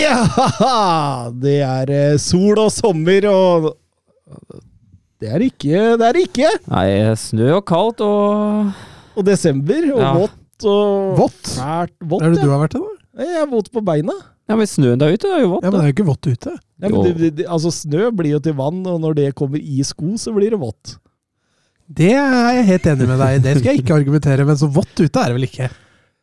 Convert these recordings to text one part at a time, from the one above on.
Ja! Det er eh, sol og sommer og Det er ikke Det er ikke! Nei, snø og kaldt og Og desember og Ja. vått og Vått? Fælt vått. Er det du har vært i, da? Jeg er våt på beina. Ja, men snøen der ute er jo vått. Ja, Men det er jo ikke vått ute. Ja, men det, det, det, altså Snø blir jo til vann, og når det kommer i sko, så blir det vått. Det er jeg helt enig med deg i. Det skal jeg ikke argumentere, men så vått ute er det vel ikke?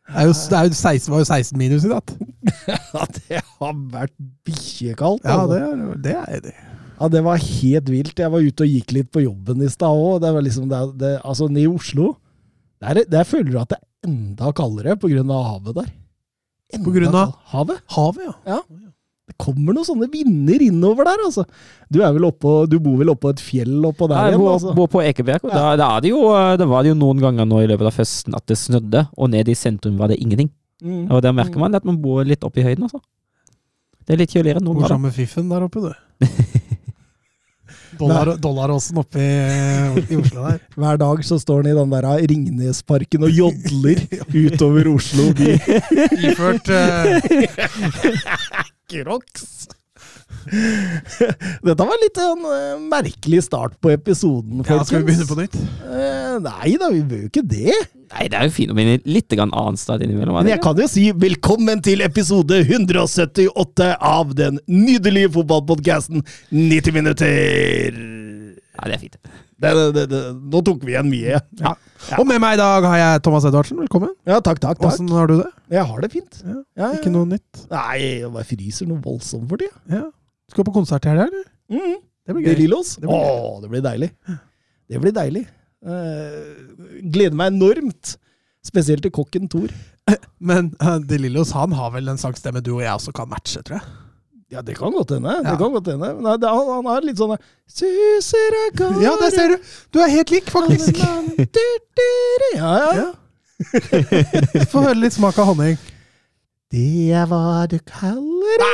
Det, jo, det jo 16, var jo 16 minus i natt. Ja, det har vært bikkjekaldt. Ja, altså. det er, det er jeg. Ja, det var helt vilt. Jeg var ute og gikk litt på jobben i stad òg. Liksom det, det, Altså, nede i Oslo Der, der føler du at det er enda kaldere av havet der. Enda På grunn av? havet? Havet, ja. Det kommer noen sånne vinder innover der, altså. Du, er vel oppå, du bor vel oppå et fjell oppå der Ja, jeg igjen? bor, Altså. bor på Ekeberg, og da, da, er det jo, da var det jo noen ganger nå i løpet av høsten at det snødde, og nede i sentrum var det ingenting. Mm. Og der merker man at man bor litt oppe i høyden, altså. Det er litt kjøligere enn noen Bor grader. sammen med Fiffen der oppe, du. Dollar, dollaråsen oppe i, i Oslo der. Hver dag så står han i den der Ringnesparken og jodler utover Oslo by. Iført eh, Crocs! Dette var litt en uh, merkelig start på episoden, folkens. ja, Skal vi begynne på nytt? Uh, nei da, vi bør jo ikke det. Nei, det er jo fint å begynne litt annen sted innimellom. Men jeg kan jo si velkommen til episode 178 av den nydelige fotballpodkasten 90 minutter. Ja, det er fint. Det, det, det, det, nå tok vi igjen mye. Ja, Og med meg i dag har jeg Thomas Edvardsen. Velkommen. ja takk, takk. takk. Åssen har du det? Jeg har det fint. Ja, Ja, Ikke ja. noe nytt? Nei, jeg bare fryser noe voldsomt for tida. Ja. Skal på konsert i helga, eller? Mm. Det blir Det gøy. Lillos? Det blir gøy. Å, det blir deilig. Det blir deilig. Uh, gleder meg enormt. Spesielt til kokken Thor. Men uh, De Lillos han har vel en sangstemme du og jeg også kan matche, tror jeg. Ja, det kan godt hende. Ja. Det kan godt hende. Men det, han, han er litt sånn Suser av gårde Ja, der ser du! Du er helt lik, faktisk. Ja, ja. Få høre litt smak av honning. Det er hva du kaller det.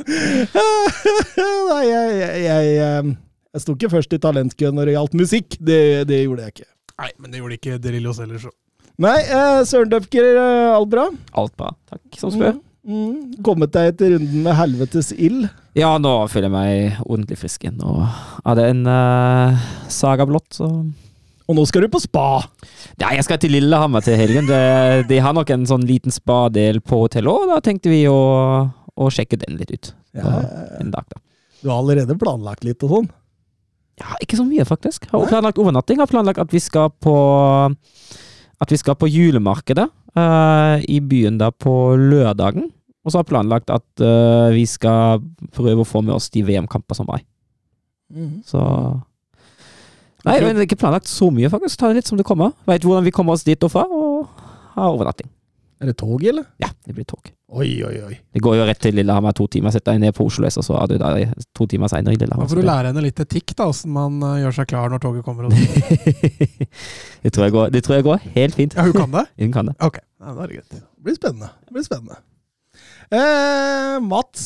Nei, jeg, jeg, jeg, jeg sto ikke først i talentkøen når det gjaldt musikk. Det, det gjorde jeg ikke. Nei, men det gjorde ikke De Lillos heller, så. Nei, eh, Søren Døfker, eh, alt bra? Alt bra. Takk som spør. Mm, mm. Kommet deg etter runden med helvetes ild? Ja, nå føler jeg meg ordentlig frisk igjen. Og hadde en uh, saga blått, så Og nå skal du på spa! Ja, jeg skal til Lillehammer til helgen. De, de har nok en sånn liten spadel på hotellet, og da tenkte vi å, å sjekke den litt ut. Ja. En dag, da. Du har allerede planlagt litt og sånn? Ja, ikke så mye, faktisk. Har planlagt overnatting. Har planlagt at vi skal på At vi skal på julemarkedet uh, i byen da på lørdagen. Og så har planlagt at uh, vi skal prøve å få med oss de VM-kamper som var. Så Nei, men det er ikke planlagt så mye, faktisk. Ta det litt som det kommer. Veit hvordan vi kommer oss dit og fra, og har overnatting. Er det tog, eller? Ja, det blir tog. Oi, oi, oi. Det går jo rett til Lillehammer to timer. Setter deg ned på Oslo S, og så er du der to timer seinere i Da får du lære henne litt etikk, da, åssen man eh, gjør seg klar når toget kommer. Og sånn. det, tror jeg går, det tror jeg går helt fint. ja, hun kan det? Hun kan det. Ok, ja, da er det greit. Det blir spennende. Det blir spennende. Eh, Mats,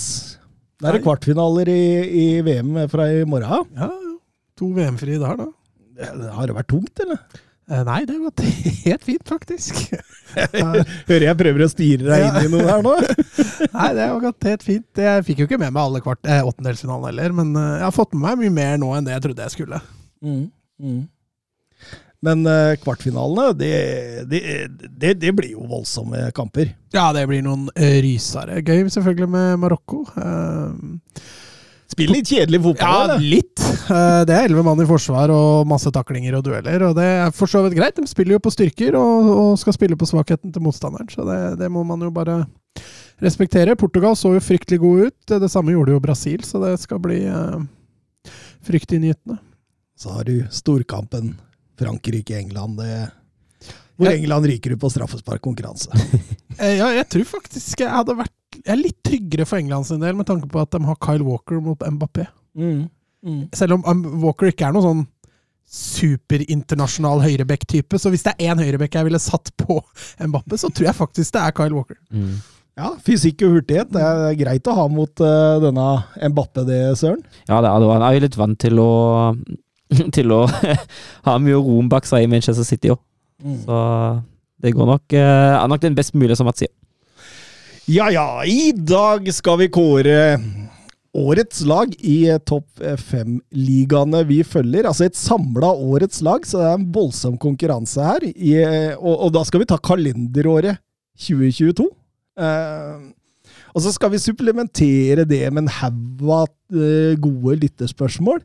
det er det kvartfinaler i, i VM fra i morgen. Ja, ja. To VM-frie der, da. Det- Har det vært tungt, eller? Eh, nei, det har gått helt fint, faktisk. Hører jeg prøver å styre deg inn i noe her nå? Nei, det har gått helt fint. Jeg fikk jo ikke med meg alle kvart, eh, åttendelsfinalene heller, men eh, jeg har fått med meg mye mer nå enn det jeg trodde jeg skulle. Mm, mm. Men eh, kvartfinalene, det, det, det, det blir jo voldsomme kamper. Ja, det blir noen eh, rysere. Gøy selvfølgelig med Marokko. Eh, Spiller litt kjedelig fotball, ja, litt. Eh, det er elleve mann i forsvar og masse taklinger og dueller, og det er for så vidt greit. De spiller jo på styrker og, og skal spille på svakheten til motstanderen, så det, det må man jo bare respektere. Portugal så jo fryktelig gode ut. Det samme gjorde jo Brasil, så det skal bli eh, fryktinngytende. Så har du storkampen Frankrike-England. Hvor England ryker ut på straffesparkkonkurranse. Eh, Ja, jeg tror faktisk jeg hadde vært Jeg er litt tryggere for England sin del, med tanke på at de har Kyle Walker mot Mbappé. Mm. Mm. Selv om um, Walker ikke er noen sånn superinternasjonal høyrebekk-type, så hvis det er én høyrebekk jeg ville satt på Mbappé, så tror jeg faktisk det er Kyle Walker. Mm. Ja, fysikk og hurtighet. Det er greit å ha mot uh, denne Mbappé, det, Søren. Ja, det er, det. han er jo litt vant til å til å ha mye rom bak seg i Manchester City òg. Så det går nok uh, er nok den best mulige, som Mats sier. Ja ja, i dag skal vi kåre årets lag i eh, topp fem-ligaene vi følger. Altså et samla årets lag, så det er en voldsom konkurranse her. I, eh, og, og da skal vi ta kalenderåret 2022. Eh, og så skal vi supplementere det med en haug av eh, gode lytterspørsmål.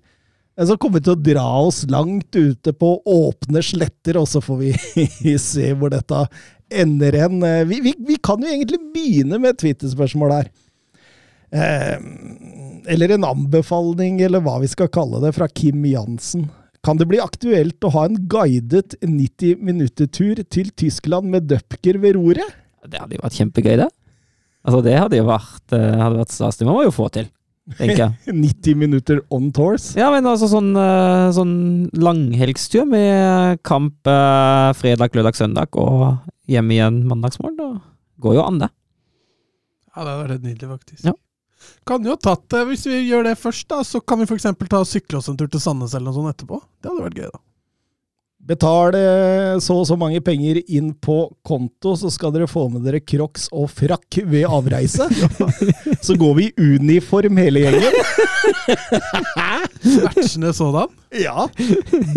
Så kommer vi til å dra oss langt ute på åpne sletter, og så får vi se hvor dette ender hen. Eh, Vi, vi, vi kan jo egentlig begynne med et Twitter-spørsmål her. Eh, eller en anbefaling, eller hva vi skal kalle det, fra Kim Jansen. Kan det bli aktuelt å ha en guidet 90 minutter-tur til Tyskland med Dupker ved roret? Det hadde jo vært kjempegøy, det. Altså, det hadde jo vært, eh, hadde vært stas. Det må man jo få til, tenker jeg. 90 minutter on tours? Ja, men altså sånn, eh, sånn langhelgstur med kamp eh, fredag, lørdag, søndag og hjem igjen mandagsmorgen. Da går jo an, det. Ja, det hadde vært nydelig, faktisk. Ja. Kan jo tatt det, Hvis vi gjør det først, da, så kan vi f.eks. ta sykle oss en tur til Sandnes eller noe sånt etterpå. Det hadde vært gøy, da. Betal eh, så og så mange penger inn på konto, så skal dere få med dere crocs og frakk ved avreise. Så går vi i uniform hele gjengen. Matchende sådan. Ja.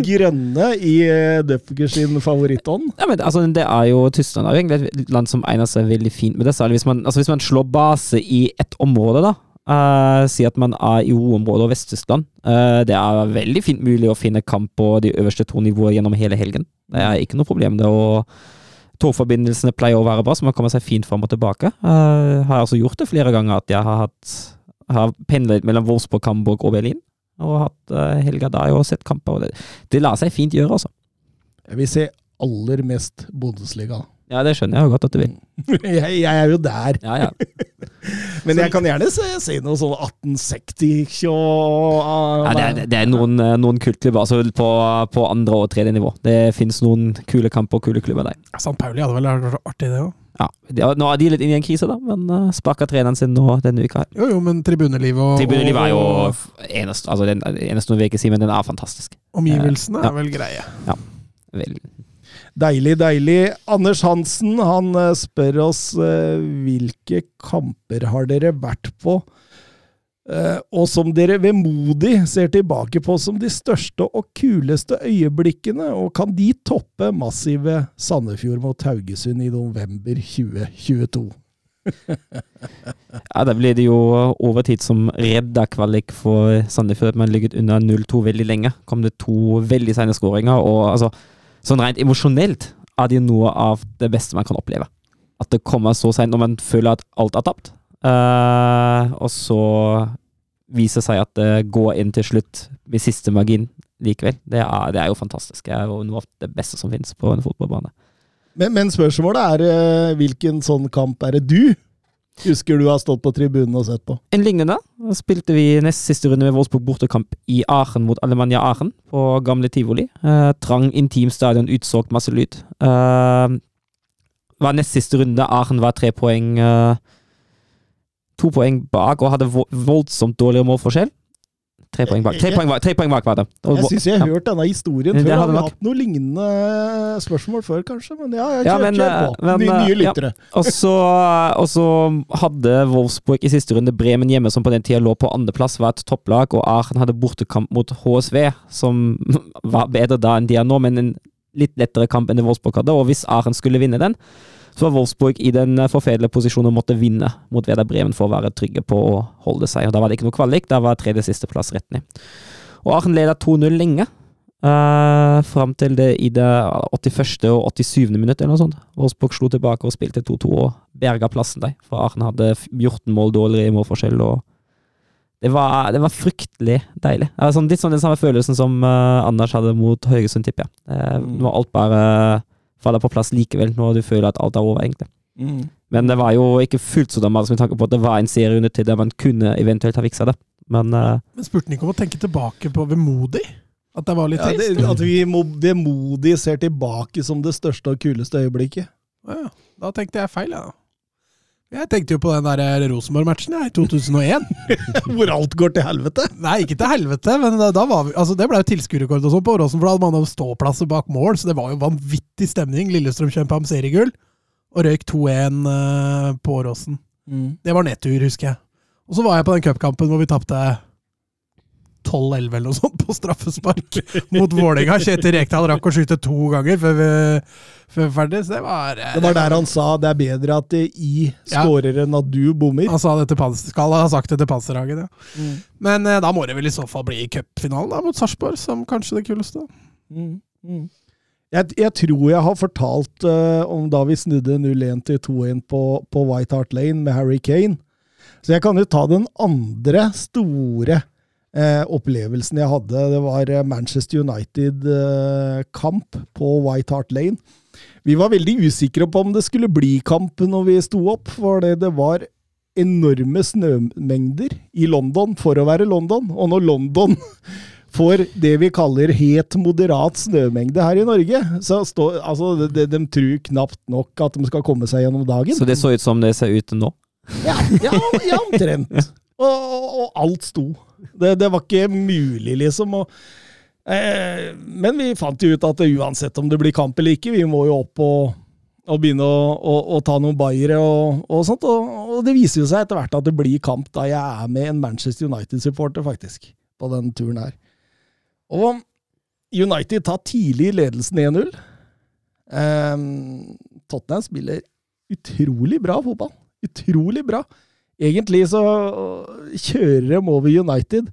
Grønne i uh, sin favorittånd. Ja, men altså, det er jo Tyskland er jo egentlig et land som egner seg veldig fint med det. Særlig hvis man, altså, hvis man slår base i ett område, da. Eh, si at man er i O-området og Vest-Tyskland. Eh, det er veldig fint mulig å finne kamp på de øverste to nivåer gjennom hele helgen. Det er ikke noe problem. det og Togforbindelsene pleier å være bra, så man kommer seg fint fram og tilbake. Jeg har altså gjort det flere ganger at jeg har hatt har pendlet mellom Wolfsburg, Hamburg og Berlin. Og hatt helga der og sett kamper. Det, det lar seg fint gjøre, altså. Jeg vil se aller mest Bundesliga. Ja, det skjønner jeg jo godt at du vil. Jeg, jeg er jo der. Ja, ja. Men jeg kan gjerne se, se noe sånn 1860 og Ja, det, er, det er noen, eh, noen kultklubber altså på, på andre og tredje nivå. Det finnes noen kule kamper og kule klubber der. St. Pauli hadde vel vært artig, det òg. Ja, de, nå er de litt inne i en krise, da, men uh, sparka treneren sin nå denne uka. her. Jo, jo, men tribunelivet og, Tribunelivet er jo eneste, altså den, eneste noen uker ikke si, men den er fantastisk. omgivelsene Ja. er vel greie. Ja, Vel, Deilig, deilig. Anders Hansen han eh, spør oss eh, hvilke kamper har dere vært på, eh, og som dere vemodig ser tilbake på som de største og kuleste øyeblikkene, og kan de toppe massive Sandefjord mot Haugesund i november 2022? ja, da blir det jo overtid som redda kvalik for Sandefjord. Man ligget under 0-2 veldig lenge. Kom det to veldig sene skåringer, og altså Sånn rent emosjonelt er det noe av det beste man kan oppleve. At det kommer så seint når man føler at alt er tapt, uh, og så viser seg at det går inn til slutt med siste margin likevel. Det er, det er jo fantastisk. Det er jo noe av det beste som finnes på en fotballbane. Men, men spørsmålet er eh, hvilken sånn kamp er det du husker du har stått på tribunen og sett på? En lignende Da spilte vi nest siste runde med Wolfsburg bortekamp i Aachen mot Alemania Aachen på gamle tivoli. Eh, trang, intim stadion, utsolgt, masse lyd. Eh, var nest siste runde. Aachen var tre poeng eh, To poeng bak og hadde voldsomt dårligere målforskjell. Tre poeng bak, tre poeng bak, tre poeng bak var det. Og Jeg syns jeg har ja. hørt denne historien før. har vi hatt noen lignende spørsmål før, kanskje? Men ja, jeg Ja, kjør, men, kjør på. eh, men, Ny, eh, nye lyttere. Så, og så hadde Wolfsburg i siste runde Bremen hjemme, som på den tida lå på andreplass, var et topplag, og Aachen hadde bortekamp mot HSV, som var bedre da enn de er nå, men en litt lettere kamp enn det Wolfsburg hadde. Og hvis Aachen skulle vinne den, så var Wolfsburg i den eh, forferdelige posisjonen og måtte vinne mot Werder Bremen for å være trygge på å holde seg. Og Da var det ikke noe kvalik, da var tredje sisteplass rett ned. Og Arn leda 2-0 lenge. Uh, fram til det i det 81. og 87. minutt, eller noe sånt. Wolfsburg slo tilbake og spilte 2-2 og berga plassen der. For Arne hadde 14 mål dårligere i målforskjell. og det var, det var fryktelig deilig. Det var sånn, litt sånn den samme følelsen som uh, Anders hadde mot Haugesund, tipper jeg. Uh, Mm. Var alt bare faller på plass likevel, når du føler at alt er over, egentlig. Mm. Men det var jo ikke fullt så dramatisk med tanke på at det var en serierunde til der man kunne eventuelt ha fiksa det. Men uh, Men spurte han ikke om å tenke tilbake på vemodig? At det var litt Ja, trist? det, at vi vemodig ser tilbake som det største og kuleste øyeblikket. Ja, da tenkte jeg feil, ja. Jeg tenkte jo på den der Rosenborg-matchen i 2001. Hvor alt går til helvete. Nei, ikke til helvete, men da, da var vi, altså det ble jo tilskuerrekord og sånn på Åråsen, for da hadde man jo ståplasser bak mål, så det var jo vanvittig stemning. Lillestrøm kjempa om seriegull, og røyk 2-1 eh, på Åråsen. Det var nedtur, husker jeg. Og så var jeg på den cupkampen hvor vi tapte 12-11 eller noe sånt på straffespark mot Vålerenga. Kjetil Rekdal rakk å skyte to ganger før vi før vi ferdig, så det var eh, Det var der han sa det er bedre at I Ja. skårer enn at du bommer. Han sa det til skal ha sagt det til Panserhagen, ja. Mm. Men eh, da må det vel i så fall bli cupfinalen mot Sarpsborg, som kanskje det kuleste. Mm. Mm. Jeg, jeg tror jeg har fortalt uh, om da vi snudde 0-1 til 2-1 på, på White Hart Lane med Harry Kane. Så jeg kan jo ta den andre store eh, opplevelsen jeg hadde. Det var eh, Manchester United-kamp på White Hart Lane. Vi var veldig usikre på om det skulle bli kamp når vi sto opp, for det, det var enorme snømengder i London for å være London. Og når London får det vi kaller het moderat snømengde her i Norge, så står altså, de, de tror knapt nok at de skal komme seg gjennom dagen. Så det så ut som det ser ut nå? Ja, ja, ja omtrent. Og, og, og alt sto. Det, det var ikke mulig, liksom. Og, eh, men vi fant jo ut at uansett om det blir kamp eller ikke, vi må jo opp og, og begynne å, å, å ta noen bayere og, og sånt. Og, det viser jo seg etter hvert at det blir kamp da jeg er med en Manchester United-supporter, faktisk, på den turen her. Og United tar tidlig ledelsen 1-0. Eh, Tottenham spiller utrolig bra fotball. Utrolig bra. Egentlig så kjører de over United.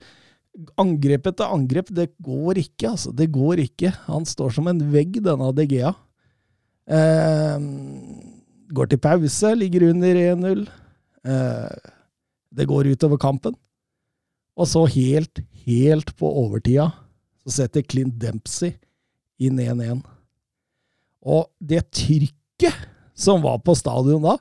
Angrep etter angrep, det går ikke, altså. Det går ikke. Han står som en vegg, denne De. Eh, går til pause, ligger under 1-0. Eh, det går utover kampen. Og så helt, helt på overtida, så setter Clint Dempsey inn 1-1. Og det trykket som var på stadion da,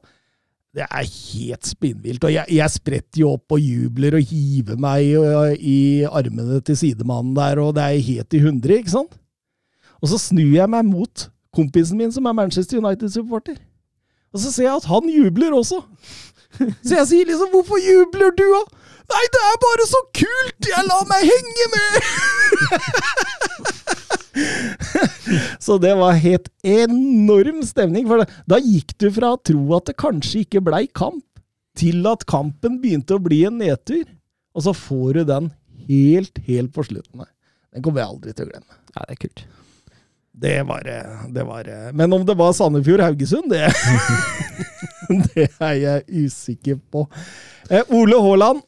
det er helt spinnvilt. Og jeg, jeg spretter jo opp og jubler og hiver meg øh, i armene til sidemannen der, og det er helt i hundre, ikke sant? Og så snur jeg meg mot kompisen min, som er Manchester United-supporter. Og så ser jeg at han jubler også. Så jeg sier liksom 'Hvorfor jubler du', da? Nei, det er bare så kult! Jeg lar meg henge med! Så det var helt enorm stemning. For det, da gikk du fra å tro at det kanskje ikke blei kamp, til at kampen begynte å bli en nedtur. Og så får du den helt, helt på slutten. her. Den kommer jeg aldri til å glemme. Ja, det er kult. Det var, eh, det var eh, Men om det var Sandefjord-Haugesund, det, det er jeg usikker på. Eh, Ole Haaland,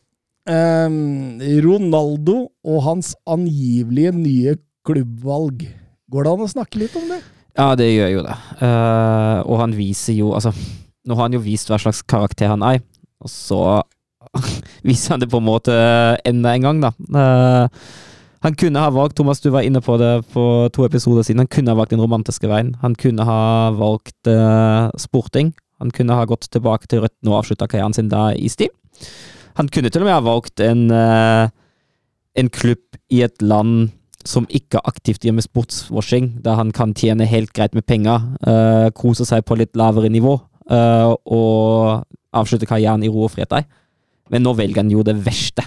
eh, Ronaldo og hans angivelige nye klubbvalg. Går det an å snakke litt om det? Ja, det gjør jo det. Uh, og han viser jo Altså, nå har han jo vist hva slags karakter han er, og så viser han det på en måte enda en gang, da. Uh, han kunne ha valgt, Thomas, du var inne på det for to episoder siden, han kunne ha valgt den romantiske veien. Han kunne ha valgt uh, sporting. Han kunne ha gått tilbake til Rødt og avslutta karrieren sin da i stil. Han kunne til og med ha valgt en, uh, en klubb i et land som ikke aktivt gjør med sportswashing, der han kan tjene helt greit med penger, uh, kose seg på litt lavere nivå uh, og avslutte karrieren i ro og frihet. Men nå velger han jo det verste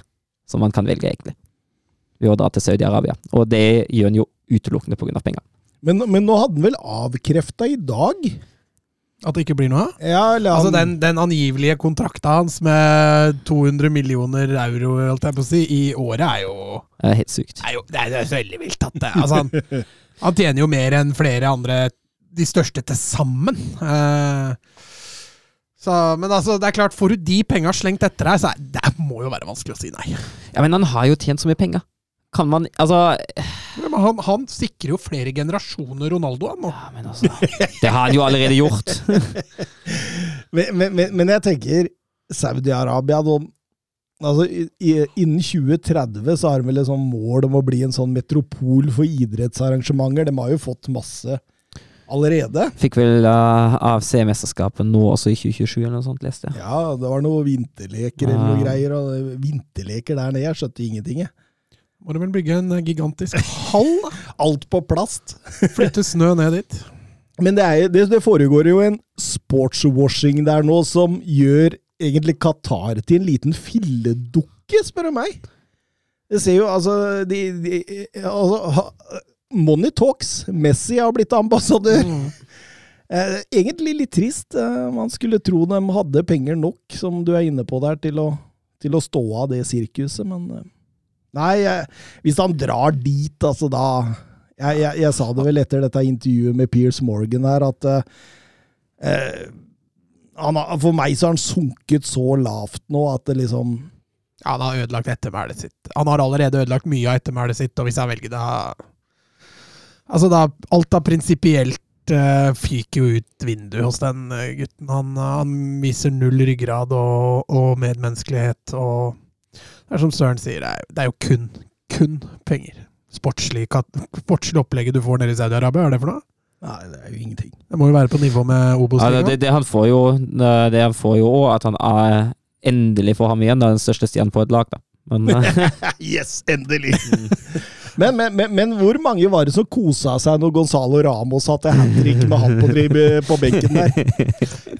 som man kan velge, egentlig, ved å dra til Saudi-Arabia. Og det gjør han jo utelukkende pga. penger. Men, men nå hadde han vel avkrefta i dag? At det ikke blir noe av? Ja, Altså den, den angivelige kontrakta hans med 200 millioner euro holdt jeg på å si, i året er jo, Det er helt sykt. er jo Det er, det er veldig vilt at det altså han, han tjener jo mer enn flere andre, de største til sammen. Uh, så, men altså, det er klart, får du de penga slengt etter deg, så er, det må jo være vanskelig å si nei. Ja, Men han har jo tjent så mye penger. Kan man Altså Men han, han sikrer jo flere generasjoner Ronaldo, han nå. ja, men altså Det har han jo allerede gjort. Men, men, men, men jeg tenker Saudi-Arabia altså, Innen 2030 så har de vel et sånn mål om å bli en sånn metropol for idrettsarrangementer. De har jo fått masse Allerede? Fikk vel uh, AFC-mesterskapet nå også i 2027 eller noe sånt, leste jeg. Ja, det var noe vinterleker eller noe greier. Og vinterleker der nede, jeg skjønte ingenting. jeg. Må du vel bygge en eh, gigantisk hall? Alt på plast. Flytte snø ned dit. Men det, er, det, det foregår jo en sportswashing der nå som gjør egentlig Qatar til en liten filledukke, spør du meg. Det ser jo altså, de, de, altså Money talks. Messi har blitt ambassadør. Mm. egentlig litt trist. Eh, man skulle tro de hadde penger nok, som du er inne på der, til å, til å stå av det sirkuset, men eh, Nei, hvis han drar dit, altså da jeg, jeg, jeg sa det vel etter dette intervjuet med Piers Morgan her, at eh, eh, han For meg så har han sunket så lavt nå at det liksom Ja, han har ødelagt ettermælet sitt. Han har allerede ødelagt mye av ettermælet sitt, og hvis jeg velger da Altså, da Alt av prinsipielt uh, fyker jo ut vinduet hos den eh, gutten. Han, han viser null ryggrad og, og medmenneskelighet, og det er som Søren sier, det er, det er jo kun, kun penger. Sportslig, sportslig opplegget du får nede i Saudi-Arabia, hva er det for noe? Nei, det er jo ingenting. Det må jo være på nivå med Ja, det, Obos-ligaen. det, han får jo Det han får jo òg, at han er endelig får ham igjen, da, den største stjernen på et lag, da. Men eh, Yes, endelig! men, men, men, men hvor mange var det som kosa seg når Gonzalo Ramos satte hat trick med han på, på benken der?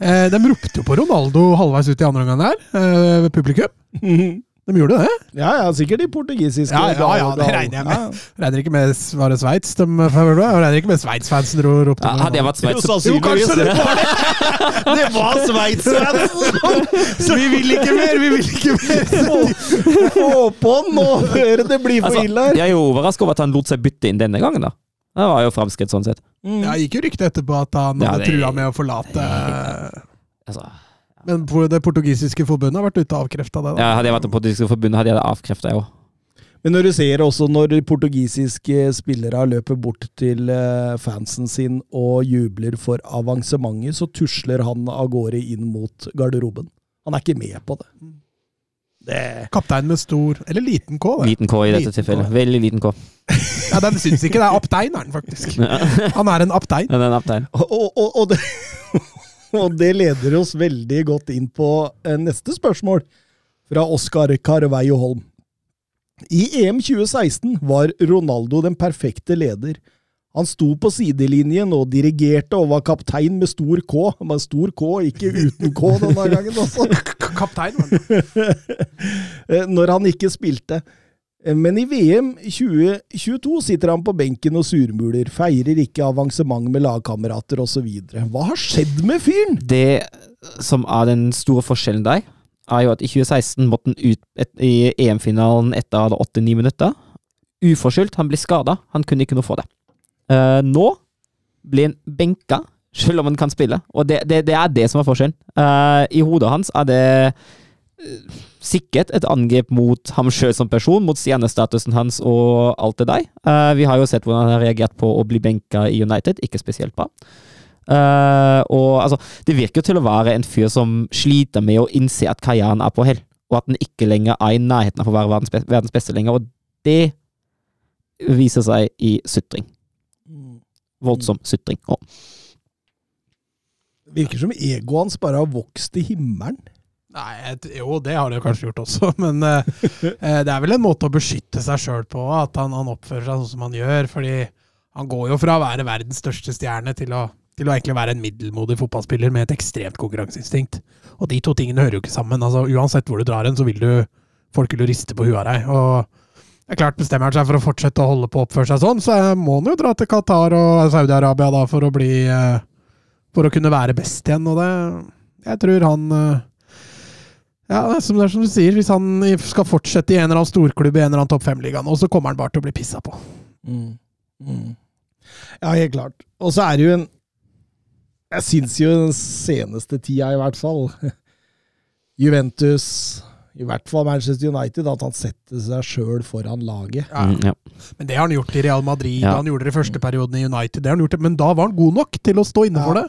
Eh, de ropte jo på Ronaldo halvveis ut i andre omgang der, eh, ved publikum. De gjorde det. Ja, ja, sikkert de portugisiske. Ja, ja, ja, det regner jeg med. Regner ikke med Var det Sveits de Regner ikke med Sveits-fansen ro- ropte ja, hadde jeg vært Sveits, Jo, sannsynligvis. det var det! Det var Sveits-fans! Så vi vil ikke mer, vi vil ikke mer! Få- på den nå, før det blir for altså, ille her. Jeg er jo overrasket over at han lot seg bytte inn denne gangen, da. Det var jo framskritt sånn sett. Mm. Ja, gikk jo rykte etterpå at han Ja, hadde det- trua med å forlate Altså, Men det portugisiske forbundet har vært ute og avkrefta det. da. ja, hadde jeg vært det portugisiske forbundet, hadde jeg det avkrefta, jeg òg. Men når du ser også når portugisiske spillere løper bort til eh, fansen sin og jubler for avansementet, så tusler han av gårde inn mot garderoben. Han er ikke med på det. Det Kaptein med stor Eller liten K, det. Liten K i dette Liten K. tilfellet. Veldig liten K. Ja, Den syns ikke det er aptein, er den faktisk. Han er en aptein. Ja, den aptein. Og, og, og, det, og det leder oss veldig godt inn på eh, neste spørsmål, fra Oskar Carveio Holm. I EM 2016 var Ronaldo den perfekte leder. Han sto på sidelinjen og dirigerte og var kaptein med stor K. Med stor K, ikke uten K denne gangen også. Kaptein, var den. Eh, når han ikke spilte. Eh, Men i VM 2022 sitter han på benken og surmuler, feirer ikke avansement med lagkamerater osv. Hva har skjedd med fyren? Det som er den store forskjellen der, er jo at i 2016 måtte han ut i EM-finalen etter 8-9 minutter. Uforskyldt. Han ble skada. Han kunne ikke noe for det. Eh, nå blir han benka, selv om han kan spille. Og det, det, det er det som er forskjellen. Eh, I hodet hans er det sikkert et angrep mot ham sjøl som person, mot stjernestatusen hans og alt det der. Uh, vi har jo sett hvordan han har reagert på å bli benka i United. Ikke spesielt bra. Uh, og altså, det virker jo til å være en fyr som sliter med å innse at karrieren er på hell, og at den ikke lenger er i nærheten av å være verdens, verdens beste lenger. Og det viser seg i sutring. Voldsom sutring. Oh. Virker som egoet hans bare har vokst til himmelen. Nei, jo, det har det kanskje gjort også, men eh, det er vel en måte å beskytte seg sjøl på, at han, han oppfører seg sånn som han gjør. Fordi han går jo fra å være verdens største stjerne til å, til å egentlig være en middelmodig fotballspiller med et ekstremt konkurranseinstinkt. Og de to tingene hører jo ikke sammen. altså Uansett hvor du drar hen, så vil du folk vil jo riste på huet av deg. og det er klart Bestemmer han seg for å fortsette å holde på å oppføre seg sånn, så må han jo dra til Qatar og Saudi-Arabia da for å bli uh, For å kunne være best igjen. Og det Jeg tror han eh, ja, det er som, det er som du sier, hvis han skal fortsette i en eller annen storklubb i en eller annen topp fem-liga nå, så kommer han bare til å bli pissa på. Mm. Mm. Ja, helt klart. Og så er det jo en Jeg syns jo den seneste tida, i hvert fall Juventus, i hvert fall Manchester United, at han setter seg sjøl foran laget. mm, ja. Men det har han gjort i Real Madrid, Ja. han gjorde det i første perioden i United. Det har han gjort, men da var han god nok til å stå inne for det.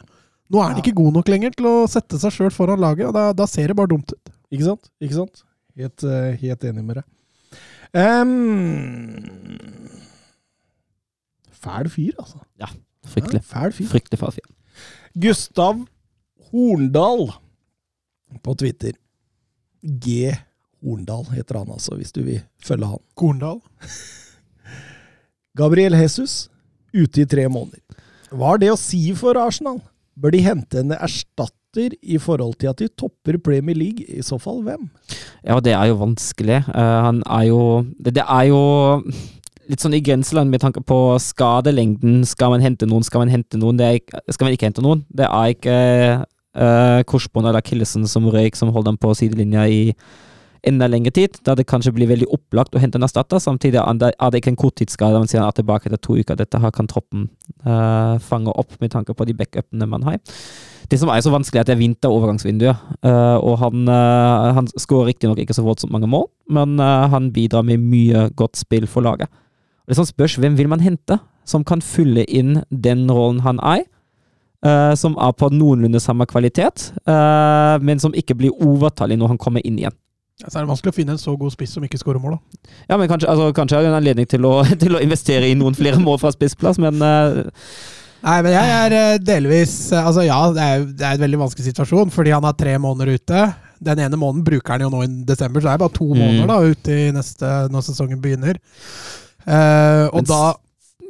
Nå er han Ja. ikke god nok lenger til å sette seg sjøl foran laget, og da, da ser det bare dumt ut. Ikke sant? Ikke sant? Helt, eh, helt enig med deg. Um, fæl fyr, altså. Ja, Fryktelig. Ja, fæl fyr. Fryktelig fæl fyr. Gustav Horndal på Twitter. G. Horndal heter han altså, hvis du vil følge han. Korndal. Gabriel Jesus ute i tre måneder. Hva har det å si for Arsenal? Bør de hente en erstatter i forhold til at de topper Premier League? I så fall hvem? Ja, det er jo vanskelig. Eh, han er jo det, er jo litt sånn i grenseland med tanke på skadelengden. Skal man hente noen, skal man hente noen? Ikke, skal man ikke hente noen? Det er ikke uh, korsbånd eller Killesen som røyk, som holder dem på sidelinja i enda lengre tid, da det kanskje blir veldig opplagt å hente en erstatter. Samtidig er det ikke en korttidsskade, man sier han er tilbake etter to uker. Dette her kan troppen uh, fange opp med tanke på de backupene man har. Det som er så vanskelig, er at det er vinterovergangsvinduet. Uh, og han, uh, han skårer riktignok ikke så voldsomt mange mål, men uh, han bidrar med mye godt spill for laget. Det er sånn spørs hvem vil man hente som kan fylle inn den rollen han er. Uh, som er på noenlunde samme kvalitet, uh, men som ikke blir overtallig når han kommer inn igjen. Ja, så er det vanskelig å finne en så god spiss som ikke skårer mål, da. Ja, men Kanskje, altså, kanskje er det en anledning til å, til å investere i noen flere mål fra spissplass, men uh, Nei, men jeg er eh, delvis eh, Altså, ja, det er, det er en veldig vanskelig situasjon, fordi han har tre måneder ute. Den ene måneden bruker han jo nå i desember, så det er bare to Mm. måneder da ute i neste, når sesongen begynner. Uh, og Men da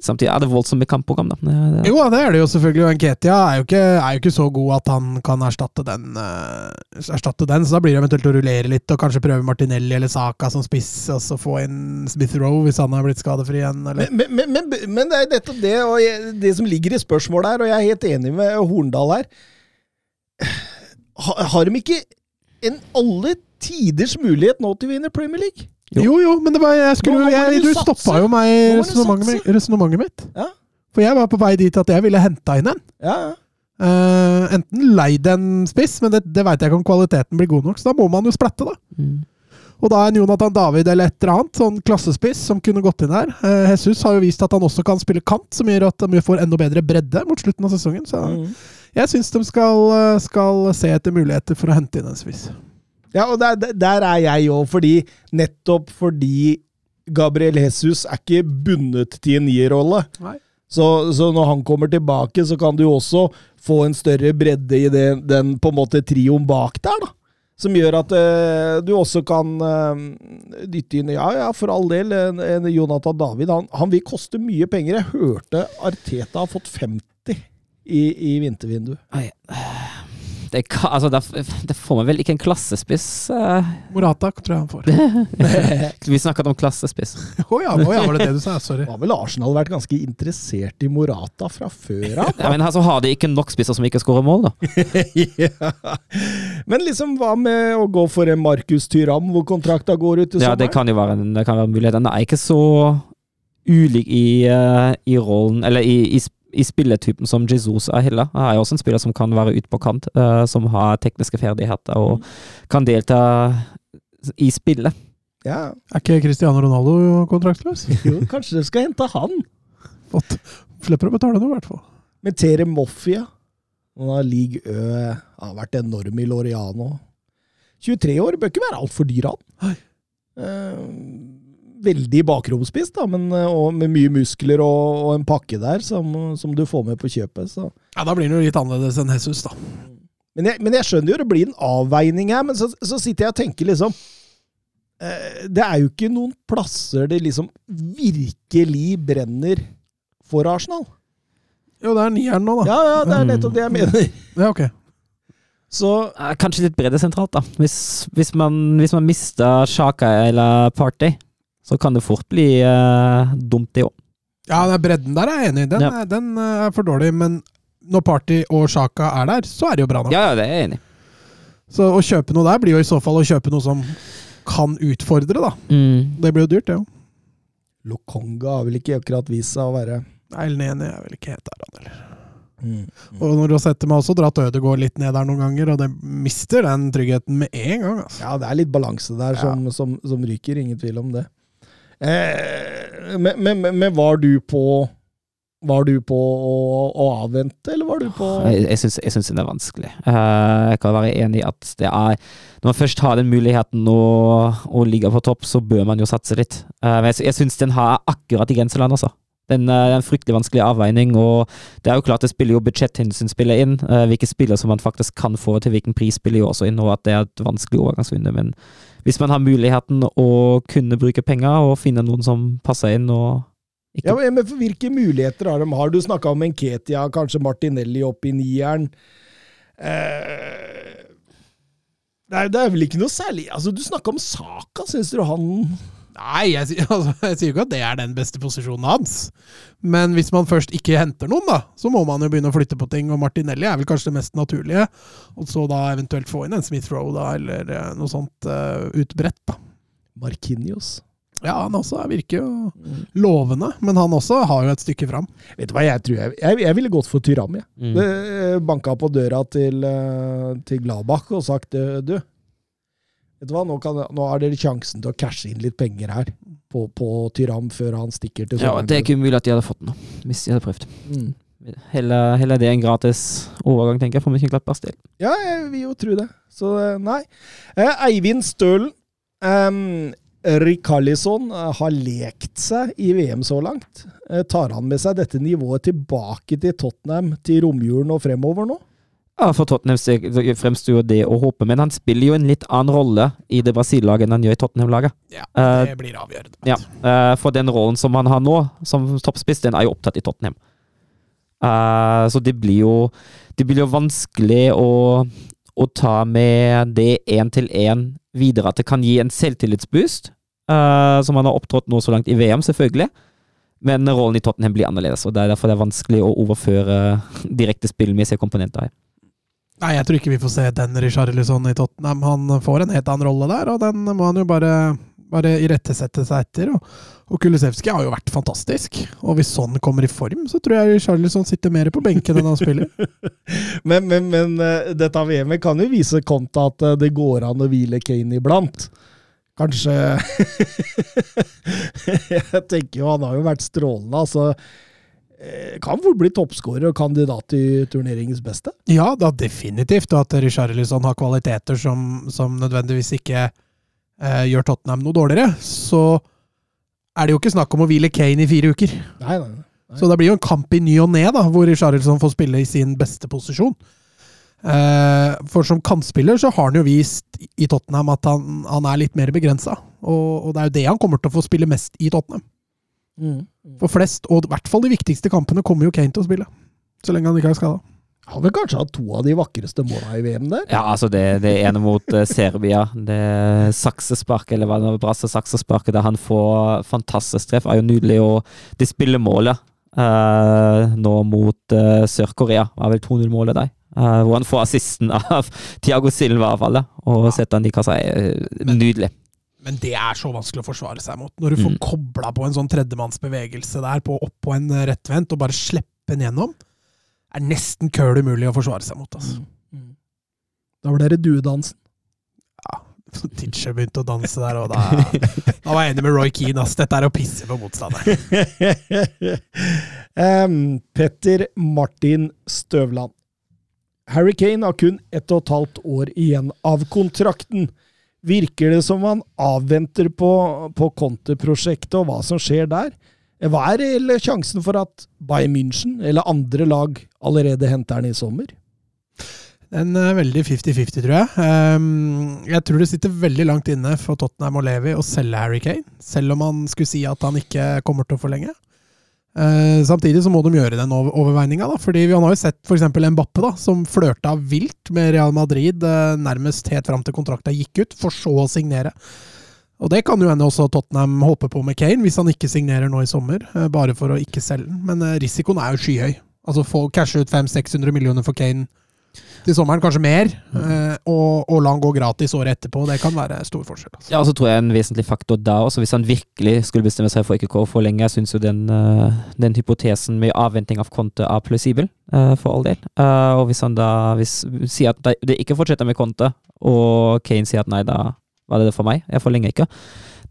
samtidig er det voldsomt med kampprogram. Da. Det, det, Jo, det er det jo selvfølgelig. Og Nketia er er jo ikke så god at han kan erstatte den, uh, erstatte den. Så da blir det eventuelt å rullere litt og kanskje prøve Martinelli eller Saka som spiss, og så få inn Smith Rowe hvis han har blitt skadefri igjen. Eller. Men, men, men, men, det er nettopp det, og jeg, det som ligger i spørsmålet her, og jeg er helt enig med Horndal her. Ha, har de ikke en alle tiders mulighet nå til å vinne Premier League? Jo, jo, men det var, jeg skulle, Nå nå jeg, du du stoppa jo meg i resonnementet mitt- Ja. For jeg var på vei dit at jeg ville henta inn en. Ja, ja. Uh, enten leid en spiss, men det, det veit jeg ikke om kvaliteten blir god nok, så da må man jo splatte, da. mm. Og da en Jonathan David eller et eller annet, sånn klassespiss som kunne gått inn her. Uh, Jesus har jo vist at han også kan spille kant, som gjør at de får enda bedre bredde mot slutten av sesongen. Så Mm. jeg syns de skal, eh, skal se etter muligheter for å hente inn en spiss. Ja, og der, der- er jeg òg, fordi nettopp fordi Gabriel Jesus er ikke bundet til en nierrolle. Nei. Så, så når han kommer tilbake, så kan du også få en større bredde i det, den på en måte trioen bak der, da. Som gjør at eh, du også kan eh, dytte inn Ja, ja, for all del, en, en Jonathan David. Han, han vil koste mye penger. Jeg hørte Arteta har fått 50 i, i vintervinduet. Ai, det, kan, altså, det, det får meg vel ikke en klassespiss. uh. Morata tror jeg han får. vi snakket om klassespiss. Å ja, oh, ja, var det det du sa? Sorry. Har vel Arsenal vært ganske interessert i Morata fra før av? Ja, men altså har de ikke nok spisser som ikke skårer mål, da? ja. Men liksom, hva med å gå for en Markus Tyram, hvor kontrakta går ut Ja, det kan jo være en, det kan være en mulighet. Den er ikke så ulik i, uh, i rollen, eller i, i, i spilletypen som Jesus er heller. Han er jo også en spiller som kan være ute på kant, uh, som har tekniske ferdigheter og kan delta i spillet. Ja, Er ikke Cristiano Ronaldo kontraktløs? jo, kanskje du skal hente han. Fått. Slipper å betale noe, i hvert fall. Men Tere Moffia. Han har League Ø har vært enorm i Loriano. 23 år bør ikke være altfor dyr, han. Eh, veldig bakromspiss, da, men, eh, og med mye muskler og, og en pakke der som, som du får med på kjøpet. Så. Ja, Da blir det jo litt annerledes enn Jesus, da. Men jeg, men jeg skjønner jo det blir en avveining her, men så, så sitter jeg og tenker liksom eh, Det er jo ikke noen plasser det liksom virkelig brenner for Arsenal. Jo, det er nieren nå, da. Ja, ja, det er nettopp det jeg mener. Ja, ok. Så Kanskje litt bredde sentralt, da. Hvis, hvis, man, hvis man mister Sjaka eller Party, så kan det fort bli eh, dumt, det òg. Ja, den bredden der er jeg enig i. Den, Ja. er, den er for dårlig, men når Party og Sjaka er der, så er det jo bra nok. Ja, ja, det er jeg enig i. Så å kjøpe noe der blir jo i så fall å kjøpe noe som kan utfordre, da. Mm. Det blir jo dyrt, det òg. Lokonga har vel ikke akkurat vist seg å være Eilen enig er vel ikke helt der, han heller. mm. Og når du har sett dem også dratt Ødegaard litt ned der noen ganger, og det mister den tryggheten med en gang. Altså. Ja, det er litt balanse der som, som, som ryker, ingen tvil om det. Eh, men, men, men, var du på Var du på å, å avvente, eller var du på Jeg, jeg syns- det er vanskelig. Eh, jeg kan være enig i at det er Når man først har den muligheten å, å ligge på topp, så bør man jo satse litt. Eh, men jeg, jeg syns den har akkurat i grenseland, altså. Den er en fryktelig vanskelig avveining, og det er jo klart det spiller jo budsjetthensyn spiller inn. eh, hvilke spillere som man faktisk kan få til hvilken pris spiller jo også inn, og at det er et vanskelig overgangsvindu. Men hvis man har muligheten å kunne bruke penger og finne noen som passer inn og ikke Ja, men for Hvilke muligheter har de? Har du snakka om Enketia, kanskje Martinelli opp i nieren? Eh, det, er, det er vel ikke noe særlig Altså, Du snakka om Saka. Syns du han Nei, jeg, altså, jeg sier jo ikke at det er den beste posisjonen hans. Men hvis man først ikke henter noen, da, så må man jo begynne å flytte på ting. Og Martinelli er vel kanskje det mest naturlige. Og så da eventuelt få inn en Smith Roe, da, eller eh, noe sånt uh, utbredt, da. Markinios. Ja, han også virker jo lovende, men han også har jo et stykke fram. Vet du hva, jeg tror jeg Jeg, jeg ville gått for Tyram, jeg. Mm. Banka på døra til, eh, til Gladbach og sagt eh, du, vet du hva, nå, kan, nå har dere sjansen til å cashe inn litt penger her på, på Tyram før han stikker til Ja, det er ikke umulig at de hadde fått noe, hvis de hadde prøvd. Mm. Heller, heller det en gratis overgang, tenker jeg, for Mönchenglattbergs del. Ja, jeg vil jo tro det. Så eh, nei. Eh, Eivind Stølen. Um, Rikarlisson eh, har lekt seg i VM så langt. Tar han med seg dette nivået tilbake til Tottenham til romjulen og fremover nå? Ja, For Tottenham fremstår jo det å håpe, men han spiller jo en litt annen rolle i det Brasil-laget enn han gjør i Tottenham-laget. Ja, Eh, det blir avgjørende. Ja, eh, for den rollen som han har nå, som toppspiss, den er jo opptatt i Tottenham. Eh, så det blir jo Det blir jo vanskelig å, å ta med det én til én videre. At det kan gi en selvtillitsboost, som han har opptrådt nå så langt i VM, selvfølgelig. Men rollen i Tottenham blir annerledes, og det er derfor det er vanskelig å overføre direkte spillmessige komponenter her. Nei, jeg tror ikke vi får se den Richarlison i Tottenham. Han får en helt annen rolle der, og den må han jo bare, bare irettesette seg etter. Og, og Kulisevskij har jo vært fantastisk. Og hvis sånn kommer i form, så tror jeg Richarlison sitter mer på benken enn han spiller. Men, men, men eh, dette VM-et kan jo vise Konta at eh, det går an å hvile Kane iblant. Kanskje Jeg tenker jo han har jo vært strålende, altså. Eh, Kan fort bli toppskårer og kandidat til turneringens beste. Ja, da definitivt. Og at Richarlison har kvaliteter som, som nødvendigvis ikke eh, gjør Tottenham noe dårligere. Så er det jo ikke snakk om å hvile Kane i fire uker. Nei, nei, nei. Så det blir jo en kamp i ny og ne, da, hvor Richarlison får spille i sin beste posisjon. Eh, for som kantspiller så har han jo vist i Tottenham at han, han er litt mer begrensa. Og, og det er jo det han kommer til å få spille mest i Tottenham. Mm. For flest, og i hvert fall de viktigste kampene, kommer jo Kane til å spille. Så lenge han ikke er skada. Han vil kanskje ha to av de vakreste måla i VM der. Ja, altså det, det ene mot eh, Serbia, det saksesparket, eller hva det var, brasse saksesparket, der han får fantastisk treff, er jo nydelig. Og de spiller målet uh, nå mot uh, Sør-Korea, var vel 2-0-målet der. eh, hvor han får assisten av Tiago Silva i hvert fall. og setter han i kassa. Nydelig. Men det er så vanskelig å forsvare seg mot. Når du får Mm. kobla på en sånn tredjemannsbevegelse der, på, opp på en rettvendt, og bare slippe den gjennom, er nesten køl umulig å forsvare seg mot. Altså. Da var det duedansen. Teacher begynte å danse der, og da, da var jeg enig med Roy Keane. ass. Dette er å pisse på motstanderen. um, Petter Martin Støvland. Harry Kane har kun ett og et halvt år igjen av kontrakten. Virker det som han avventer på, på Conte-prosjektet og hva som skjer der? Hva er eller sjansen for at Bayern München eller andre lag allerede henter han i sommer? En veldig 50-50, tror jeg. Ehm, jeg tror det sitter veldig langt inne for Tottenham og Levi å selge Harry Kane, selv om han skulle si at han ikke kommer til å forlenge. Eh, samtidig så må de gjøre den over overveininga. Fordi vi har jo sett f.eks. Mbappe, da, som flørta vilt med Real Madrid uh, nærmest helt fram til kontrakta gikk ut, for så å signere. Og det kan jo hende også Tottenham håper på med Kane, hvis han ikke signerer nå i sommer. Uh, bare for å ikke selge den. Men risikoen er jo skyhøy. Altså få cashe ut 500-600 millioner for Kane til sommeren, kanskje mer, eh, og, og la han gå gratis året etterpå. Det kan være stor forskjell. Altså. Ja, og så tror jeg en vesentlig faktor da også, hvis han virkelig skulle bestemme seg for ikke å forlenge, jeg syns jo den, eh, den hypotesen med avventing av konte er plausibel, eh, for all del. Og hvis han da hvis, sier at det, ikke fortsetter med konte, og Kane sier at nei, da var det det for meg, jeg forlenger ikke.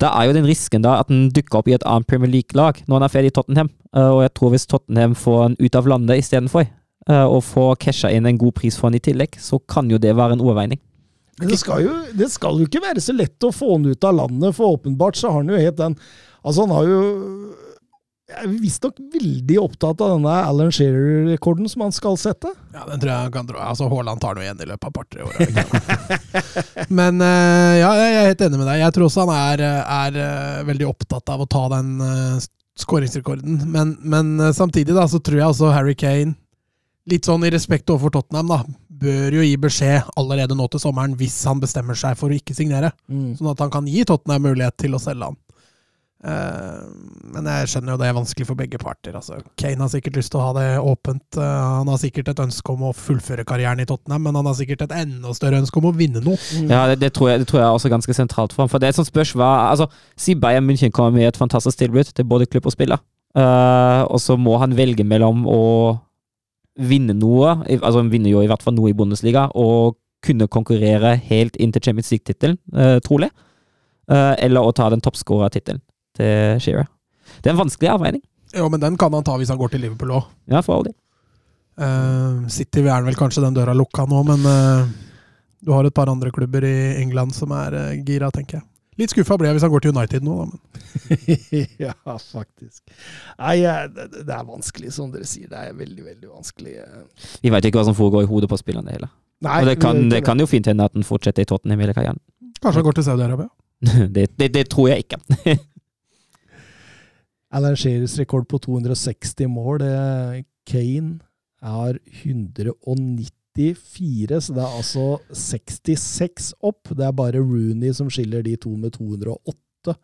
Da er jo den risken da at han dukker opp i et annet Premier League-lag når han er ferdig i Tottenham. Og jeg tror hvis Tottenham får han ut av landet istedenfor, og få casha inn en god pris for han i tillegg, så kan jo det være en overveining. Men det skal, jo, det skal jo ikke være så lett å få han ut av landet, for åpenbart så har han jo helt den Altså, han har jo Jeg er visstnok veldig opptatt av denne Alan Shearer-rekorden som han skal sette. Ja, den tror jeg han kan dra. Altså, Haaland tar noe igjen i løpet av et par-tre år. Men eh, ja, jeg er helt enig med deg. Jeg tror også han er, er eh, veldig opptatt av å ta den skåringsrekorden. Men, men eh, samtidig da, så tror jeg også Harry Kane, litt sånn i respekt overfor Tottenham, da, bør jo gi beskjed allerede nå til sommeren hvis han bestemmer seg for å ikke signere. Sånn at han kan gi Tottenham mulighet til å selge han. Eh, men jeg skjønner jo det er vanskelig for begge parter. Altså, Kane har sikkert lyst til å ha det åpent. Eh, han har sikkert et ønske om å fullføre karrieren i Tottenham, men han har sikkert et enda større ønske om å vinne noe. Ja, det, det, tror jeg, det tror jeg er også ganske sentralt for ham. For det er et sånt spørsmål altså, Si Bayern München kommer med et fantastisk tilbud til både klubb og spiller, uh, og så må han velge mellom å vinne noe, altså hun vinner jo i hvert fall noe i Bundesliga, og kunne konkurrere helt inn til Champions League-tittelen, uh, trolig, uh, eller å ta den toppskårertittelen til Shearer. Det er en vanskelig avveining. Jo, men den kan han ta hvis han går til Liverpool òg. Ja, for all del. Uh, City er vel kanskje den døra lukka nå, men uh, du har et par andre klubber i England som er uh, gira, tenker jeg. Litt skuffa ble jeg hvis han går til United nå, da. Men. ja, faktisk. Nei, det, det, er vanskelig, som dere sier. Det er veldig, veldig vanskelig. Vi veit ikke hva som foregår i hodet på spillerne heller. Nei, Og det kan, det kan jo fint hende at den fortsetter i Tottenham hele karrieren. Kanskje han går til Saudi-Arabia? det, det, det tror jeg ikke. Alan Shearers rekord på 260 mål. Kane har 194, så det er altså 66 opp. Det er bare Rooney som skiller de to med 208.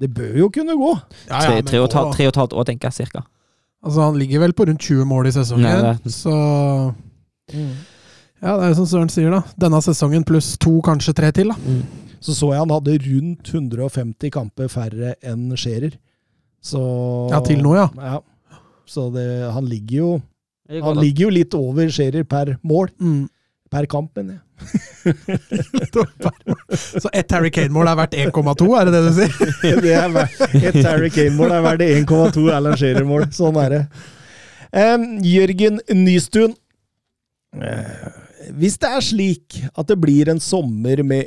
Det bør jo kunne gå! Ja, ja, tre, og et halvt år, tenker jeg, cirka. Altså, han ligger vel på rundt 20 mål i sesongen, ja, så mm. Ja, det er jo som Søren sier, da. Denne sesongen pluss to, kanskje tre til, da. Mm. Så så jeg han hadde rundt 150 kamper færre enn Scherer. Så Ja, til nå, ja. ja. Så det, han ligger jo Han ligger jo litt over Scherer per mål. Mm. Per kamp, mener jeg. så ett Harry Kane-mål er verdt 1,2, er det det du sier? det er verdt, et Harry Kane-mål er verdt 1,2 Alan Scherer-mål. Sånn er det. Um, Jørgen Nystuen. Uh, hvis det er slik at det blir en sommer med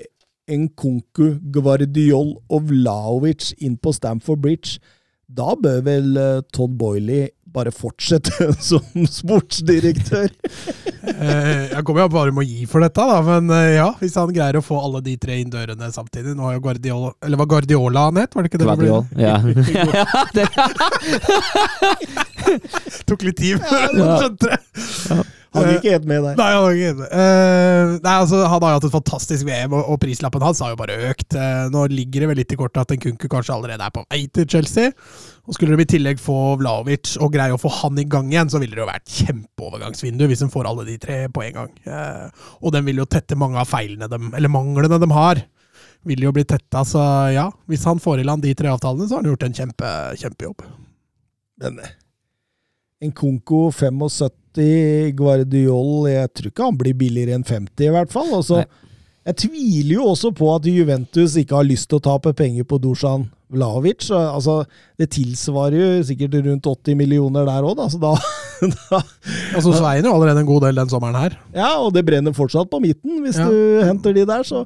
Nkunku, Gvardiol og Vlaovic inn på Stamford Bridge, da bør vel uh, Todd Boiley bare fortsette som sportsdirektør? eh, jeg kommer jo bare med å gi for dette, da, men uh, ja, hvis han greier å få alle de tre inn dørene samtidig Nå har jo Guardiola Eller var Guardiola han het? Var det ikke det? Guardiol, ja. Tok litt tid før han skjønte det. Han gikk helt med der. Nei, han gikk helt med. Uh, nei, altså, han har jo hatt et fantastisk VM, og, og, prislappen hans har jo bare økt. Uh, nå ligger det vel litt i kortet at en Kunku kanskje allerede er på vei til Chelsea. Og Skulle de i tillegg få Vlaovic og greie å få han i gang igjen, så ville det jo vært kjempeovergangsvindu hvis de får alle de tre på en gang. Uh, og den vil jo tette mange av feilene de, eller manglene de har. Vil jo bli tetta, så ja. Hvis han får i land de tre avtalene, så har han gjort en kjempe, kjempejobb. Men en Konko 75 Guardiol Jeg tror ikke han blir billigere enn 50, i hvert fall. Altså, jeg tviler jo også på at Juventus ikke har lyst til å tape penger på Dusan Vlavic. Altså, det tilsvarer jo sikkert rundt 80 millioner der òg, da. Så da, da Altså Svein jo allerede en god del den sommeren her. Ja, og det brenner fortsatt på midten, hvis ja. du henter de der, så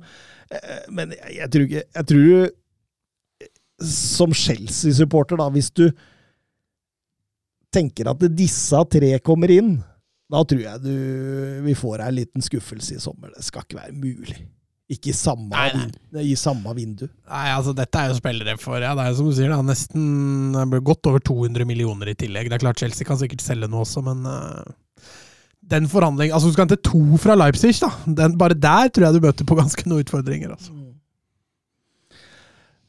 eh, Men jeg, jeg tror ikke Jeg tror som Chelsea-supporter, da, hvis du tenker at disse tre kommer inn, da tror jeg du, vi får en liten skuffelse i sommer. Det skal ikke være mulig. Ikke i samme, nei, nei. I samme vindu. Nei, altså Dette er jo spillere for ja, det er jo som du sier, da, nesten godt over 200 millioner i tillegg. Det er klart Chelsea kan sikkert selge noe også, men uh, den forhandlingen Altså Du skal hente to fra Leipzig, da. Den, bare der tror jeg du møter på ganske noen utfordringer. altså.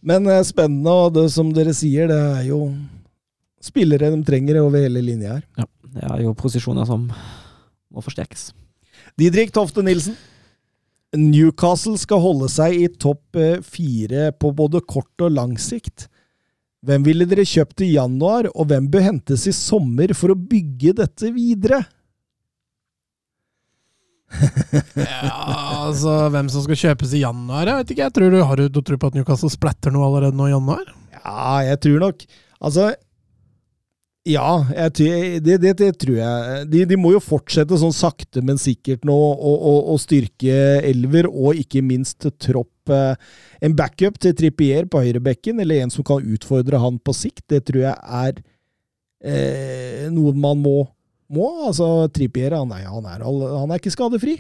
Men uh, spennende, og det som dere sier, det er jo spillere de trenger over hele linja her. Ja, det er jo posisjoner som må forsterkes. Didrik Tofte Nilsen. Newcastle skal holde seg i topp eh, fire på både kort og lang sikt. Hvem ville dere kjøpt i januar, og hvem bør hentes i sommer for å bygge dette videre? ja, altså Hvem som skal kjøpes i januar? Jeg vet ikke. jeg tror du Har du tro på at Newcastle splatter noe allerede nå i januar? Ja, jeg tror nok Altså, ja, det, det, det, tror jeg. De, de, må jo fortsette sånn sakte, men sikkert nå å styrke elver, og ikke minst tropp. Eh, en backup til Trippier på høyrebekken, eller en som kan utfordre han på sikt, det tror jeg er eh, noe man må. må. Altså, Trippier han er, han, er, han er ikke skadefri.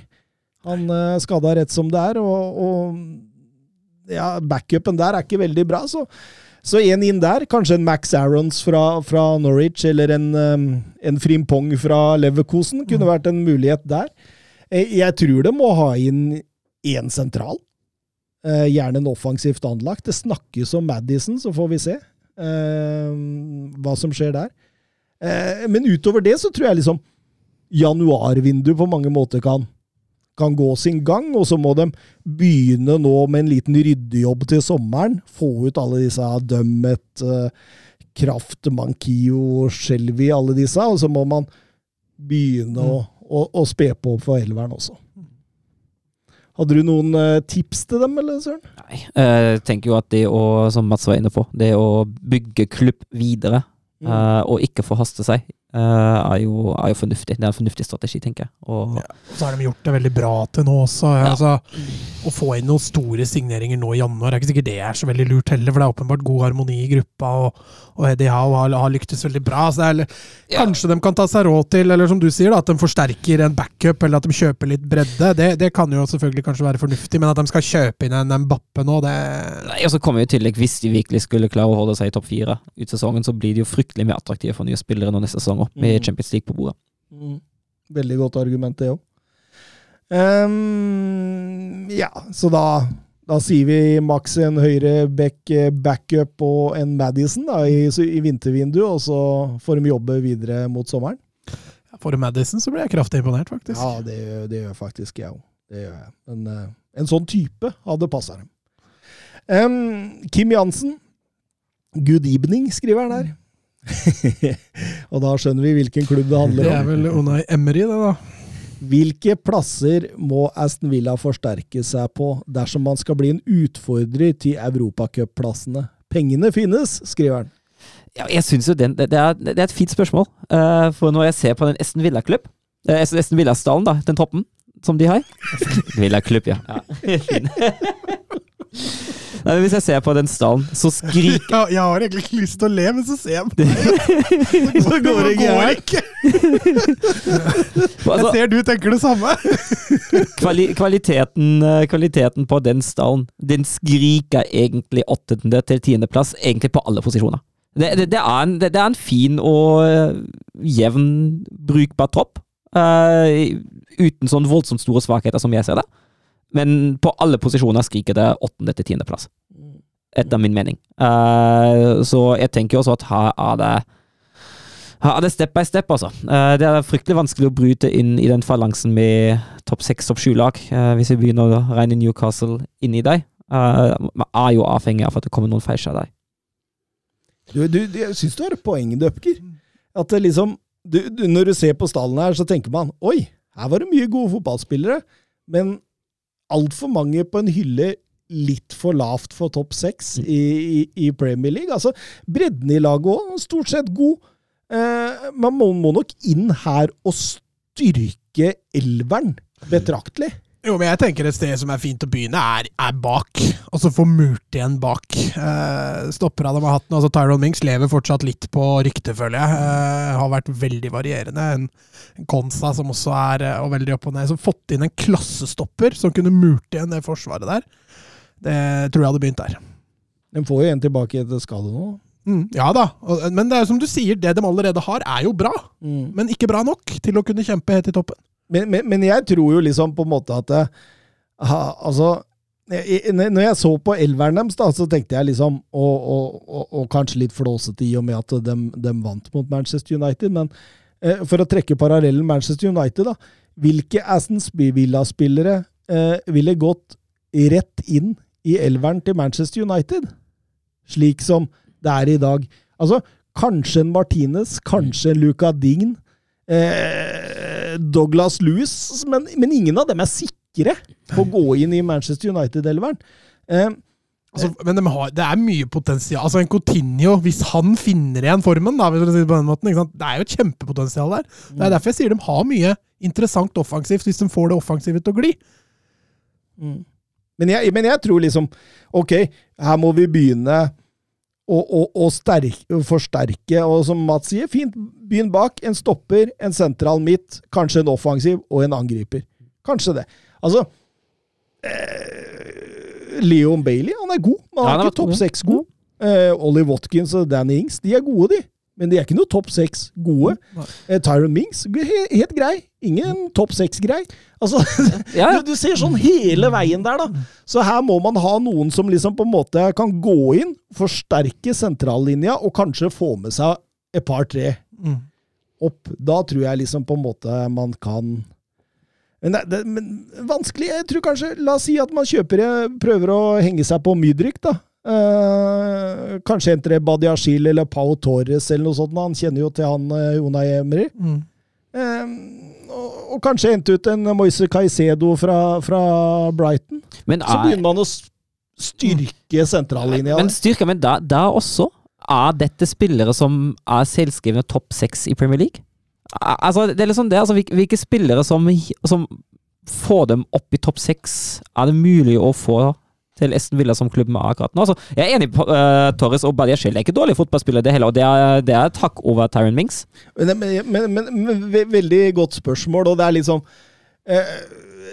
Han er skada rett som det er, og, og ja, backupen der er ikke veldig bra. Så, så en inn der, kanskje en Max Arons fra, fra Norwich, eller en, um, en Frimpong fra Leverkosen, kunne vært en mulighet der. Eh, Jeg tror det må ha inn én sentral. Eh, gjerne en offensivt anlagt. Det snakkes om Madison, så får vi se eh, hva som skjer der. Men utover det så tror jeg liksom januarvinduet på mange måter kan, kan gå sin gang, og så må de begynne nå med en liten ryddejobb til sommeren. Få ut alle disse Dømmet, eh, Kraft, Mankio, Shelby, alle disse, og så må man begynne å, å, å spe på for elveren også. Hadde du noen eh, tips til dem, eller Søren? Nei, eh, jeg tenker jo at det å, som Mats var inne på, det å bygge klubb videre, Mm. og ikke forhaste seg, er, jo, er jo fornuftig. Det er en fornuftig strategi, tenker jeg. Og, Og så har de gjort det veldig bra til nå også. Ja. Altså, å få inn noen store signeringer nå i januar er ikke sikkert det er så veldig lurt heller, for det er åpenbart god harmoni i gruppa, og, og Eddie Howe har, har lyktes veldig bra. Så er, Ja. Kanskje de kan ta seg råd til, eller som du sier, da, at de forsterker en backup, eller at de kjøper litt bredde. Det, det kan jo selvfølgelig kanskje være fornuftig, men at de skal kjøpe inn en Mbappe nå, det Nei, og så kommer jo tillegg, hvis de virkelig skulle klare å holde seg i topp fire ut sesongen, så blir de jo fryktelig mer attraktive for nye spillere nå neste sesong også, med Mm. Champions League på bordet. Mm. Veldig godt argument, det òg. ja, så da, da sier vi maks en høyre back eh, backup og en Madison da, i, i vintervinduet, og så får de jobbe videre mot sommeren. For Madison så blir jeg kraftig imponert, faktisk. Ja, det, det gjør faktisk jeg òg. Det gjør jeg. Men uh, en sånn type hadde passa dem. Um, Kim Jansen. Good evening, skriver han her. og da skjønner vi hvilken klubb det handler om. Det er vel Unai Emery, det, da. Hvilke plasser må Aston Villa forsterke seg på dersom man skal bli en utfordrer til europacupplassene? Pengene finnes, skriver han. Ja, jeg synes jo den, det, det, er, det er et fint spørsmål, Uh, for når jeg ser på den Esten Villa-klubb, uh, Esten Villa-stallen, da, den toppen som de har Villa-klubb, ja. ja. Nei, men hvis jeg ser på den stallen, så skriker Ja, jeg har egentlig ikke lyst til å le, men så ser jeg på deg. Så går det ikke Jeg altså, ser du tenker det samme. kvali kvaliteten, eh, kvaliteten på den stallen, den skriker egentlig åttende til tiendeplass, egentlig på alle posisjoner. Det, det, det, er en, det, det er en fin og eh, jevn, brukbar tropp. Uh, uten sånn voldsomt store svakheter, som jeg ser det. Men på alle posisjoner skriker det åttende til tiendeplass. Etter min mening. Uh, så jeg tenker også at her er det her er det step by step, altså. Eh, det er fryktelig vanskelig å bryte inn i den falansen med topp seks, topp sju-lag, eh, hvis vi begynner å regne Newcastle inn i deg. Eh, Man er jo avhengig av at det kommer noen feilskjær der. Du, du, du, jeg syns du har et poeng, Døpker. At det liksom du, du, Når du ser på stallen her, så tenker man oi, her var det mye gode fotballspillere, men altfor mange på en hylle litt for lavt for topp seks i, i, i Premier League. Altså, bredden i laget òg, stort sett god. Eh, man må, må nok inn her og styrke elveren betraktelig. Jo, men jeg tenker et sted som er fint å begynne, er, er bak. Og så få murt igjen bak. Eh, stopper av dem har hatt nå. Altså, Tyron Minks lever fortsatt litt på ryktet, føler jeg. Eh, har vært veldig varierende. En, Konsa som også er eh, og veldig opp og ned. Som fått inn en klassestopper som kunne murt igjen det forsvaret der. Det tror jeg hadde begynt der. De får jo en tilbake etter skade nå. Mm, ja da, men det er som du sier, det de allerede har, er jo bra. Men ikke bra nok til å kunne kjempe helt i toppen. Men, men, men jeg tror jo liksom på en måte at det, ha, Altså jeg- Når jeg så på elveren deres, da, så tenkte jeg liksom Og, og, og, og kanskje litt flåsete i og med at de, de vant mot Manchester United, men eh, for å trekke parallellen Manchester United, da. Hvilke Aston Villa-spillere eh, ville gått rett inn i elveren til Manchester United? Slik som det er i dag. Altså, kanskje en Martinez, kanskje en Luca Dign. Eh, Douglas Lewis, men, men ingen av dem er sikre på å gå inn i Manchester United-elveren. Eh, Altså, men de har, det er mye potensial. Altså En Coutinho, hvis han finner igjen formen, da, hvis du sier på den måten, det er jo et kjempepotensial der. Det er derfor jeg sier de har mye interessant offensivt, hvis de får det offensive til å gli. men, jeg, men jeg tror liksom Ok, her må vi begynne og, og, og sterk, forsterke. Og som Mats sier, fint begynn bak. En stopper, en sentral midt, kanskje en offensiv og en angriper. Kanskje det. Altså eh, Leon Bailey, han er god, han er ja, ikke topp god. seks god. Eh, Ollie Watkins og Danny Ings, de er gode, de. Men de er ikke noe topp seks gode. Eh, Tyron Mings, helt, helt grei. Ingen topp seks-grei. Altså, Ja, ja. du, du ser sånn hele veien der, da. Så her må man ha noen som liksom på en måte kan gå inn, forsterke sentrallinja, og kanskje få med seg et par-tre Mm. opp. Da tror jeg liksom på en måte man kan men, det, det, men vanskelig. Jeg tror kanskje La oss si at man kjøper prøver å henge seg på Mydrik, da. Eh, kanskje henter det Badiashil eller Pau Torres eller noe sånt. Han kjenner jo til han eh, Unai Emry. Mm. Uh, og, og kanskje hente ut en Moise Caicedo fra, fra Brighton. Men, Så er, begynner man å styrke sentrallinja. men der. styrka, men da, da også Er dette spillere som er selvskrivne topp seks i Premier League? Altså, det er liksom det, altså, Hvilke spillere som, som får dem opp i topp seks, er det mulig å få til Esten Villa som klubb med akkurat nå? Altså, jeg er enig på uh, Torres og Badia Det er ikke dårlig fotballspiller, det heller, og det er, det er takk over Tyron Mings. Men, men, men, men, men veldig godt spørsmål, og det er liksom uh,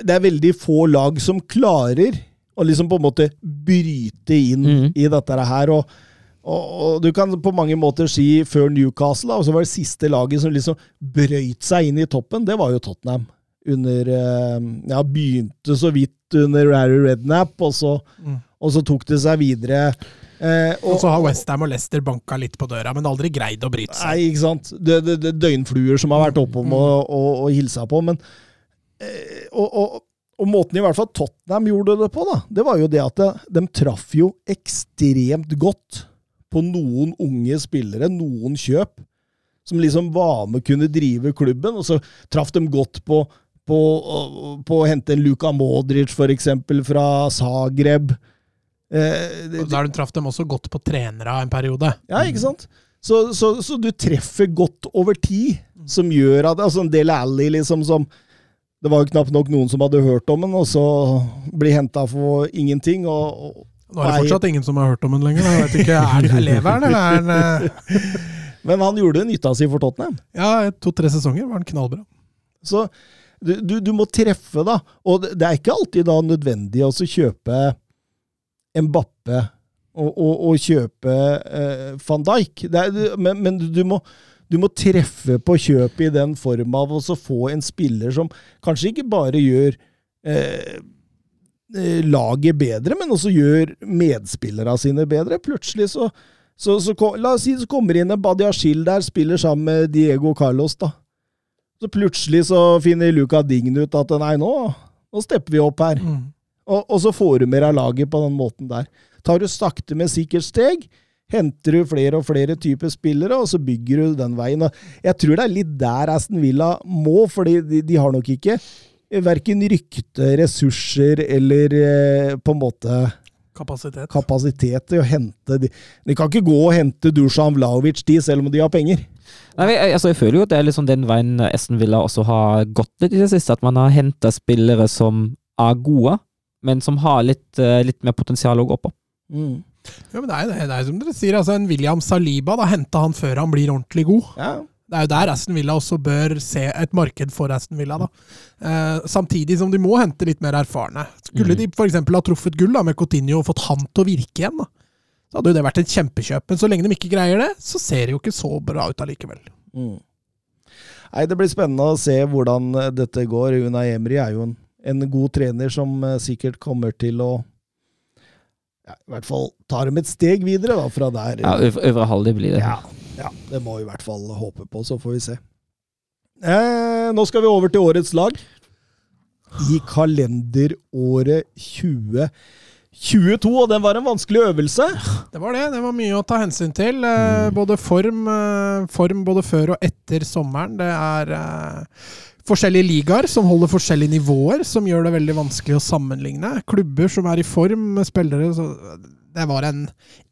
Det er veldig få lag som klarer å liksom på en måte bryte inn mm. i dette her. Og, og, og du kan på mange måter si før Newcastle, da, og så var det siste laget som liksom brøyt seg inn i toppen, det var jo Tottenham. Under eh, Ja, begynte så vidt under Rary Rednap, og så, Mm. og så tok det seg videre. Eh, Og så har Westham og Leicester banka litt på døra, men aldri greid å bryte seg. Nei, ikke sant. Det, det, det døgnfluer som har vært oppom og, og, og hilsa på. Men eh, og, og, og måten i hvert fall Tottenham gjorde det på, da, det var jo det at det, de traff jo ekstremt godt på noen unge spillere, noen kjøp, som liksom var med å kunne drive klubben. Og så traff de godt på, på, på å hente en Luka Modric, eksempel, fra Zagreb. Eh, det- du Da traff dem også godt på trenere en periode. ja, ikke sant? Så, så, så du treffer godt over tid, som gjør at altså En del alley, liksom, som Det var jo knapt nok noen som hadde hørt om den, og så blir henta for ingenting. Og, og, Nå er det fortsatt ingen som har hørt om den lenger. Jeg vet ikke, Er det lever den, eller er den eh, men han gjorde nytta si for Tottenham. Ja, to-tre sesonger var han knallbra. Så du, du, du må treffe, da. Og det, er ikke alltid da nødvendig å så kjøpe Mbappe og, og, og kjøpe eh, van Dijk. Er, men men du, må, du må treffe på kjøpet i den form av å få en spiller som kanskje ikke bare gjør eh, eh, laget bedre, men også gjør medspillerne sine bedre. Plutselig så, så, så La oss si det kommer inn en Badiashil der, spiller sammen med Diego Carlos, da. Så plutselig så finner Luca Dign ut at nei, nå, nå stepper vi opp her. Mm. Og, og så får du mer av laget på den måten der. Tar du sakte, med sikkert steg, henter du flere og flere typer spillere, og så bygger du den veien. Jeg tror det er litt der Aston Villa må, fordi de, de har nok ikke verken rykte, ressurser eller eh, på en måte Kapasitet. kapasitet til å hente de. De kan ikke gå og hente Dusan Vlaovic de, selv om de har penger. Nei, men jeg, altså, jeg føler jo at det er liksom den veien Esten Villa også har gått litt i det siste. At man har henta spillere som er gode, men som har litt, eh, litt mer potensial å gå på. Mm. Ja, men det er det, er som dere sier, altså en William Saliba, da henta han før han blir ordentlig god. Ja. Det er jo der Aston Villa også bør se et marked for Aston Villa. da. Eh, samtidig som de må hente litt mer erfarne. Skulle mm. de f.eks. ha truffet gull da, med Coutinho og fått han til å virke igjen, da, så hadde jo det vært et kjempekjøp. Men så lenge de ikke greier det, så ser det jo ikke så bra ut allikevel. Mm. Nei, Det blir spennende å se hvordan eh, dette går. Unai Emry er jo en, en god trener som eh, sikkert kommer til å ja, I hvert fall ta dem et steg videre da, fra der. Ja, øvre, blir det. Ja, ja, det må vi i hvert fall håpe på, så får vi se. Eh, nå skal vi over til årets lag. I kalenderåret 2022, og den var en vanskelig øvelse. Det var det. Det var mye å ta hensyn til. Mm. både form, eh, form både før og etter sommeren. Det er eh, forskjellige ligaer som holder forskjellige nivåer, som gjør det veldig vanskelig å sammenligne. Klubber som er i form med spillere så det var en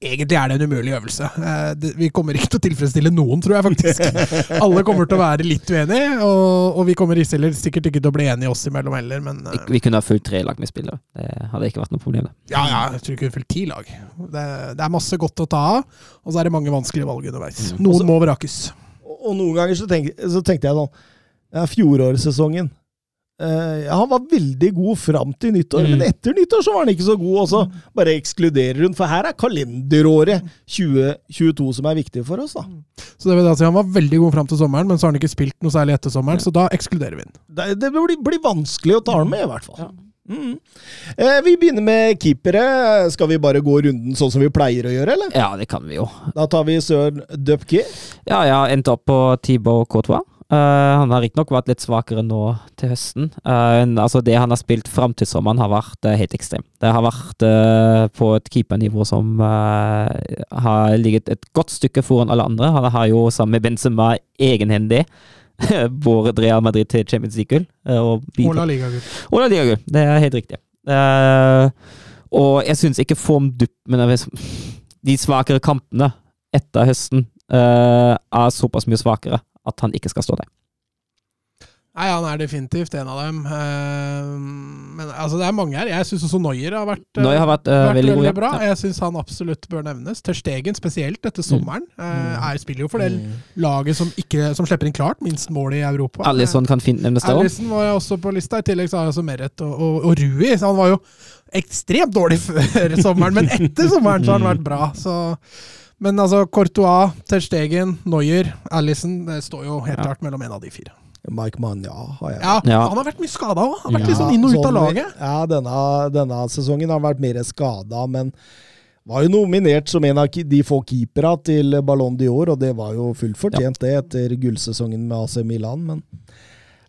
Egentlig er det en umulig øvelse. Eh, vi kommer ikke til å tilfredsstille noen, tror jeg faktisk. Alle kommer til å være litt uenige, og, og vi kommer heller sikkert ikke til å bli enige oss imellom heller, men Vi, vi kunne ha fulgt tre lag med spillere. Det hadde ikke vært noe problem. ja, ja, jeg tror ikke vi fulgt ti lag. Det, det er masse godt å ta av, og så er det mange vanskelige valg underveis. Mm. Noen Også, må vrakes. Og, og noen ganger så, tenk, så tenkte jeg sånn ja, Fjorårssesongen eh, ja, Han var veldig god fram til nyttår, Mm. men etter nyttår så var han ikke så god. Og så bare ekskluderer hun, for her er kalenderåret 2022 som er viktig for oss. da. Så det vil da si Han var veldig god fram til sommeren, men så har han ikke spilt noe særlig etter sommeren, så da ekskluderer vi den. Det, det blir, blir vanskelig å ta han med, i hvert fall. Ja. Mm. Eh, vi begynner med keepere. Skal vi bare gå runden sånn som vi pleier å gjøre, eller? Ja, det kan vi jo. Da tar vi Søren Dupke. Ja, jeg har endt opp på Thibaut Courtois. Eh, han har riktignok vært litt svakere nå til høsten. Uh, altså Det han har spilt fram til sommeren, har vært uh, helt ekstremt. Det har vært på et keepernivå som har ligget et godt stykke foran alle andre. Han har jo sammen med Benzema egenhendig båret Real Madrid til Champions League-gull. og La Liga-gull. Liga-gull. Det er helt riktig. Og jeg syns ikke formdupp Men de svakere kampene etter høsten er såpass mye svakere at han ikke skal stå der. Nei, han er definitivt en av dem. Eh, Men altså, det er mange her. Jeg syns også Noyer har vært, eh, Neuer har vært, eh, vært veldig veldig, bra. Ja. Jeg syns han absolutt bør nevnes. Tørstegen spesielt etter sommeren. Mm. er, spiller jo for det Mm. laget som, ikke, som slipper inn klart minst mål i Europa. Alison kan fint nevnes der òg. Allison var også på lista. I tillegg så har jeg også Meret og, og, og Rui. Så han var jo ekstremt dårlig før sommeren, men etter sommeren så har han vært bra. Så. Men altså, Courtois, Ter Stegen, Neuer, Alison Det står jo helt Ja. klart mellom en av de fire. Mike Mann, ja, har jeg. Ja, Ja. Han har vært mye skada òg. Han har vært Ja, litt sånn inn og ut av sånn- laget. Ja, denne, denne sesongen har han vært mer skada, men var jo nominert som en av de få keepera til Ballon d'Or, og det var jo fullt fortjent, det, etter gullsesongen med AC Milan, men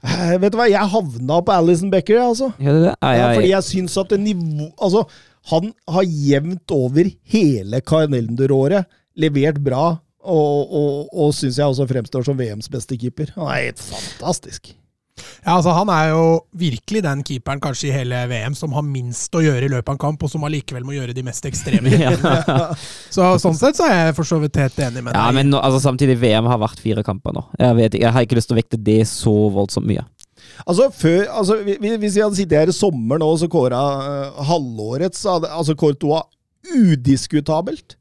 eh, Vet du hva, jeg havna på Alison Becker, altså. Ja, det det? Ja, Ja, fordi jeg syns at det nivå Altså, han har jevnt over hele kalenderåret levert bra, og, og, og syns jeg også fremstår som VMs beste keeper. Han er helt fantastisk. Ja, altså Han er jo virkelig den keeperen kanskje i hele VM som har minst å gjøre i løpet av en kamp, og som allikevel må gjøre de mest ekstreme. ja. Så Sånn sett så er jeg for så vidt helt enig med deg. ja, men nå, altså, samtidig, VM har vært fire kamper nå. Jeg, vet, jeg har ikke lyst til å vekte det så voldsomt mye. Altså, før, altså, hvi- hvi- Hvis vi hadde sittet her i sommer nå og kåra uh, halvårets så hadde, altså Courtois udiskutabelt.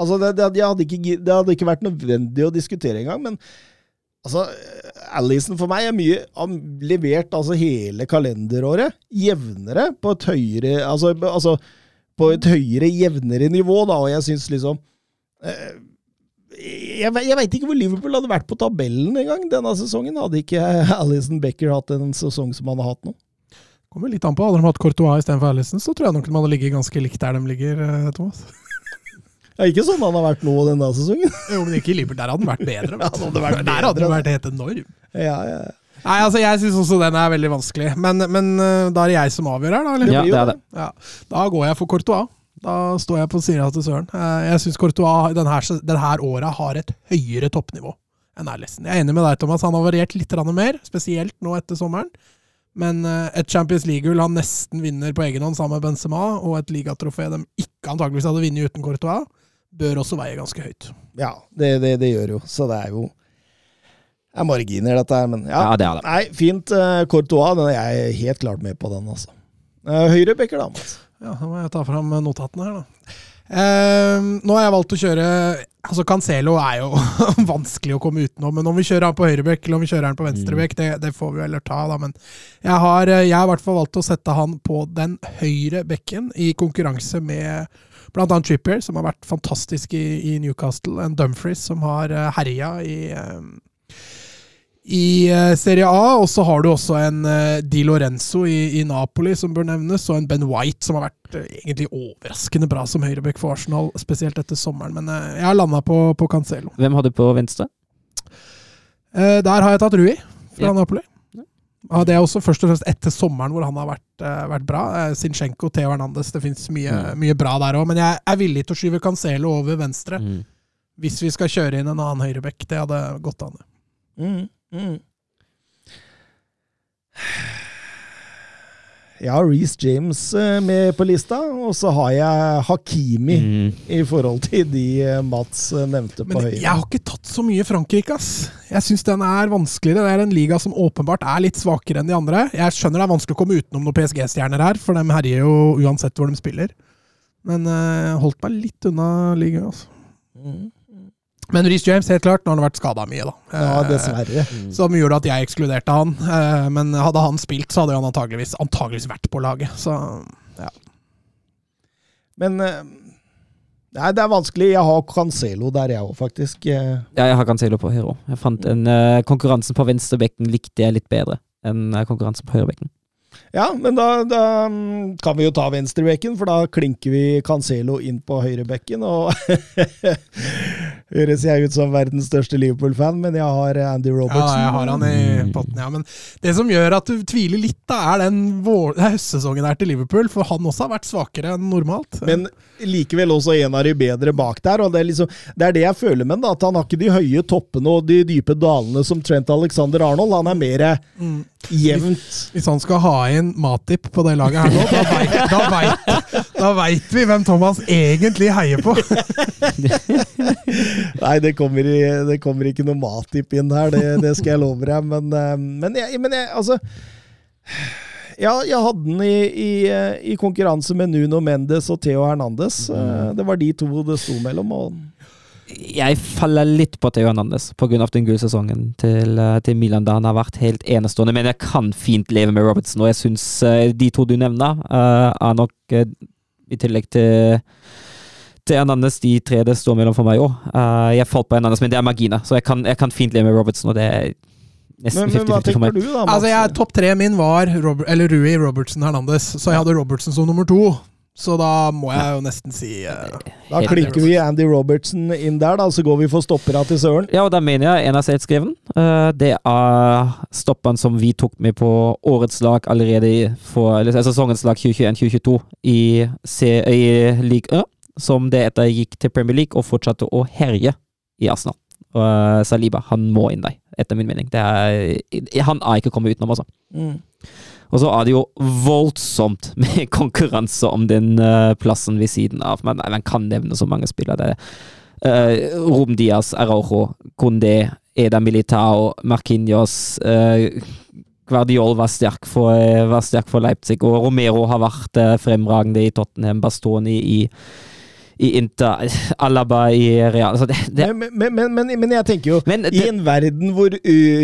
Altså, det, det, det, hadde ikke, det hadde ikke vært nødvendig å diskutere engang, men altså, Alison for meg er mye har levert altså hele kalenderåret jevnere på et høyere altså, altså på et høyere, jevnere nivå, da, og jeg syns liksom eh, jeg, jeg veit ikke hvor Liverpool hadde vært på tabellen engang denne sesongen. Hadde ikke Alison Becker hatt en sesong som han har hatt nå. Kommer litt an på. Hadde de hatt Courtois istedenfor Alison, så tror jeg nok de hadde ligget ganske likt der de ligger, eh, Thomas. Det er ikke sånn han har vært nå denne sesongen. Jo, men ikke i Liverpool. Der hadde han vært bedre. vet. Ja, hadde vært der hadde han vært helt enorm. Ja, ja. Nei, altså Jeg syns også den er veldig vanskelig. Men, men eh, da er det jeg som avgjør her, da? eller? Ja, det er det. Ja, Da går jeg for Courtois. Da står jeg på sida til Søren. Eh, Jeg syns Courtois denne, denne åra har et høyere toppnivå enn Erlesen. Jeg er enig med deg, Thomas. Han har variert litt mer, spesielt nå etter sommeren. Men eh, et Champions League-gull han nesten vinner på egen hånd sammen med Benzema, og et ligatrofé de ikke antageligvis hadde vunnet uten Courtois, bør også veie ganske høyt. ja det, det, det gjør jo. Så det er jo det er marginer, dette her. Men ja. Ja, det er det. Nei, fint. Uh, Courtois, den er jeg helt klart med på den, altså. Uh, høyre bekker, da. Mats. Ja, da må jeg ta fram notatene her, da. Eh, nå har jeg valgt å kjøre Altså Cancelo er jo vanskelig å komme utenom, men om vi kjører han på høyrebekk eller om vi kjører han på venstrebekk, det, det får vi heller ta, da. Men jeg har, eh, jeg har i hvert fall valgt å sette han på den høyre bekken i konkurranse med blant annet Trippier, som har vært fantastisk i, i Newcastle, en Dumfries som har uh, herja i eh, i eh, Serie A, og så har du også en eh, Di Lorenzo i, i Napoli som bør nevnes, og en Ben White som har vært eh, egentlig overraskende bra som høyrebekk for Arsenal, spesielt etter sommeren. Men jeg har landa på, på Cancelo. Hvem har du på venstre? Eh, der har jeg tatt Rui fra Ja. Napoli. Ja, det er også først og fremst etter sommeren hvor han har vært, vært bra. Zinchenko, Theo Hernandez, det fins mye, Mm. mye bra der òg. Men jeg er villig til å skyve Cancelo over venstre Mm. hvis vi skal kjøre inn en annen høyrebekk. Det hadde gått an. Mm, mm. Jeg har Reece James eh, med på lista, og så har jeg Hakimi Mm. i forhold til de eh, Mats eh, nevnte på Men høyre. jeg har ikke tatt så mye Frankrike, ass. Jeg syns den er vanskeligere. Det er en liga som åpenbart er litt svakere enn de andre. Jeg skjønner det er vanskelig å komme utenom noen PSG-stjerner her, for de herjer jo uansett hvor de spiller. Men uh, holdt meg litt unna ligaen, altså. Mm. Men Reece James, helt klart, nå har han vært skada mye, da. Ja, Eh, dessverre. Som gjorde at jeg ekskluderte han. Eh, Men hadde han spilt, så hadde han antageligvis, antageligvis vært på laget. Så Men eh, Nei, det er vanskelig. Jeg har Cancelo der, jeg òg, faktisk. Ja, jeg har Cancelo på høyre. Jeg fant en uh, Konkurransen på venstrebekken likte jeg litt bedre enn konkurransen på høyrebekken. Ja, men da, da mm, kan vi jo ta venstrebekken, for da klinker vi Cancelo inn på høyrebekken. Og høres jeg ut som verdens største Liverpool-fan, men jeg har Andy Robertson. ja, jeg har han i potten, ja. Men det som gjør at du tviler litt, da, er den vår, høstsesongen her til Liverpool. For han også har vært svakere enn normalt. Men likevel også en av de bedre bak der. og Det er, liksom, det, er det jeg føler med ham. At han har ikke de høye toppene og de dype dalene som Trent Alexander Arnold. Han er mer Mm. jevnt. Hvis han skal ha inn Matip på det laget her nå, da vet, da veit, da veit vi hvem Thomas egentlig heier på. Nei, det kommer, det kommer ikke noe Matip inn her, det, det skal jeg love deg. Men, eh, men, jeg, men jeg, altså ja, jeg hadde den i, i, i konkurranse med Nuno Mendes og Theo Hernandez. Eh, Det var de to det sto mellom. Jeg faller litt på Theo Hernandez pga. den gullsesongen til, eh, til Milan, da han har vært helt enestående. Men jeg kan fint leve med Robertson, og jeg syns de to du nevner, er nok i tillegg til til Hernandez, de tre det står mellom for meg òg. jeg falt på Hernandez, men det er marginer, så jeg kan, jeg kan fint leve med Robertson, og det er nesten men, men hva 50-50 for tenker meg. du, da? Mats? Altså, jeg, Topp tre min var Robert, eller Rui Robertson Hernandez, så jeg hadde Robertson som nummer to. Så da må jeg jo nesten si uh, Da klikker vi Andy Robertson inn der, da, så går vi for stoppera til Søren. Ja, og da mener jeg en av selvskreven. Uh, det er stopperen som vi tok med på årets lag allerede i- for eller, sesongens lag 2021-2022 i, C- i League Ø, som det etter gikk til Premier League og fortsatte å herje i Arsenal. Og eh, Saliba, han må inn der, etter min mening. Det er, han er ikke kommet utenom, altså. Mm. Og så er det jo voldsomt med konkurranse om den uh, plassen ved siden av. Men man kan nevne så mange spillere. Det er uh, Rom Diaz, Araujo, Condé, Eda Militao, Marquinhos uh, Guardiol var sterk, for, var sterk for Leipzig, og Romero har vært fremragende i Tottenham, Bastoni i, i Inter, Alaba i Real altså det, det, Men, men, men, men, men jeg tenker jo, Men i en verden hvor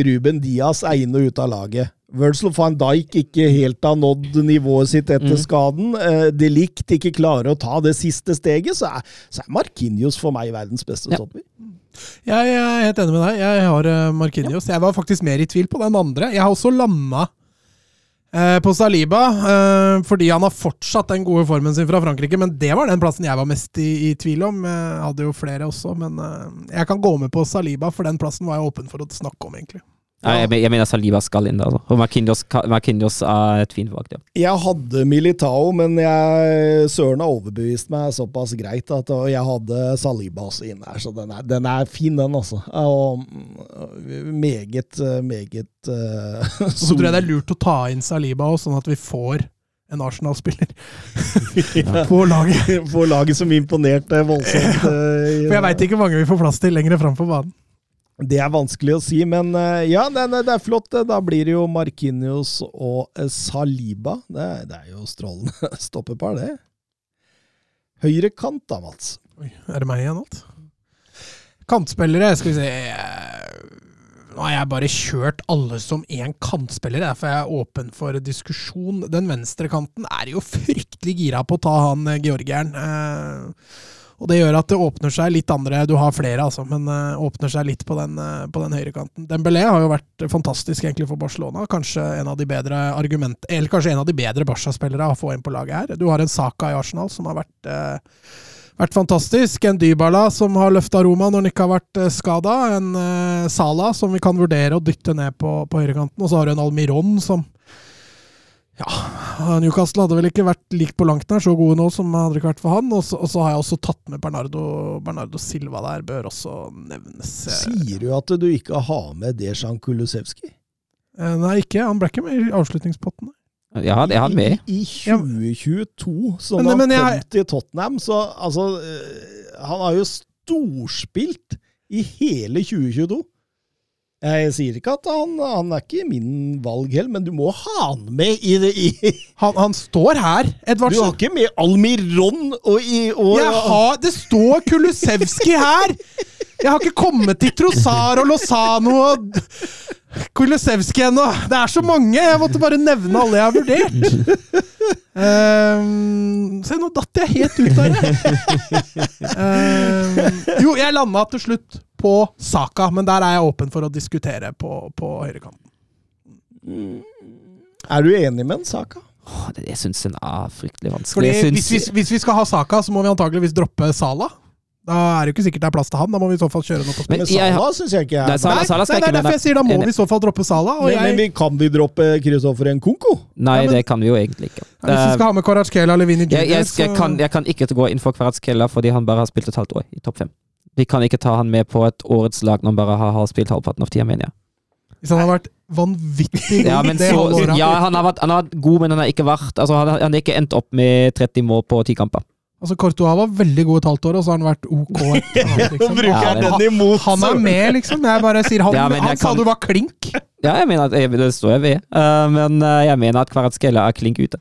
Ruben Diaz er inn og ut av laget Wurzel van Dijk ikke helt har nådd nivået sitt etter Mm. skaden. Uh, De Ligt ikke klarer å ta det siste steget, så er, så er Markinios for meg verdens beste Ja. stopper. Jeg er helt enig med deg. Jeg har Markinios. Marquinhos. Jeg var faktisk mer i tvil på den andre. Jeg har også landa eh, på Saliba, eh, fordi han har fortsatt den gode formen sin fra Frankrike. Men det var den plassen jeg var mest i, i tvil om. Jeg hadde jo flere også, men eh, jeg kan gå med på Saliba, for den plassen var jeg åpen for å snakke om, egentlig. Nei, jeg, jeg mener Saliba skal inn der. Altså. Og ka- er et fint valg. Ja. Jeg hadde Militao, men jeg, Søren har overbevist meg såpass greit at og jeg hadde Saliba også inne her, så den er, den er fin, den, altså. Og mm, meget, meget uh, Så tror jeg det er lurt å ta inn Saliba også, sånn at vi får en Arsenal-spiller på laget. På laget som imponerte voldsomt. Uh, For jeg veit ikke hvor mange vi får plass til lenger fram på banen. Det er vanskelig å si, men eh, ja, det, det er flott. Da blir det jo Markinios og eh, Saliba. Det, det er jo strålende stoppepar, det. Høyre kant da, Mats. Oi, er det meg igjen alt? Kantspillere, skal vi se Nå har jeg bare kjørt alle som én kantspiller, derfor er jeg åpen for diskusjon. Den venstre kanten er jo fryktelig gira på å ta han eh, georgieren. Eh, og det gjør at det åpner seg litt andre Du har flere, altså, men uh, åpner seg litt på den, uh, på den høyrekanten. Dembélé har jo vært fantastisk egentlig for Barcelona. Kanskje en av de bedre argument, eller kanskje en av de bedre Barca-spillere å få inn på laget her. Du har en Saka i Arsenal som har vært uh, vært fantastisk. En Dybala som har løfta Roma når han ikke har vært skada. En Sala som vi kan vurdere å dytte ned på, på høyrekanten. Og så har du en Almiron som Ja, Newcastle hadde vel ikke vært likt på langt nær så gode nå som hadde det ikke vært for han. Og så, og så har jeg også tatt med Bernardo, Bernardo Silva der, bør også nevnes. Sier du at du ikke har med Dejan Kulusevski? Eh, Nei, ikke. Han ble ikke med i avslutningspotten. Ja, det er han med i. I, i 2022, som Men- han men jeg- kom til Tottenham, så altså eh, Han har jo storspilt i hele 2022. Jeg sier ikke at han, han er ikke min valg heller, men du må ha han med i det i, Han, han står her, Du har ikke med Almiron og, i, og Jeg har, det står Kulusevski her! Jeg har ikke kommet til Trossar og Lozano og Kulusevski ennå. Det er så mange! Jeg måtte bare nevne alle jeg har vurdert. Um, se, nå datt jeg helt ut av det. Um, jo, jeg landa til slutt på Saka, men der er jeg åpen for å diskutere på, på høyrekanten. Er du enig med en Saka? Åh, det, jeg syns den er fryktelig vanskelig. Fordi Jeg hvis, syns, hvis, hvis vi skal ha Saka, så må vi antakeligvis droppe Sala. Da er det jo ikke sikkert det er plass til han. Da må vi i så fall kjøre noe på. Men Men jeg har- syns jeg ikke er Nei, Salah- Nei, nei, med, derfor jeg sier da må vi i så fall droppe Sala. Og men, jeg, men vi, kan vi droppe Kristoffer Nkunku? Nei, Ja, men- det kan vi jo egentlig ikke. Ja, Hvis vi skal ha med Kvaratskhelia eller Vinny jeg, jeg, jeg, kan, jeg kan ikke gå inn for Kvaratskhelia fordi han bare har spilt et halvt år i topp fem. Vi kan ikke ta han med på et årets lag når han bare har, har spilt halvparten av tida, mener jeg. Hvis han har vært vanvittig god Ja, det så, året. ja han, har vært, han har vært god, men han har ikke vært altså, han, har, han har ikke endt opp med 30 mål på ti kamper. Altså, Courtois var veldig god et halvt år, og så har han vært OK. Liksom. bruker Ja, men- den imot. Han er med, liksom. Jeg bare sier Han, Ja, han jeg sa kan- du var klink. Ja, jeg mener at jeg, det står jeg ved, Uh, men uh, jeg mener at Kvaratskhelia er klink ute.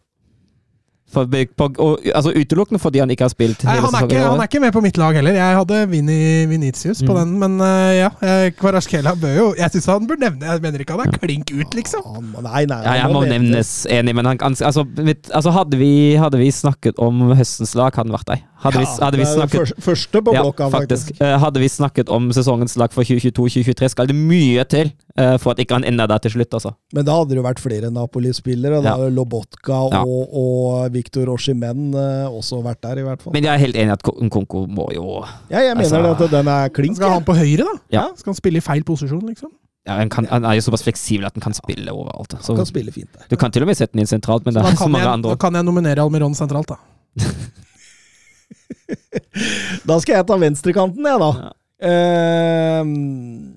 For, på, og, altså Utelukkende fordi han ikke har spilt Nei, hele han, er sesongen. ikke, han er ikke med på mitt lag heller. Jeg hadde Vinny Vinicius på Mm. den, men uh, ja. Kvaraskela bør jo Jeg syns han bør nevne Jeg mener ikke han er klink ut, liksom. Han må- Nei, nei, Ja, jeg må nevnes enig, men han, altså, altså hadde, vi, hadde vi snakket om høstens lag, hadde han vært der. Hadde, vi, hadde vi snakket første på ja, blokka, faktisk. Eh, hadde vi snakket om sesongens lag for 2022-2023, skal det mye til eh, for at ikke han ender der til slutt, altså. Men da hadde det jo vært flere Napoli-spillere. Da Ja. hadde Lobotka Ja. og, og Victor Oshimen eh, også vært der, i hvert fall. Men jeg er helt enig i at Nkonko må jo ja, jeg mener altså- at den er klink. Skal han på høyre, da? Ja. Skal han spille i feil posisjon, liksom? ja, han, kan, han er jo såpass fleksibel at han kan spille overalt. Han kan spille fint der. du kan til og med sette den inn sentralt, men Så det er så mange jeg, andre da kan jeg nominere Almiron sentralt, da. Da skal jeg ta venstrekanten, jeg, da. Ehm,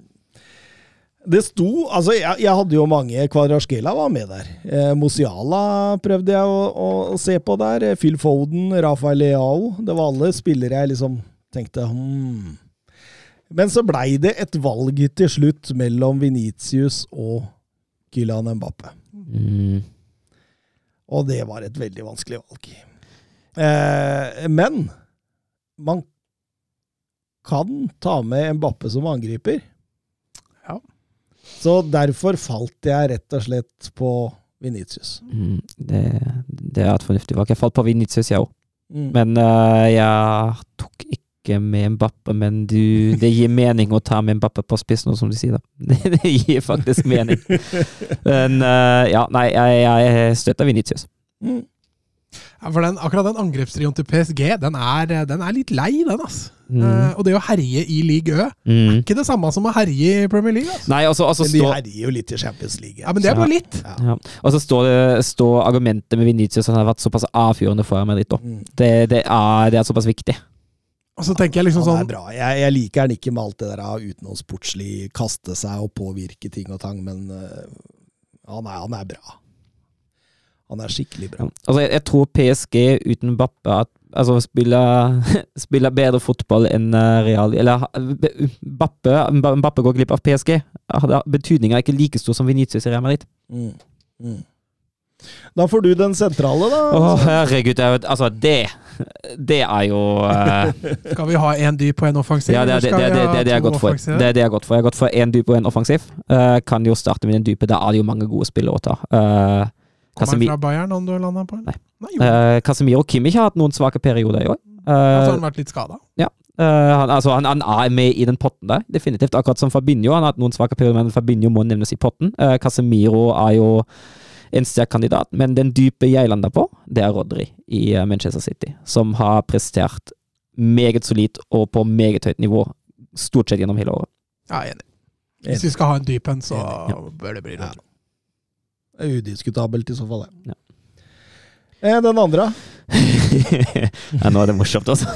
det sto Altså, jeg, jeg hadde jo mange Kvadraskela var med der. Eh, Musiala prøvde jeg å, å, å se på der. Phil Foden, Rafael Leao. Det var alle spillere jeg liksom tenkte hmm. Men så blei det et valg til slutt mellom Venitius og Kylian Mbappe. Mm. Og det var et veldig vanskelig valg. Eh, men man kan ta med Mbappe som angriper. Ja. Så derfor falt jeg rett og slett på Venitius. Mm, det, det er et fornuftig valg. Jeg falt på Vinicius, jeg òg. Mm. Men uh, jeg tok ikke med Mbappe, men du, det gir mening å ta med Mbappe på spiss nå, som du sier. Det, det gir faktisk mening. Men uh, ja, nei, jeg, jeg støtter Vinicius. Mm. Ja, for den, akkurat den angrepstrioen til PSG, den er, den er litt lei, den, ass. Mm. Uh, og det å herje i league Ø, Mm. ikke det samme som å herje i Premier League. ass. Nei, altså, altså, Men de stå... herjer jo litt i Champions League. Ja, men det er bare litt. Ja. ja. Og så står, stå argumentet med Vinicius at han har vært såpass avfjørende for Madrid. Mm. Det, det, er, det er såpass viktig. Og så tenker jeg liksom Han er sånn bra. Jeg, jeg liker han ikke med alt det der uten å sportslig kaste seg og påvirke ting og tang, men uh, han, er, han er bra. Han er skikkelig bra. Altså, jeg, jeg tror PSG uten Bappe at, altså, spiller, spiller bedre fotball enn eh, Real Eller Bappe, Mbappe går glipp av PSG. Betydninga Betydningen er ikke like stor som Vinicius i Real Madrid. Mm. Mm. Da får du den sentrale, da. Å, herregud. Er, jo- altså, det Det er jo uh... Skal vi ha én dyp og én offensiv? Ja, det er det, det, det, ha det, det jeg har gått for. Det er det jeg har gått for. Jeg har gått for én dyp og en offensiv. Uh, kan jo starte med den dype. Da er det jo mange gode spillere å ta. Uh, Kommer han fra Bayern, han du landa på? Nei. Nei uh, Casemiro Kimmich har hatt noen svake perioder i år. Ja, så har Uh, han vært litt skada. Eh, han, altså, han, han er med i den potten der, definitivt. Akkurat som Fabinho. Han har hatt noen svake perioder, men Fabinho må nevnes i potten. Uh, Casemiro er jo en sterk kandidat, men den dype jeg lander på, det er Rodri i eh, Manchester City, som har prestert meget solid og på meget høyt nivå stort sett gjennom hele året. Ja, enig. Hvis vi skal ha en dyp en, så bør det bli Ja. Rodri. Det er udiskutabelt i så fall, det. Ja. Eh, Den andre? ja, nå er det morsomt, altså.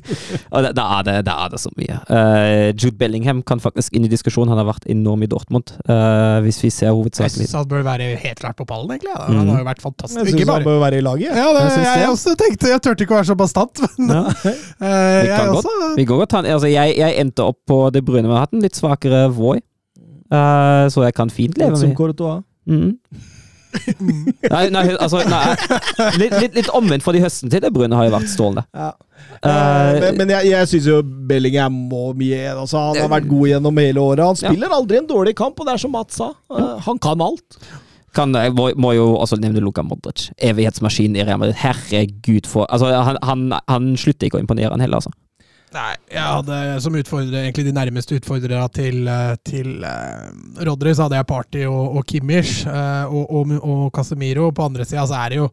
da, da, er det, da er det så mye. Uh, Jude Bellingham kan faktisk inn i diskusjonen. Han har vært enorm i Dortmund, Uh, hvis vi ser Jeg hovedsakelig syns han bør være helt klart på pallen, egentlig. Ja. Han Mm. har jo vært fantastisk. Jeg syns han bør være i laget. Ja, det, Jeg jeg, jeg også tenkte Jeg turte ikke å være så bastant, men ja. uh, Vi jeg også. Vi går godt, han, altså, jeg, jeg endte opp på det brune, med har hatt en litt svakere Voi. Eh, så jeg kan fint leve med som med Mhm. Nei, nei, altså nei, litt, litt, litt omvendt for de høsten til det brune har jo vært strålende. Ja. Uh, men men jeg, jeg syns jo Bellingham må mye altså, Han har vært god gjennom hele året. Han Ja. spiller aldri en dårlig kamp, og det er som Mats sa, uh, han kan alt. kan, jeg må, må jo også nevne Luka Modric. Evighetsmaskinen i Real Madrid. Herregud, for altså, han, han, han slutter ikke å imponere, han heller, altså. Nei, jeg hadde som utfordrer, egentlig de nærmeste utfordrere til, eh, til uh, Rodry, så hadde jeg Party og, og Kimmich Uh, og, og, og Casemiro. På andre sida så er det jo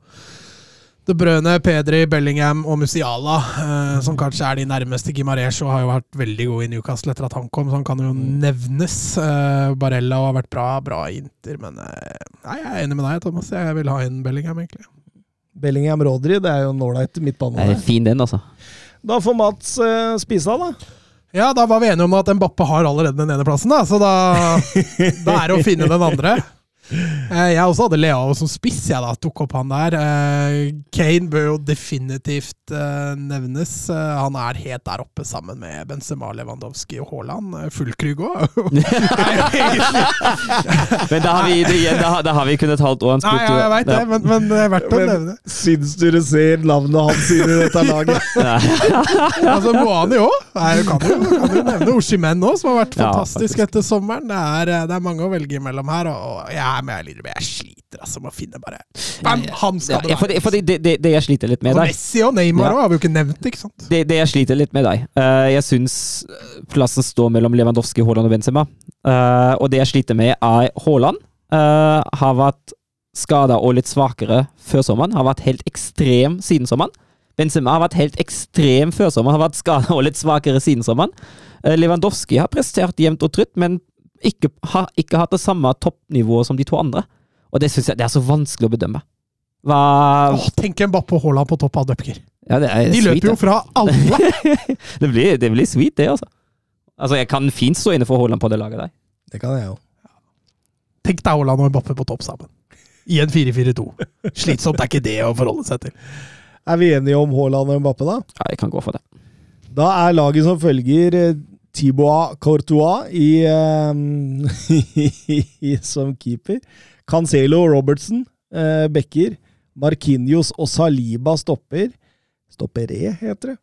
De Brøne, Pedri, Bellingham og Musiala, uh, som kanskje er de nærmeste. Gimaresh og har jo vært veldig god i Newcastle etter at han kom, så han kan jo nevnes. Eh, Barella har vært bra, bra i Inter, men nei, jeg er enig med deg, Thomas. Jeg vil ha inn Bellingham, egentlig. Bellingham Rodri, det er jo en ålreit midtbane. Fin, den, altså. Da får Mats eh, spise av, da. Ja, da var vi enige om at Mbappe har allerede den ene plassen, da. Så da, da er det å finne den andre. Eh, Jeg også hadde Leao som spiss, jeg da, tok opp han der. Eh, Kane bør jo definitivt eh, nevnes. Han er helt der oppe sammen med Benzema, Lewandowski og Haaland. fullkrygg Fullkrug òg. Men da har vi, da, da har vi kunnet halvt år. Han Nei, spilte ja, jeg veit det, men, men det er verdt å nevne. Syns du du ser navnet hans inn i dette laget? Altså, Moani òg. Kan, jo- kan jo nevne Oshimen òg, som har vært fantastisk ja, etter sommeren. Det er, det er mange å velge imellom her, og jeg er med jeg, men jeg sliter altså med å finne bare Hvem han skal det ja, være? fordi det, det, det jeg sliter litt med deg Messi og Neymar Ja. har vi jo ikke nevnt, ikke sant? det, det jeg sliter litt med deg Uh, Jeg syns plassen står mellom Lewandowski, Haaland og Benzema. Uh, og det jeg sliter med, er Haaland. Uh, har vært skada og litt svakere før sommeren. Har vært helt ekstrem siden sommeren. Benzema har vært helt ekstrem før sommeren. Har vært skada og litt svakere siden sommeren. Eh, Lewandowski har prestert jevnt og trutt, men ikke, har ikke hatt det samme toppnivået som de to andre. Og det syns jeg det er så vanskelig å bedømme. Hva Åh, tenk en Bappe Haaland på topp av Dupker. ja, det er De sweet, løper jo fra alle! det, blir, det blir sweet, det, altså. Altså, Jeg kan fint stå inne for Haaland på det laget der. Det kan jeg jo. Tenk deg Haaland og Mbappe på topp sammen. I en 4-4-2. Slitsomt er ikke det å forholde seg til. Er vi enige om Haaland og Mbappe, da? Ja, jeg kan gå for det. Da er laget som følger Thibaut Courtois i, eh, som keeper. Cancelo Robertson eh, backer. Marquinhos og Saliba stopper. stoppere heter det.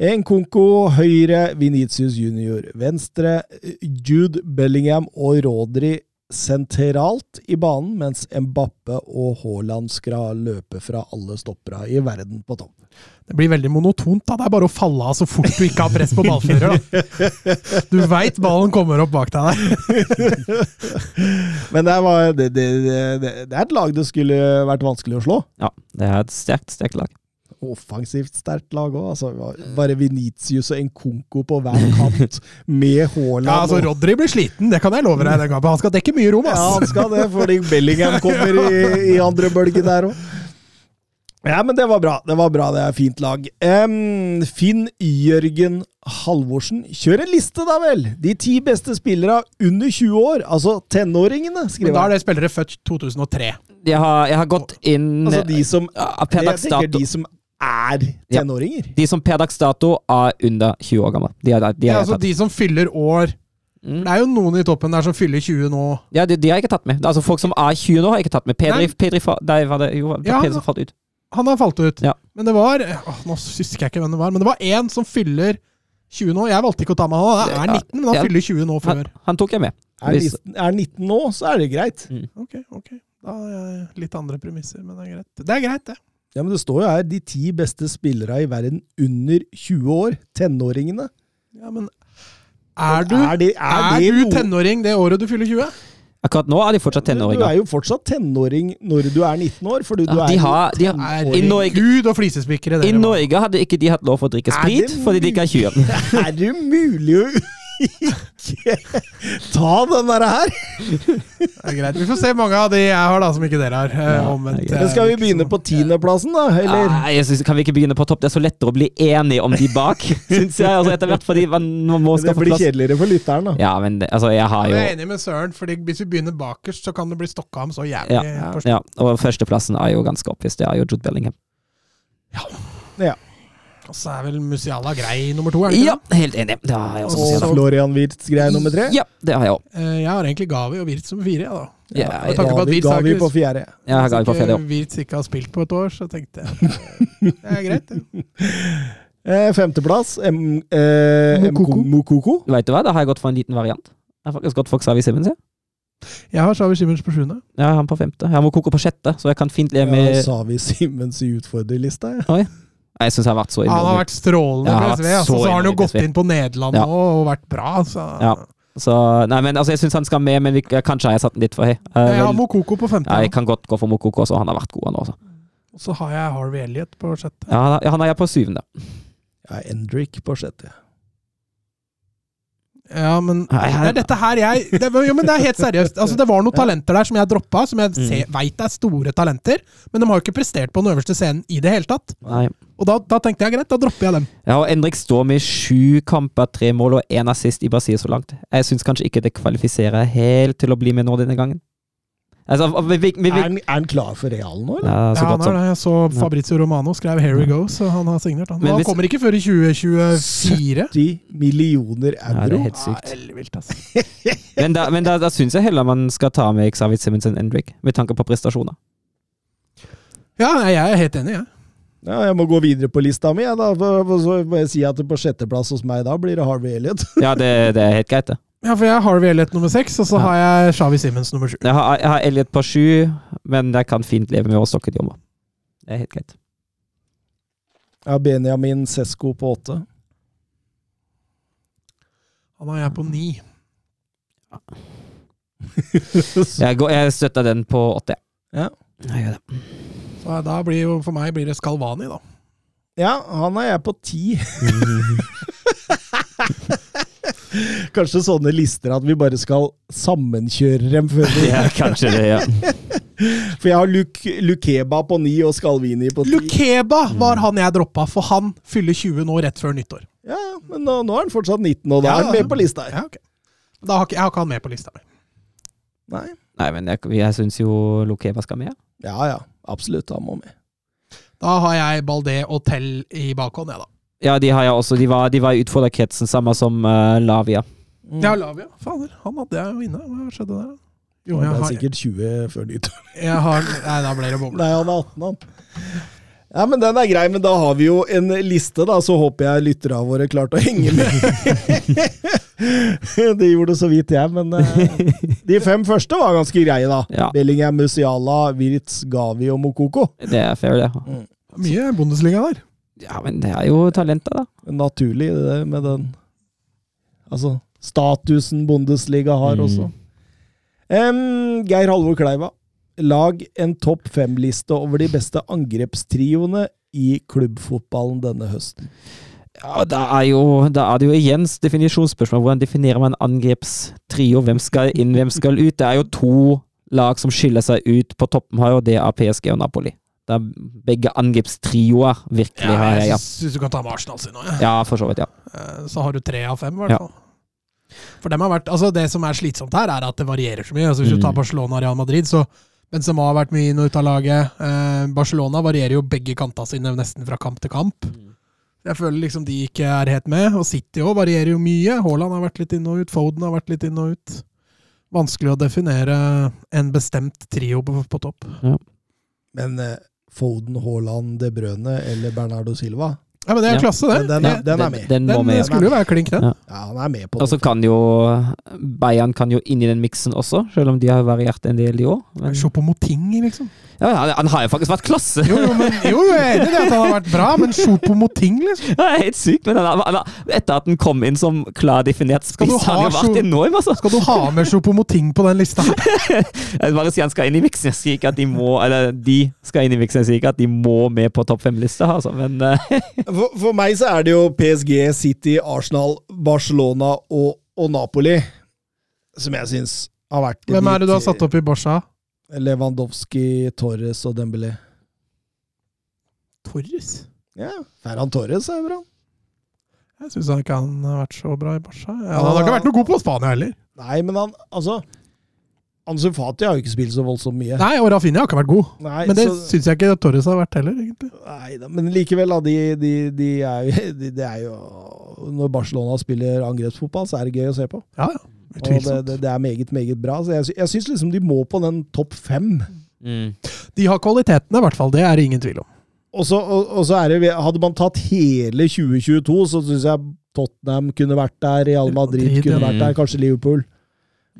Nkunko høyre, Venitius junior venstre, Jude Bellingham og Rodri sentralt i banen, mens Mbappe og Haaland skal løpe fra alle stoppere i verden på topp. Det blir veldig monotont. da. Det er bare å falle av så fort du ikke har press på ballfører. da. Du veit ballen kommer opp bak deg der. Men det, var, det, det, det, det er et lag det skulle vært vanskelig å slå. Ja, det er et sterkt, sterkt lag. Offensivt sterkt lag òg. Altså, bare Venitius og Nkunko på hver kant, med Haaland Ja, altså og- Rodry blir sliten, det kan jeg love deg. den kampen. Han skal dekke mye rom. ass. Ja, han skal det, fordi Bellingham kommer i, i andre bølge der òg. Ja, men det var bra. Det var bra, det er fint lag. Um, Finn Jørgen Halvorsen, kjør en liste, da vel! De ti beste spillere under 20 år, altså tenåringene, Men han. da er det spillere født 2003. Jeg har, jeg har gått inn Altså de som, jeg tenker de som er tenåringer. De som per dags dato er under 20 år gamle. De er, de er ja, altså de som fyller år. Mm. Det er jo noen i toppen der som fyller 20 nå. Ja, de, de har jeg ikke tatt med. Altså Folk som er 20 nå, har jeg ikke tatt med. Pedri. Pedri fa- Nei, var det jo, var Ja, Pedri som falt ut. Han har falt ut. Ja. Men det var å, Nå husker jeg ikke hvem det var, men det var én som fyller 20 nå. Jeg valgte ikke å ta med han. Han er 19, men han ja. fyller 20 nå Han, før. han tok jeg med. Er, Hvis- 19, er 19 nå, så er det greit. Ok, ok. Da har jeg litt andre premisser, men det er greit. Det er greit, det. Ja, men Det står jo her de ti beste spillere i verden under 20 år. Tenåringene. Ja, men er du, er det, er er det du tenåring det året du fyller 20? Akkurat nå er de fortsatt tenåringer. Du er jo fortsatt tenåring når du er 19 år. Fordi du Ja, er de har, de har. I Norge, Gud og flisespikkere. I. Norge hadde ikke de hatt lov for å drikke sprit fordi de ikke er 20. Er det mulig å ikke ta den der her! Det er greit. Vi får se mange av de jeg har, da, som ikke dere har. Ja, omvendt. er. Men skal vi eh, begynne på tiendeplassen, da? Eller? Nei, jeg synes, kan vi ikke begynne på topp? Det er så lettere å bli enig om de bak, syns jeg. Altså, etter hvert, fordi man må Det plass. Det blir plass. kjedeligere for lytteren, da. Ja, men det, altså, jeg har jo Jeg er enig med Søren, fordi hvis vi begynner bakerst, så kan det bli Stockholm så jævlig. Ja, ja, ja, og førsteplassen er jo ganske oppvist. Det er jo Jude Bellingham. Og så er vel Musiala grei nummer to, er det ikke Ja, helt enig. Det har jeg også. Og Florian Wirtz greie nummer tre. Ja, det har jeg òg. Eh, Jeg har egentlig Gavi og Wirtz som fire, jeg, da. Ja, med jeg- tanke på at Gavi, Wirtz har Gavi ikke- på fjerde. Jeg har Gavi på fjerde òg. Wirtz ikke har spilt på et år, så tenkte jeg det er greit, det. Eh, femteplass, M, eh, Mokoko. Mokoko. Vet du hva, da har jeg gått for en liten variant. Jeg har faktisk gått for Xavi Simmons. Jeg. Jeg har Savi Simmons på sjuende. Jeg har han på femte. Jeg har Mokoko på sjette, så jeg kan fint leve Ja, med sa Savi Simmons i utfordrerlista, ja. Jeg syns jeg har vært så Han har vært strålende Ja, på SV. Altså, så så har han jo gått inn på Nederland Ja. og vært bra. Så. Ja. Så, nei, men altså, jeg syns han skal med, men vi, kanskje har jeg satt den litt for høy. Jeg har Mokoko på femte. ja, jeg kan godt gå for Mokoko også, han har vært god, han også. Og så har jeg Harvey Elliot på sjette. Ja, han, har jeg på syvende. ja Endrick på sjette. Ja, men det er dette her jeg det, Jo, men det er helt seriøst. Altså, det var noen talenter der som jeg droppa, som jeg Mm. veit er store talenter, men de har jo ikke prestert på den øverste scenen i det hele tatt. Nei. Og da, da tenkte jeg greit, da dropper jeg dem. Ja, og Endrik står med sju kamper, tre mål og én assist i Brasil så langt. Jeg syns kanskje ikke det kvalifiserer helt til å bli med nå denne gangen. Altså, vi, vi, vi, Er han, er han klar for Real nå, eller? ja, så Ja, er det. Jeg så Fabrizio Romano skrev 'Here we go', så han har signert. Han, Men han kommer ikke før i 2024. 70 millioner euro! Ja, det er helt sykt. Ah, ellevilt, altså. Men da, men da, da syns jeg heller man skal ta med Xavi Simonsen Endrick, Endrik, med tanke på prestasjoner. Ja, jeg er helt enig, jeg. Ja, jeg må gå videre på lista mi, jeg, da. Så må jeg si at på sjetteplass hos meg da blir det Harvey Elliot. Ja, det, det er helt greit, det. Ja, for jeg har Harvey Elliot nummer seks, og så Ja. har jeg Shawi Simmons nummer sju. Jeg har, jeg har Elliot på sju, men jeg kan fint leve med å stokke de om. Det er helt greit. Jeg har Benjamin Sesko på åtte. Han har jeg på ni. Jeg, går, jeg støtter den på åtte. Ja. Jeg gjør det. Så da blir jo for meg blir det Skalvani, da. Ja, han har jeg på ti. Kanskje sånne lister at vi bare skal sammenkjøre dem før vi Ja, kanskje det, ja. For jeg har Luk Lukeba på ni og Skalvini på ti. Lukeba var han jeg droppa, for han fyller 20 nå rett før nyttår. Ja, men nå, nå er han fortsatt 19, og da Ja, er han med på lista her. Ja, okay. Da har ikke, jeg har ikke han med på lista mi. Nei. Nei, men jeg, jeg syns jo Lukeba skal med. Ja ja, absolutt. Han må med. Da har jeg Baldé og Tell i bakhånd, jeg, da. Ja, de har jeg også. De var, de var i utfordrerkretsen, samme som uh, Lavia. Mm. Ja, Lavia. Fader, han hadde jeg jo inne. Hva skjedde der? Jo, jeg er har, sikkert 20 før nyttår. Nei, da ble det boble. Nei, han er 18, han. Ja, men Den er grei, men da har vi jo en liste, da, så håper jeg lytterne våre klarte å henge med. de gjorde det så vidt, jeg, men uh, de fem første var ganske greie, da. Ja. Bellingham, Musiala, Wirtz, Gavi og Mokoko. Det er fair, det. Mye Bundesliga der. Ja, men det er jo talenta da. Naturlig, det med den Altså, statusen Bundesliga har Mm. også. Um, Geir Halvor Kleiva. Lag en topp fem-liste over de beste angrepstrioene i klubbfotballen denne høsten. Ja, da er, jo, da er det jo igjen definisjonsspørsmål. Hvordan definerer man angrepstrio? Hvem skal inn, hvem skal ut? Det er jo to lag som skiller seg ut på toppen her, og det er PSG og Napoli. Er begge angrepstrioer virkelig har jeg, ja. syns du kan ta med Arsenal sin òg, jeg. Ja, for så vidt, ja. Eh, Så har du tre av fem, i hvert Ja. fall. For dem har vært, altså Det som er slitsomt her, er at det varierer så mye. Altså Hvis Mm. du tar Barcelona og Real Madrid, så Benzema har vært mye inn og ut av laget. Eh, Barcelona varierer jo begge kanta sine nesten fra kamp til kamp. Jeg føler liksom de ikke er helt med. Og City òg varierer jo mye. Haaland har vært litt inn og ut. Foden har vært litt inn og ut. Vanskelig å definere en bestemt trio på, på topp. Men eh, Foden, Haaland, De Brøne eller Bernardo Silva, Ja, Men det er Ja. klasse, det. den, den, er, den er med. den den med. skulle jo være klink, den. Ja. Ja, han er med på det. Og så kan jo Bayern kan jo inn i den miksen også, selv om de har variert en del, i år. Men... Se på Moting, liksom. Ja, han- han har jo faktisk vært klasse! Jo, jo, men, jo, jo, jeg er enig i at han har vært bra, men Chopo Moting, liksom. Er helt sykt, men han, han, etter at han kom inn som klar definert spiss, har han jo vært så- enorm, altså! Skal du ha med Chopo Moting på den lista her? Jeg bare sier han skal inn i miksen. Jeg sier ikke at de må Eller de skal inn i miksen, jeg sier ikke at de må med på topp fem-lista, altså, men eh, For, for meg så er det jo PSG, City, Arsenal, Barcelona og og Napoli, som jeg syns har vært Hvem er det du har satt opp i Barca? Lewandowski, Torres og Dembélé. Torres? Ja, Ferran Torres er bra. Jeg syns ikke han har vært så bra i Barca. Ja, han har ikke vært noe god på Spania heller. Nei, men han Altså, Ansu Fati har jo ikke spilt så voldsomt mye. Nei, og Rafinha har ikke vært god. Nei, Men det så- syns jeg ikke Torres har vært heller, egentlig. Nei da, men likevel, da. De, de, de er jo, de, det er jo Når Barcelona spiller angrepsfotball, så er det gøy å se på. Ja, ja. Og det, det, det er meget, meget bra. Så jeg, jeg syns liksom de må på den topp fem. Mm. De har kvalitetene, i hvert fall. Det er det ingen tvil om. Og så, og, og så er det Hadde man tatt hele 2022, så syns jeg Tottenham kunne vært der, Real Madrid Madrid, kunne vært der, kanskje Liverpool.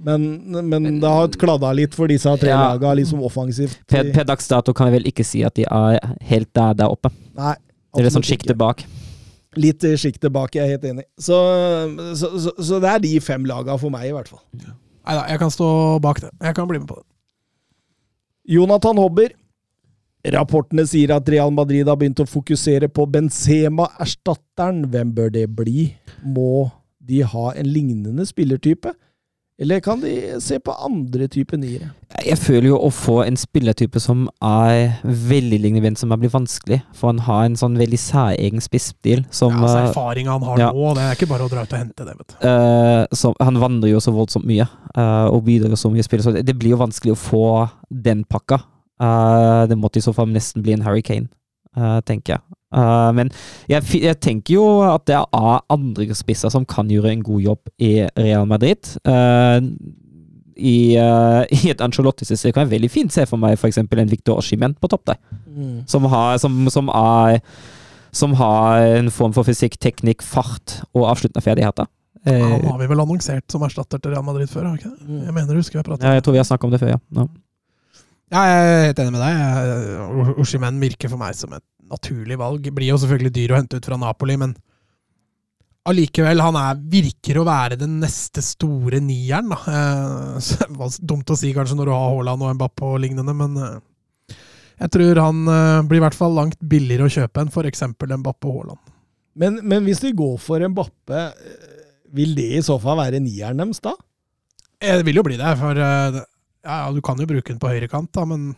Men, men det har kladda litt for disse tre Ja. laga, liksom offensivt. Per, per dags dato kan jeg vel ikke si at de er helt der, der oppe. Nei, Det er litt sånn sjiktet bak. Litt i sjiktet bak, jeg er helt enig. Så, så, så, så det er de fem laga for meg, i hvert fall. Nei da, jeg kan stå bak det. Jeg kan bli med på det. Jonathan Hobber. Rapportene sier at Real Madrid har begynt å fokusere på Benzema-erstatteren. Hvem bør det bli? Må de ha en lignende spillertype? Eller kan de se på andre typer niere? Jeg føler jo å få en spillertype som er veldig lignende Benzema, blir vanskelig. For han har en sånn veldig særegen spissstil som Ja, altså, eh, Erfaringa han har ja. nå, det er ikke bare å dra ut og hente det, vet du. Uh, så han vandrer jo så voldsomt mye, uh, og bidrar så mye i spillet, så det, det blir jo vanskelig å få den pakka. Uh, det måtte i så fall nesten bli en Harry uh, tenker jeg. Eh, men jeg, jeg tenker jo at det er andre spisser som kan gjøre en god jobb i Real Madrid. Eh, i, uh, I et Ancelotti-system kan jeg veldig fint se for meg f.eks. en Victor Oshimen på topp der som har, som, som er som har en form for fysikk, teknikk, fart og avsluttende ferdigheter. Eh, Han har vi vel annonsert som erstatter til Real Madrid før, har ikke? Mm. Jeg mener du husker vi har pratet ja, jeg tror vi har snakket om det før, ja. ja. Ja, jeg er helt enig med deg. Oshimen virker for meg som et naturlig valg. Blir jo selvfølgelig dyr å hente ut fra Napoli, men allikevel, han er, virker å være den neste store nieren. Da. Eh, så det var dumt å si kanskje når du har Haaland og Mbappé og lignende, men eh, jeg tror han eh, blir i hvert fall langt billigere å kjøpe enn f.eks. Mbappé og Haaland. Men, men hvis de går for Mbappé, vil det i så fall være nieren deres da? Det vil jo bli det, for ja, ja, du kan jo bruke den på høyrekant, da, men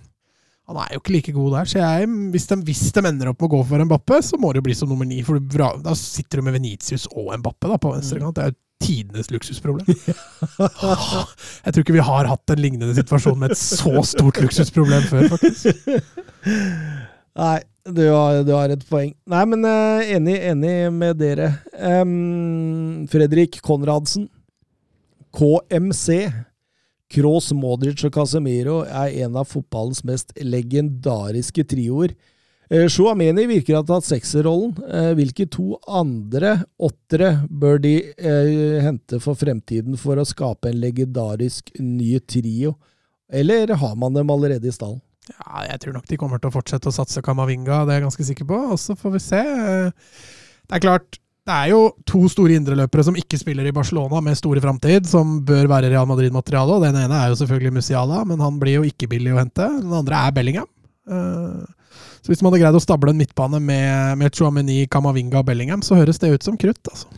han er jo ikke like god der. Så jeg, hvis, de, hvis de ender opp med å gå for Mbappe, så må det jo bli som nummer ni. For du da sitter du med Venitius og Mbappe da, på venstrekant. Det er jo tidenes luksusproblem. Jeg tror ikke vi har hatt en lignende situasjon med et så stort luksusproblem før, faktisk. Nei, du har, du har et poeng. Nei, men eh, enig, enig med dere. Um, Fredrik Konradsen. KMC. Kroos, Modric og Casemiro er en av fotballens mest legendariske trioer. Shuameni Chouameni virker å ha tatt sekserrollen. Eh, Hvilke to andre åttere bør de eh, hente for fremtiden for å skape en legendarisk ny trio? Eller har man dem allerede i stallen? Ja, jeg tror nok de kommer til å fortsette å satse Kamavinga, det er jeg ganske sikker på. Og så får vi se. Det er klart, det er jo to store indreløpere som ikke spiller i Barcelona med store framtid, som bør være Real Madrid-materiale. Den ene er jo selvfølgelig Musiala, men han blir jo ikke billig å hente. Den andre er Bellingham. Eh, Så hvis man hadde greid å stable en midtbane med, med Chouameni, Kamavinga og Bellingham, så høres det ut som krutt, altså.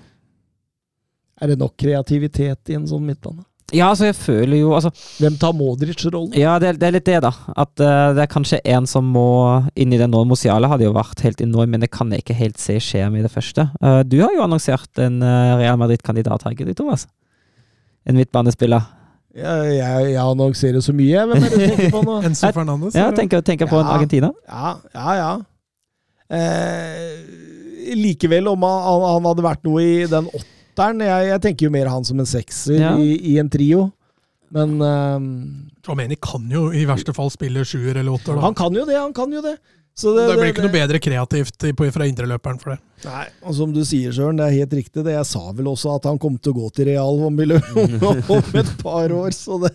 Er det nok kreativitet i en sånn midtbane? Ja, altså, jeg føler jo altså, Hvem tar Modric-rollen? Ja, det, det er litt det, da. At uh, det er kanskje en som må inn i den nå. Musiala hadde jo vært helt enorm, men det kan jeg ikke helt se skje med det første. Uh, du har jo annonsert en uh, Real Madrid-kandidat, har ikke du, Thomas? En midtbanespiller. Jeg, jeg, jeg annonserer så mye. Hvem er det du tenker på nå? Enzo Fernandes. Ja, tenker, tenker på en Argentina. Ja, ja, ja. Eh, likevel, om han, han- hadde vært noe i den åtteren Jeg, jeg tenker jo mer han som en sekser Ja. i, i en trio. Men eh, Tromeni kan jo i verste fall spille sjuer eller åtter. da. han kan jo det, han kan jo det. Så det, blir ikke noe bedre kreativt fra indreløperen for det. Nei, og som du sier, Søren, det er helt riktig. det. Jeg sa vel også at han kom til å gå til Real om, om et par år, så det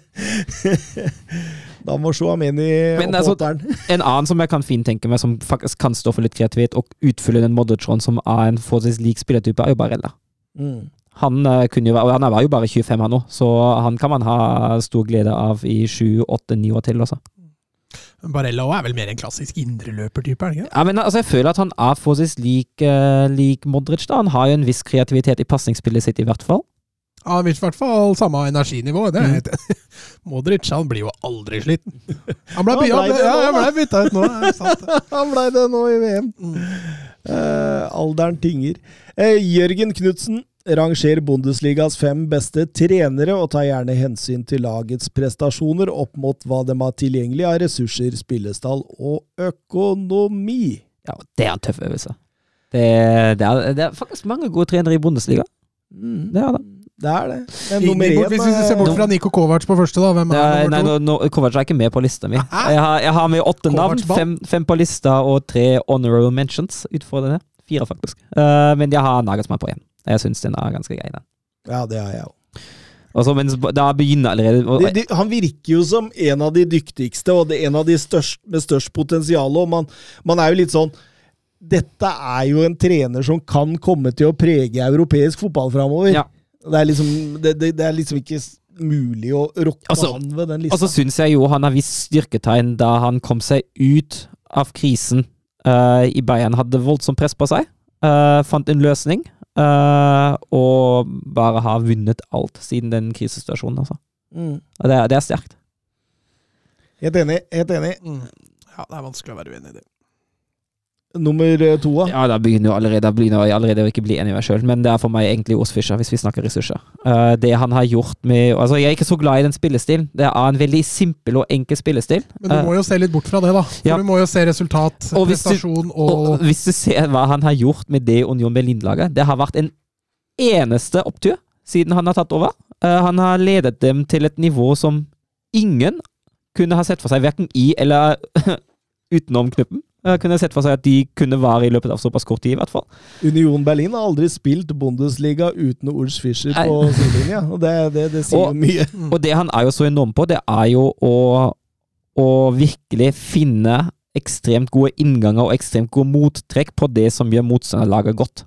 Da må Chouameni Men opp altså- åtteren. En annen som jeg kan fint tenke meg, som faktisk kan stå for litt kreativitet og utfylle den Modric-rollen som er en forholdsvis lik spillertype, er jo Barella. Mm. Han, eh, kunne jo, han var jo bare 25 han nå, så han kan man ha stor glede av i 7, 8, 9 år til. Også. Barella er vel mer en klassisk indreløpertype, er? Ja, men altså, Jeg føler at han er forholdsvis lik, eh, lik Modric. da. Han har jo en viss kreativitet i pasningsspillet sitt, i hvert fall. Ja, Han vil i hvert fall samme energinivå. Det er helt enig. Modric han blir jo aldri sliten. Han ble, Ja, ja, ble ja, nå, ble bytta ut nå. Han blei det nå i VM. Eh, alderen tinger. Uh, Jørgen Knutsen ranger Bundesligas fem beste trenere og tar gjerne hensyn til lagets prestasjoner opp mot hva de har tilgjengelig av ressurser, spillestall og økonomi. Ja, det er en tøff øvelse. Det, det, er, det er faktisk mange gode trenere i Bundesliga. Mm, Det er det. det er det. Men nummer én hvis vi ser bort fra Niko Kovac på første, da. Hvem er nei, nummer to? No, no, Kovac er ikke med på lista mi. Jeg har, jeg har med åtte navn, fem, fem på lista og tre honorable mentions Utfordrende. Fire, faktisk. Uh, men jeg har Nagelsmann på én. Jeg syns den er ganske grei, den. Ja, det har jeg òg. Altså, så, men da begynner allerede De, de, han virker jo som en av de dyktigste og det, en av de størst, med størst potensial. Og man, man er jo litt sånn Dette er jo en trener som kan komme til å prege europeisk fotball framover. Ja. Det, er liksom, det, det, det er liksom ikke mulig å rokke Altså- han ved den Og så altså, syns jeg jo han har vist styrketegn da han kom seg ut av krisen uh, i Bayern. Hadde voldsomt press på seg. Uh, fant en løsning. Eh, og bare har vunnet alt siden den krisesituasjonen, altså. Mm. Og det, er- det er sterkt. Helt enig. Helt enig. Mm. Ja, det er vanskelig å være uenig i det. Nummer eh, to, da? Ja, da begynner jo allerede, da begynner jeg allerede å ikke bli enig med meg sjøl, men det er for meg egentlig Os Fischer, hvis vi snakker ressurser. Uh, det han har gjort med Altså, jeg er ikke så glad i den spillestilen. Det er en veldig simpel og enkel spillestil. Men du må jo se litt bort fra det, da. For Ja. Du må jo se resultat, Og prestasjon du- og, Og hvis du ser hva han har gjort med det Union Berlin-laget Det har vært en eneste opptur siden han har tatt over. Uh, han har ledet dem til et nivå som ingen kunne ha sett for seg, verken i eller utenom knuppen. Eh, kunne sett for seg at de kunne være i løpet av såpass kort tid, i hvert fall. Union Berlin har aldri spilt Bundesliga uten Ols Fischer på sidelinja. Og det, det, det sier Og- mye. Og det han er jo så enorm på, det er jo å, å virkelig finne ekstremt gode innganger og ekstremt gode mottrekk på det som gjør motstanderlaget godt.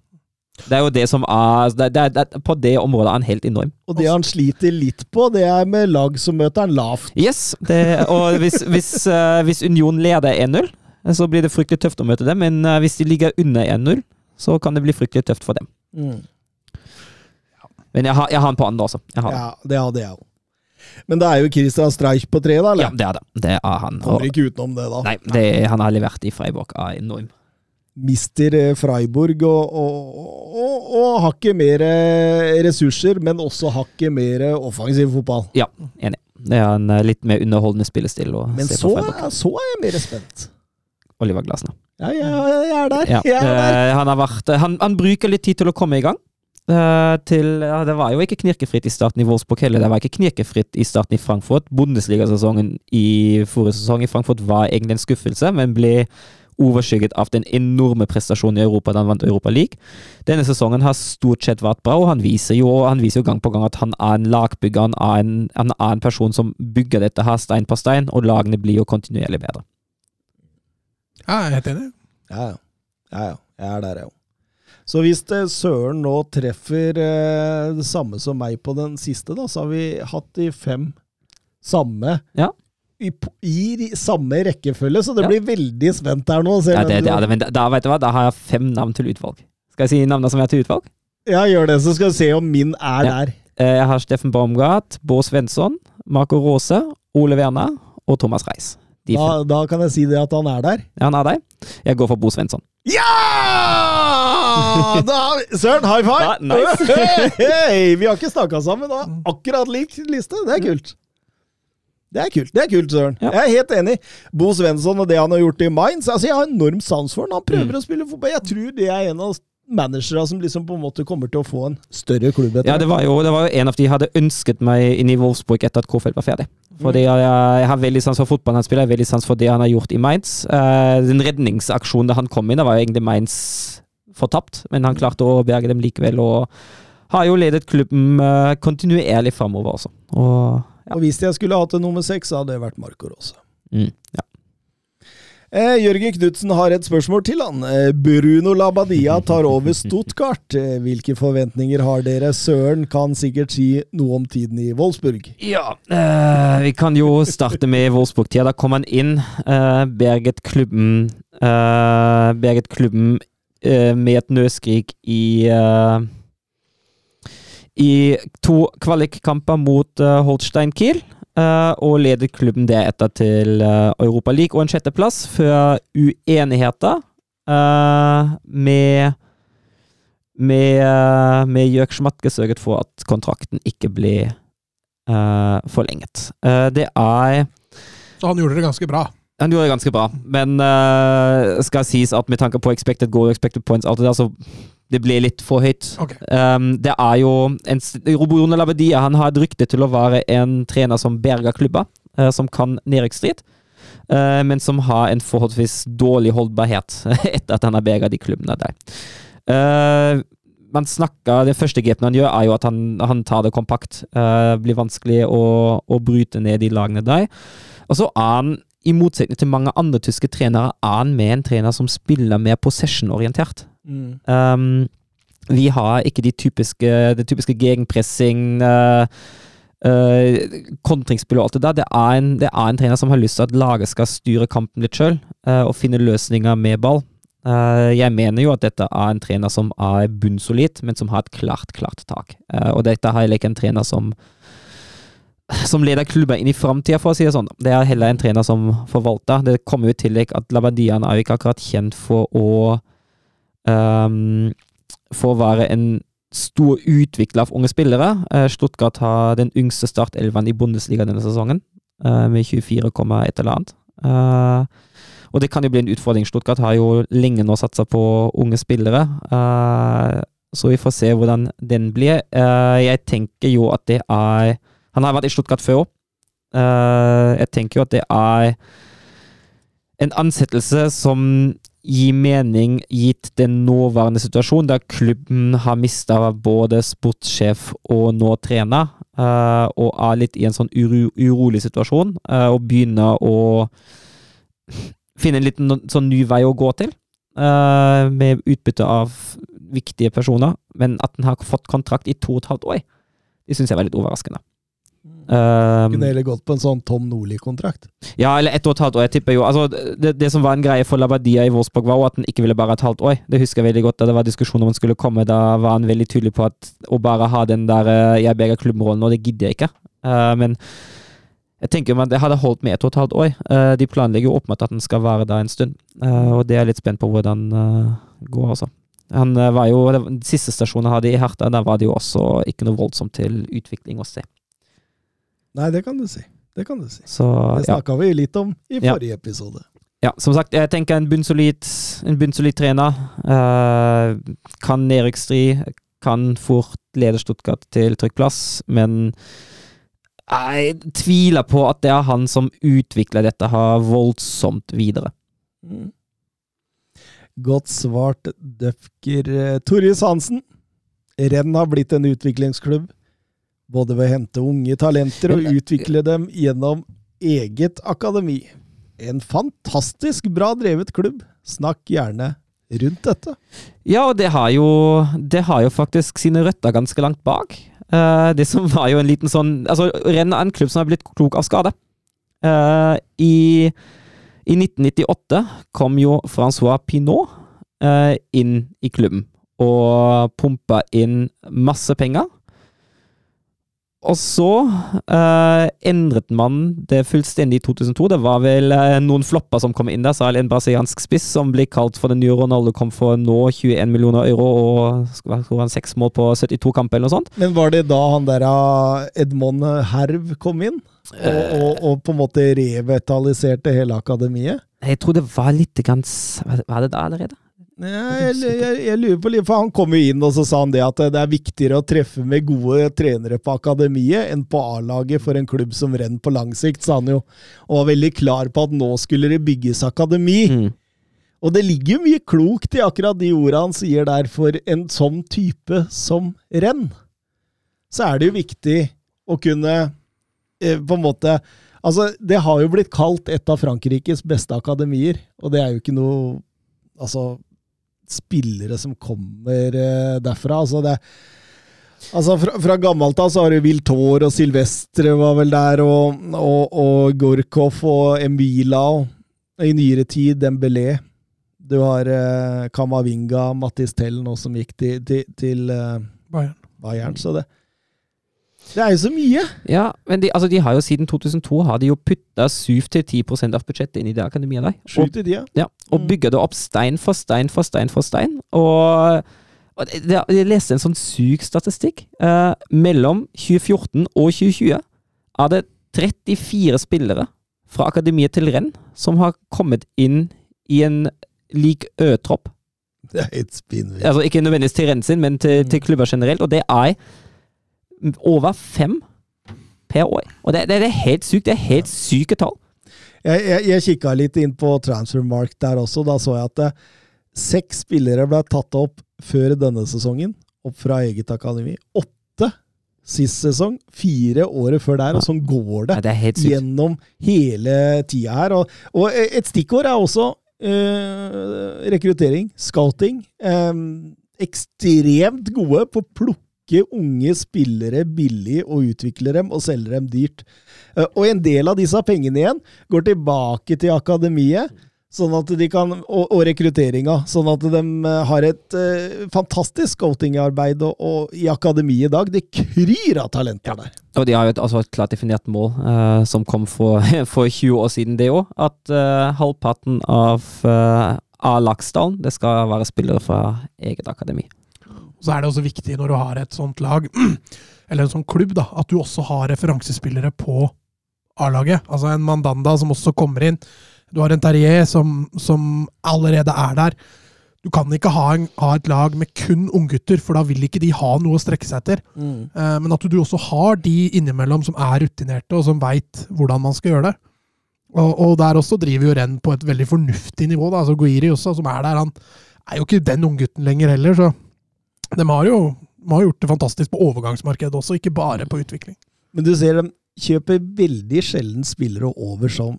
Det er jo det som er det, det, det, På det området er han helt enorm. Og det han sliter litt på, det er med lag som møter han lavt. Yes, det, og hvis, hvis, uh, hvis Union leder 1-0, så blir det fryktelig tøft å møte dem. Men eh, hvis de ligger under 1-0, så kan det bli fryktelig tøft for dem. Men jeg har, jeg har han på andre også. Ja, det hadde jeg òg. Men det er jo Christian Streich på tre, da? ja, det er det. Det er han. Kommer ikke utenom det, da. nei, det han har levert i Freiburg, er enorm. Mister eh, Freiburg og, og, og, og hakket mer eh, ressurser, men også hakket mer offensiv fotball. Ja, enig. Det er en litt mer underholdende spillestil Men så, Freiburg. så er jeg mer spent. Oliver Glasner. Ja, jeg, er der. Ja, Jeg er der. Uh, han, har vært, han, han bruker litt tid til å komme i gang. Uh, til, uh, det var jo ikke knirkefritt i starten i Wolfsburg heller. Det var ikke knirkefritt i starten i Frankfurt. Bundesliga-sesongen i forrige sesong i Frankfurt var egentlig en skuffelse, men ble overskygget av den enorme prestasjonen i Europa da han vant Europa League. Denne sesongen har stort sett vært bra, og han viser jo, han viser jo gang på gang at han er en lagbygger. Han er en, han er en person som bygger dette her stein på stein, og lagene blir jo kontinuerlig bedre. Ja, jeg er helt enig. Ja, ja. ja, ja. Jeg er der, jeg òg. Så hvis det Søren nå treffer eh, det samme som meg på den siste, da, så har vi hatt de fem samme Ja. i, i samme rekkefølge, så det Ja. blir veldig spent her nå. Ja, hvem det, det er det, men da, da, vet du hva, da har jeg fem navn til utvalg. Skal jeg si navnene som er til utvalg? Ja, gjør det, så skal vi se om min er Ja. der. Eh, Jeg har Steffen Baumgart, Bård Svensson, Marco Rose, Ole Werner og Thomas Reis. De Da, da kan jeg si det at han er der. Ja, han er der. Jeg går for Bo Svensson. Ja! Da har vi Søren, high five! Ja, nice. Hei, vi har ikke snakka sammen da. Akkurat lik liste. Det er kult. Det er kult, det er kult, Søren. Ja. Jeg er helt enig. Bo Svensson og det han har gjort i Mainz altså Jeg har enorm sans for han. Han prøver Mm. å spille fotball. Jeg tror det er en av managere som liksom på en måte kommer til å få en større klubb etter Ja, det var, jo, det var jo en av de jeg hadde ønsket meg inn i Wolfsburg etter at Kofeld var ferdig. Fordi jeg, jeg har veldig sans for fotballen han spiller, jeg har veldig sans for det han har gjort i Mainz. Uh, den redningsaksjonen da han kom inn, da var jo egentlig Mainz fortapt, men han klarte å berge dem likevel, og har jo ledet klubben uh, kontinuerlig framover også. Og ja. Og hvis jeg skulle hatt en nummer seks, hadde det vært Marco Rose. Mm, ja. Eh, Jørgen Knutsen har et spørsmål til han. Eh, Bruno Labadia tar over Stuttgart. Eh, hvilke forventninger har dere? Søren kan sikkert si noe om tiden i Wolfsburg. Ja, eh, vi kan jo starte med Wolfsburg-tida. Da kom han inn, eh, berget klubben eh, Berget klubben med et nødskrik i i to kvalikkamper mot Holstein Kiel. Uh, og leder klubben deretter til uh, Europa League og en sjetteplass, før uenigheter uh, med med, med Jørg Schmatke sørget for at kontrakten ikke ble forlenget. det er Så han gjorde det ganske bra? Han gjorde det ganske bra, men skal sies at med tanke på expected goal expected points, alt det der, så det ble litt for høyt. Okay. Um, det er jo en, Robone Labadia han har et rykte til å være en trener som berger klubber, uh, som kan nedrykksstrid, uh, men som har en forholdsvis dårlig holdbarhet etter at han har berga de klubbene der. Uh, man snakker, Det første grepet han gjør, er jo at han, han tar det kompakt. Uh, blir vanskelig å, å, bryte ned de lagene der. Og så er han, i motsetning til mange andre tyske trenere, er han med en trener som spiller mer possession-orientert. Mm. Um, vi har ikke de typiske, det typiske gegenpressing uh, uh, kontringsspill og alt det der. Det er, en, det er, en, trener som har lyst til at laget skal styre kampen litt sjøl, uh, og finne løsninger med ball. Jeg mener jo at dette er en trener som er bunnsolid, men som har et klart, klart tak. og dette er heller ikke en trener som som leder klubben inn i framtida, for å si det sånn. Det er heller en trener som forvalter. Det kommer jo i tillegg at Labadian er jo ikke akkurat kjent for å um, å være en stor utvikler av unge spillere. Uh, Stuttgart har den yngste startelveren i Bundesliga denne sesongen, uh, med 24, et eller annet. Uh, og det kan jo bli en utfordring. Stuttgart har jo lenge nå satsa på unge spillere. så vi får se hvordan den blir. jeg tenker jo at det er Han har vært i Stuttgart før òg. jeg tenker jo at det er en ansettelse som gi mening gitt den nåværende situasjonen, der klubben har mista både sportssjef og nå trener, uh, og er litt i en sånn uro, urolig situasjon, uh, og begynner å finne en liten sånn ny vei å gå til, uh, med utbytte av viktige personer, men at den har fått kontrakt i to og et halvt år, det syns jeg var litt overraskende. Um, Kunne heller gått på en sånn Tom Nordli-kontrakt. Ja, eller ett og et halvt år. Jeg tipper jo altså, det, det, som var en greie for Labadia i Wolfsburg, var at han ikke ville bare et halvt år. Det husker jeg veldig godt. Da det var diskusjon om han skulle komme, da var han veldig tydelig på at å bare ha den der uh, jeg beger klubben-rollen, og det gidder jeg ikke. Uh, men jeg tenker at det hadde holdt med et og et halvt år. Uh, de planlegger jo åpenbart at han skal være der en stund, og det er jeg litt spent på hvordan går, altså. Han var jo, Den siste stasjonen hadde i Herta, der var det jo også ikke noe voldsomt til utvikling å se. Nei, det kan du si. Det kan du si. Så, det snakka ja. vi litt om i forrige ja. episode. Ja, som sagt, jeg tenker en bunnsolid, en bunnsolid trener. Uh, kan nedrykksstri, kan fort lede Stuttgart til trykkplass, men jeg tviler på at det er han som utvikler dette her voldsomt videre. Mm. Godt svart, Døfker. Eh, Torjus Hansen. Renn har blitt en utviklingsklubb. Både ved å hente unge talenter og utvikle dem gjennom eget akademi. En fantastisk bra drevet klubb. Snakk gjerne rundt dette. Ja, og det har jo, det har jo faktisk sine røtter ganske langt bak. Uh, det som var jo en liten sånn Altså, Renn er en klubb som har blitt klok av skade. Uh, i, i, 1998 kom jo Francois Pinot uh, inn i klubben og pumpa inn masse penger. Og så uh, endret man det fullstendig i 2002. Det var vel uh, noen flopper som kom inn der, særlig en brasiliansk spiss som ble kalt for den nye Ronaldo, kom for nå 21 millioner euro og skal seks mål på 72 kamper eller noe sånt. Men var det da han der uh, Edmond Herv kom inn? Og, og, og, på en måte revitaliserte hele akademiet? Jeg tror det var litt grann Var det da allerede? Jeg, jeg, jeg, lurer på litt, for Han kom jo inn og så sa han det at det er viktigere å treffe med gode trenere på akademiet enn på A-laget for en klubb som renner på lang sikt, sa han jo. Og var veldig klar på at nå skulle det bygges akademi. Mm. Og det ligger jo mye klokt i akkurat de ordene han sier der, for en sånn type som renn. Så er det jo viktig å kunne eh, på en måte Altså, det har jo blitt kalt et av Frankrikes beste akademier, og det er jo ikke noe Altså, spillere som kommer uh, derfra. Altså, det, altså fra, fra gammelt av så har du Viltor og Silvestre var vel der, og, og, og Gorkov og Emila. Og, I nyere tid Dembélé. Du har uh, Kamavinga, Mattis Tell nå som gikk til, til, til uh, Bayern. Bayern. Så det, Det er jo så mye! Ja, men de, altså, de har jo siden 2002 har de jo putta 7-10 av budsjettet inn i det akademiet der. Og, ja. ja, og Mm. bygger det opp stein for stein for stein for stein. Og, og jeg leste en sånn syk statistikk. Eh, mellom 2014 og 2020 er det 34 spillere fra akademiet til renn som har kommet inn i en lik Ø-tropp. Det er helt spinnvilt. Altså ikke nødvendigvis til renn sin, men til, til klubber generelt. Og det er over fem per år. Og det, det, det er helt sykt. Det er helt syke tall. Jeg, jeg, jeg kikka litt inn på Transfermark der også. Da så jeg at det, seks spillere ble tatt opp før denne sesongen, opp fra eget akademi. Åtte sist sesong, fire året før der, og sånn går det ja, det gjennom hele tida her. Og, og et stikkord er også eh, rekruttering, scouting. Eh, ekstremt gode på å plukke unge spillere billig og utvikler dem og selger dem dyrt. Eh, og en del av disse pengene igjen går tilbake til akademiet. Sånn at de kan, og, og rekrutteringa, sånn at de eh, har et uh, fantastisk scoutingarbeid og, og i akademiet i dag. Det kryr av talenter der. Og de har jo et, altså et klart definert mål uh, som kom for, for 20 år siden, det òg. At uh, halvparten av uh, A-Laksdalen det skal være spillere fra eget akademi. Så er det også viktig når du har et sånt lag, eller en sånn klubb, da, at du også har referansespillere på A-laget. Altså en Mandanda som også kommer inn. Du har en Terrier som, som allerede er der. Du kan ikke ha, en, ha et lag med kun unggutter, for da vil ikke de ha noe å strekke seg etter. Eh, men at du også har de innimellom som er rutinerte, og som veit hvordan man skal gjøre det. Og, og der også driver jo Renn på et veldig fornuftig nivå. da, altså Guiri også, som er der, han er jo ikke den unggutten lenger heller. så de har jo de har gjort det fantastisk på overgangsmarkedet også, ikke bare på utvikling. Men du ser, de kjøper veldig sjelden spillere over sånn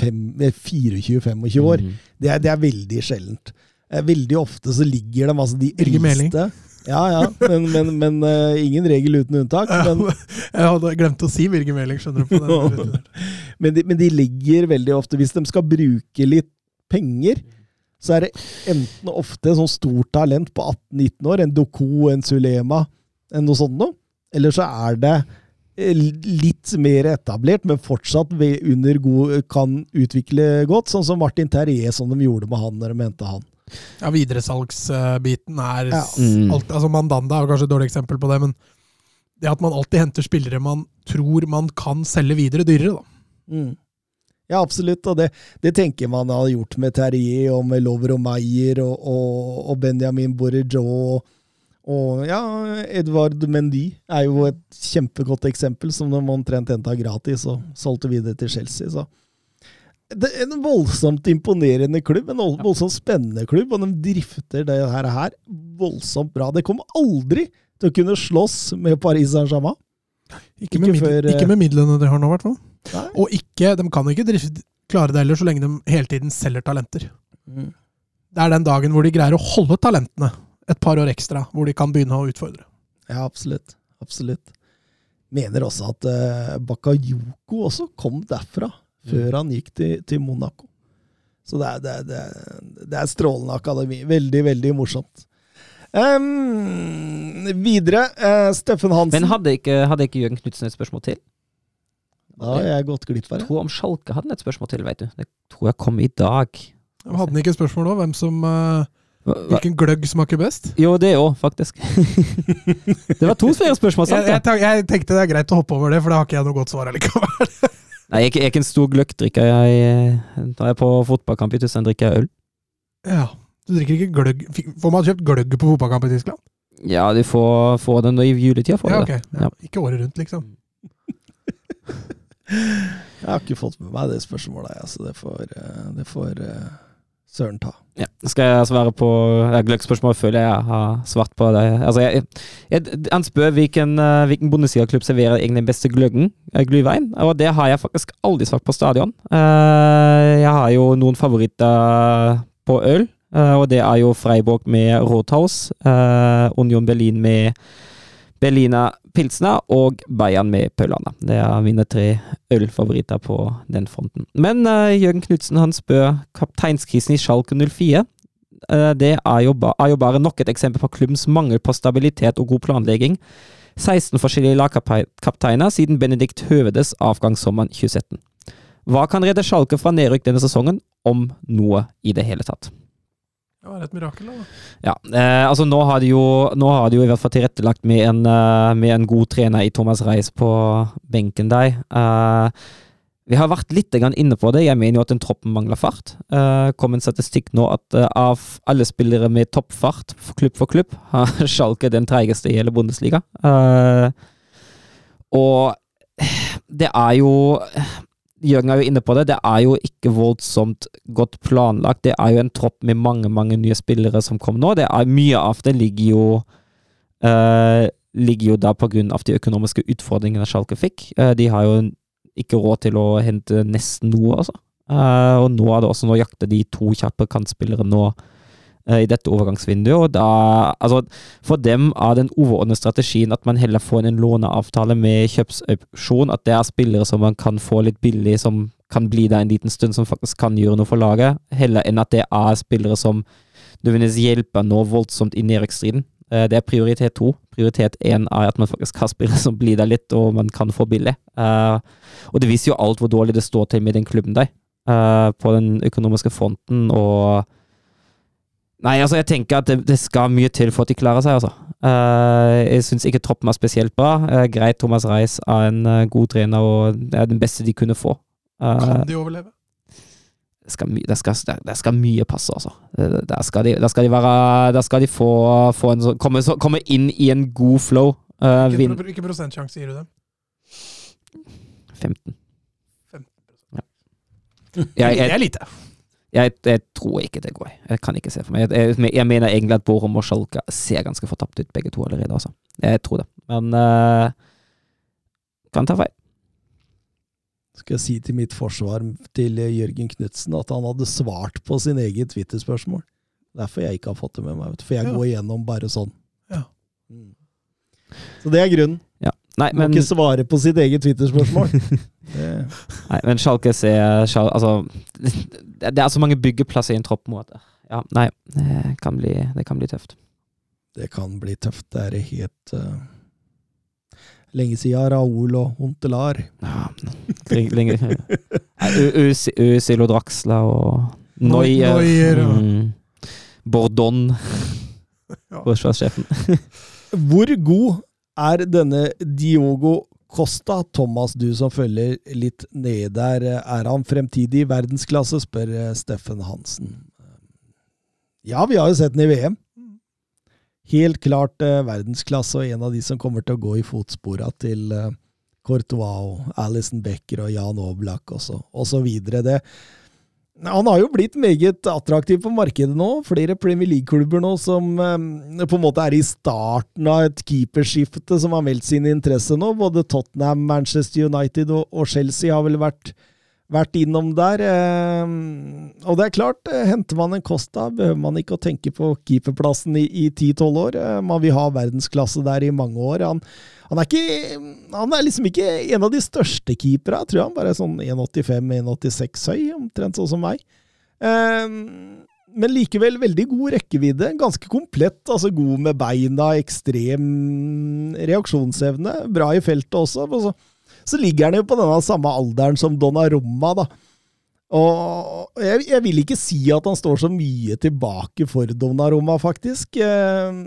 eh, 24-25 år. Mm. Det er, det er veldig sjeldent. Eh, Veldig ofte så ligger de altså de eldste Ja, ja, men, men, men uh, ingen regel uten unntak. Men, Jeg hadde glemt å si Birger Meling, skjønner du. på den. men, de, men de ligger veldig ofte Hvis de skal bruke litt penger, så er det enten ofte sånn stort talent på 18-19 år, en Doku, en Sulema, en noe sånt noe. Eller så er det eh, litt mer etablert, men fortsatt under god, kan utvikle godt, sånn som Martin Terje, som de gjorde med han når de henta han. Ja, Videresalgsbiten er Ja. Mm. alt, altså Mandanda er kanskje et dårlig eksempel på det, men det at man alltid henter spillere man tror man kan selge videre dyrere, da. Mm. Ja, absolutt. Og det, det tenker man har gjort med Terrier og med Lover og Meyer og, og, og Benjamin Bourgeot. Og, og ja, Edvard Mendy er jo et kjempegodt eksempel, som de omtrent henta gratis og solgte videre til Chelsea. Så. Det er en voldsomt imponerende klubb, en voldsomt spennende klubb, og de drifter det her, her voldsomt bra. Det kommer aldri til å kunne slåss med Paris Saint-Germain. Ikke, Ikke med, mid- før, eh, ikke med midlene de har nå, i hvert fall. Og ikke, de kan ikke klare det heller, så lenge de hele tiden selger talenter. Mm. Det er den dagen hvor de greier å holde talentene et par år ekstra, hvor de kan begynne å utfordre. Ja, absolutt. Absolutt. Mener også at uh, Bakayoko også kom derfra, før han gikk til, til Monaco. Så det er, det, er, det, er, det er strålende akademi. Veldig, veldig morsomt. Ehm, videre, uh, Steffen Hansen. Men hadde ikke, hadde ikke Jørgen Knutsen et spørsmål til? Da har jeg gått glipp av Jeg det. tror om Schalke hadde han et spørsmål til, vet du. Det tror jeg kom i dag. Hadde han ikke et spørsmål òg? Hvem som eh, hva- Hvilken gløgg smaker best? Jo, det òg, faktisk. det var to flere spørsmål sant? jeg, jeg, jeg tenkte det er greit å hoppe over det, for da har ikke jeg noe godt svar allikevel. Nei, jeg er ikke, en stor gløggdrikker. Jeg, eh, når jeg er på fotballkamp i Tyskland, drikker jeg øl. Ja, Du drikker ikke gløgg Får man kjøpt gløgg på fotballkamp i Tyskland? Ja, de får, får den i juletida. Får Ja, det. Ja, ikke året rundt, liksom. Jeg har ikke fått med meg det spørsmålet, jeg, så det får, eh, det får uh, Søren ta. Ja. Skal jeg svare på gløggspørsmålet gløggspørsmål? Føler jeg har svart på det. Altså, jeg, jeg, han spør hvilken, eh, hvilken Bundesliga-klubb serverer egentlig den beste gløggen, glyvein, og det har jeg faktisk aldri svart på stadion. Uh, jeg har jo noen favoritter på øl, og det er jo Freiburg med Rothaus, uh, Union Berlin med Berliner Pilsner og Bayern med Paulana. Det er mine tre ølfavoritter på den fronten. Men uh, Jørgen Knutsen spør kapteinskrisen i Schalke 04. Uh, det er jo, ba er jo bare nok et eksempel på klubbens mangel på stabilitet og god planlegging. 16 forskjellige lagkapteiner siden Benedikt Høvedes avgang sommeren 2017. Hva kan redde Schalke fra nedrykk denne sesongen, om noe i det hele tatt? Det var et mirakel, da. Ja, eh, altså nå har, de jo, nå har de jo i hvert fall tilrettelagt med en, uh, med en god trener i Thomas Reis på benken der. Uh, vi har vært litt inne på det. Jeg mener jo at den troppen mangler fart. Uh, kom en statistikk nå at av alle spillere med toppfart, klubb for klubb, har Schalke den treigeste i hele Bundesliga. Og det er jo Jørgen er jo inne på det. Det er jo ikke voldsomt godt planlagt. Det er jo en tropp med mange mange nye spillere som kommer nå. Det er Mye av det ligger jo ligger jo da på grunn av de økonomiske utfordringene Schalke fikk. de har jo ikke råd til å hente nesten noe, altså. Uh, og nå er det også Nå jakter de to kjappe kantspillere nå uh, i dette overgangsvinduet. og da, altså For dem er den overordnede strategien at man heller får en låneavtale med kjøpsopsjon. At det er spillere som man kan få litt billig, som kan bli der en liten stund, som faktisk kan gjøre noe for laget. Heller enn at det er spillere som nødvendigvis hjelper nå voldsomt i nedrykksstriden. Uh, det er prioritet to. Prioritet én er at man faktisk har spillere som blir der litt, og man kan få billig. Uh, og det viser jo alt hvor dårlig det står til med den klubben der, på den økonomiske fronten, og Nei, altså, jeg tenker at det, det, skal mye til for at de klarer seg, altså. Uh, jeg syns ikke troppen er spesielt bra. Uh, greit, Thomas Reis er en uh, god trener, og det er den beste de kunne få. kan de overleve? Det skal, my, det, skal, det skal, mye passe, altså. Der skal de, der skal de, være Der skal de få, få en komme, komme, inn i en god flow. Hvilken pro, prosentsjanse gir du dem? 15. 15 ja. jeg, det er lite. Jeg, jeg, tror ikke det går. Jeg kan ikke se for meg. Jeg, jeg mener egentlig at Borum og Schalke ser ganske fortapt ut, begge to allerede. Altså. Jeg tror det. Men uh, kan ta feil. Skal jeg si til mitt forsvar til Jørgen Knutsen at han hadde svart på sin egen Twitter-spørsmål. Derfor jeg ikke har fått det med meg. For jeg ja. går igjennom bare sånn. Ja. Mm. Så det er grunnen. Nei, men... Må ikke svare på sitt eget Twitter-spørsmål. nei, men Schalke ser Schal Altså, det er så mange byggeplasser i en tropp Måte. Ja, nei, det kan, bli, det kan bli tøft. Det kan bli tøft. Det er helt uh, Lenge siden Raoul og Hontelar. Ja, lenge Usilo Draxla og Neuer. og mm, Bordon. Forsvarssjefen. Hvor god er denne Diogo Costa? Thomas, du som følger litt ned der, er han fremtidig i verdensklasse, spør eh, Steffen Hansen. Ja, vi har jo sett den i VM. Helt klart eh, verdensklasse, og en av de som kommer til å gå i fotspora til eh, Courtois og Alison Becker og Jan Oblak og så videre. Det, han har jo blitt meget attraktiv på markedet nå. Flere Premier League-klubber nå som eh, på en måte er i starten av et keeperskifte som har meldt sin interesse nå. Både Tottenham, Manchester United og, og Chelsea har vel vært, vært innom der. Eh, og det er klart, eh, henter man en Costa, behøver man ikke å tenke på keeperplassen i ti-tolv år. Eh, man vil ha verdensklasse der i mange år. Han, han, er ikke, han er liksom ikke en av de største keepera, tror jeg. Han bare er sånn 1,85-1,86 høy, omtrent sånn som meg. Um, men likevel veldig god rekkevidde. Ganske komplett. altså God med beina, ekstrem reaksjonsevne. Bra i feltet også. Så, ligger han jo på denne samme alderen som Donnarumma, da. Og jeg, jeg, vil ikke si at han står så mye tilbake for Donnaroma, faktisk. Eh,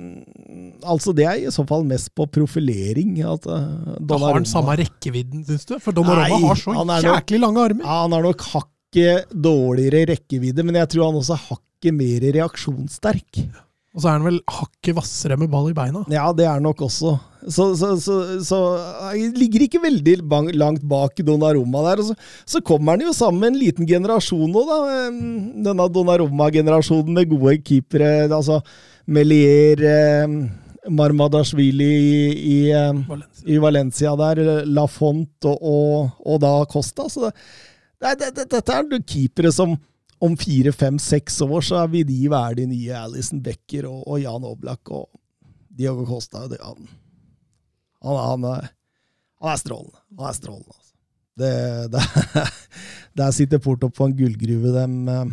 altså, det er i så fall mest på profilering. At, da har han samme rekkevidden, syns du? For Donnaroma Nei, har så jæklig lange armer. Ja, han har nok hakket dårligere rekkevidde, men jeg tror han også er hakket mer reaksjonssterk. Og så er han vel hakket hvassere med ball i beina. Ja, det er han nok også. Så, så, så, så jeg ligger ikke veldig langt bak Donnarumma der. Og så, kommer han jo sammen med en liten generasjon nå, da. Denne Donnarumma-generasjonen med gode keepere. Altså Melier, Marmadashvili i, i, Valencia. i Valencia der, Lafont og, og, og, da Costa. Så det, det, det, dette er keepere som om fire, fem, seks år så vil de være de nye Alison Becker og, og Jan Oblak og Diogo Costa. Det, han, han, han, han, er strålende. Han er strålende, altså. Det, det, der sitter Porto på en gullgruve de eh,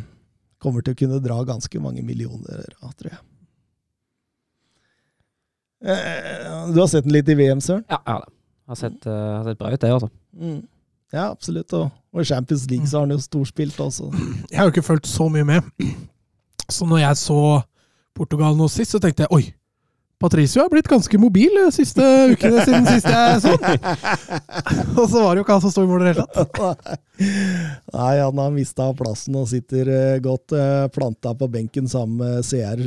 kommer til å kunne dra ganske mange millioner av, tror jeg. Eh, Du har sett den litt i VM, Søren? Ja, jeg har det. Har sett, eh, har sett bra ut, det, altså. Mm. Ja, absolutt. Og, og i Champions League så har han jo storspilt også. Jeg har jo ikke fulgt så mye med. Så når jeg så Portugal nå sist, så tenkte jeg oi, Patricio har blitt ganske mobil de siste ukene siden sist jeg så. Og så var det jo ikke han som sto i mål i det hele tatt. Nei, han har mista plassen og sitter eh, godt uh, planta på benken sammen med CR.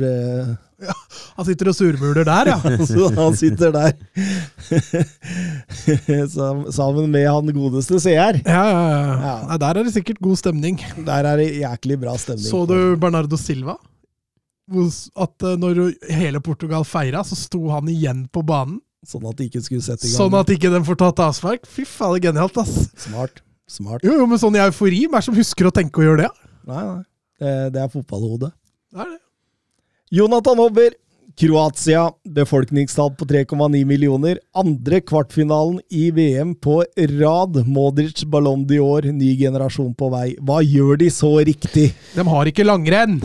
Eh. Han sitter og surmuler der, ja. så han sitter der sammen med han godeste CR. Ja, ja, ja. Ja. Nei, der er det sikkert god stemning. Der er det jæklig bra stemning. Så du Bernardo Silva? At eh, når hele Portugal feira, så sto han igjen på banen. Sånn at de ikke skulle sette i gang. Sånn at ikke den får tatt avspark. Fy faen, det er genialt, ass. Smart. Smart. Jo, jo, men sånn i eufori. Hvem er det som husker å tenke og gjøre det? Nei, nei. Det, det er fotballhodet. Det er det. Jonathan Hobber. Kroatia, befolkningstall på 3,9 millioner. Andre kvartfinalen i VM på rad. Modric, Ballon d'Or, ny generasjon på vei. Hva gjør de så riktig? De har ikke langrenn!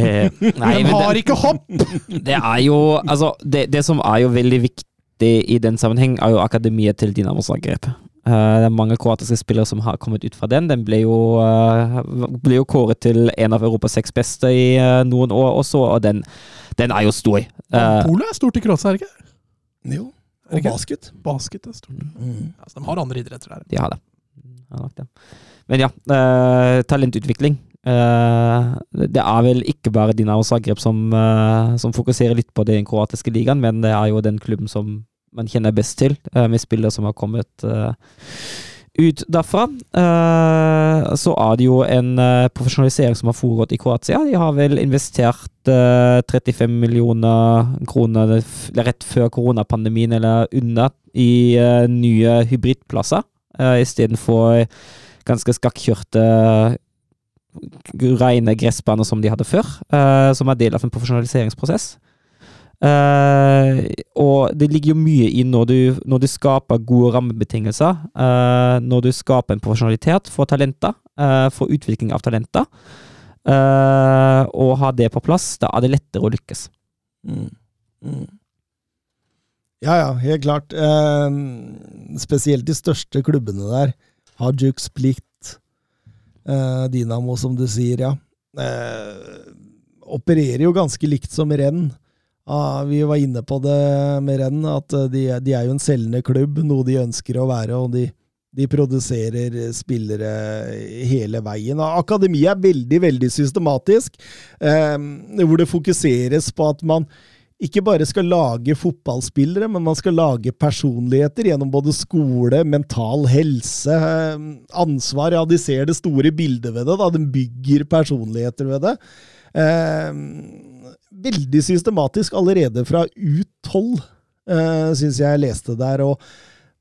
Nei, De har det, ikke hopp! det er jo Altså, det, det som er jo veldig viktig i den sammenheng, er jo akademiet til Dinamo Zagreb. Eh, det er mange kroatiske spillere som har kommet ut fra den. Den ble jo, eh, ble jo kåret til en av Europas seks beste i eh, noen år også, og den, den er jo stor. Uh, Polet er stort i Kroatia, er det ikke? Jo, og ikke? basket. Basket er stort. Mm. Altså, de har andre idretter der. De har det. Ja. Men ja, uh, talentutvikling. Uh, det er vel ikke bare Dinamo Zagreb som, uh, som fokuserer litt på den kroatiske ligaen, men det er jo den klubben som man kjenner best til, eh, med spillere som har kommet eh, ut derfra. Eh, så er det jo en profesjonalisering som har foregått i Kroatia. De har vel investert eh, 35 millioner kroner rett før koronapandemien, eller under, i nye hybridplasser, istedenfor ganske skakkjørte rene gressbaner som de hadde før, som er del av en profesjonaliseringsprosess. Eh, og det ligger jo mye i når du, når du skaper gode rammebetingelser, uh, når du skaper en profesjonalitet for talenter, uh, for utvikling av talenter, og har det på plass, da er det lettere å lykkes. Mm. Mm. Ja, ja, helt klart. Spesielt de største klubbene der. Hajuk Split, Dinamo, som du sier, ja. Opererer jo ganske likt som Renn. Ah, vi var inne på det med Renn, at eh, de, de er jo en selgende klubb, noe de ønsker å være, og de, de produserer spillere hele veien. Akademiet er veldig, veldig systematisk, eh, hvor det fokuseres på at man ikke bare skal lage fotballspillere, men man skal lage personligheter gjennom både skole, mental helse, eh, ansvar. Ja, de ser det store bildet ved det. da, De bygger personligheter ved det. Eh, veldig systematisk allerede fra U12, uh, syns jeg leste der. og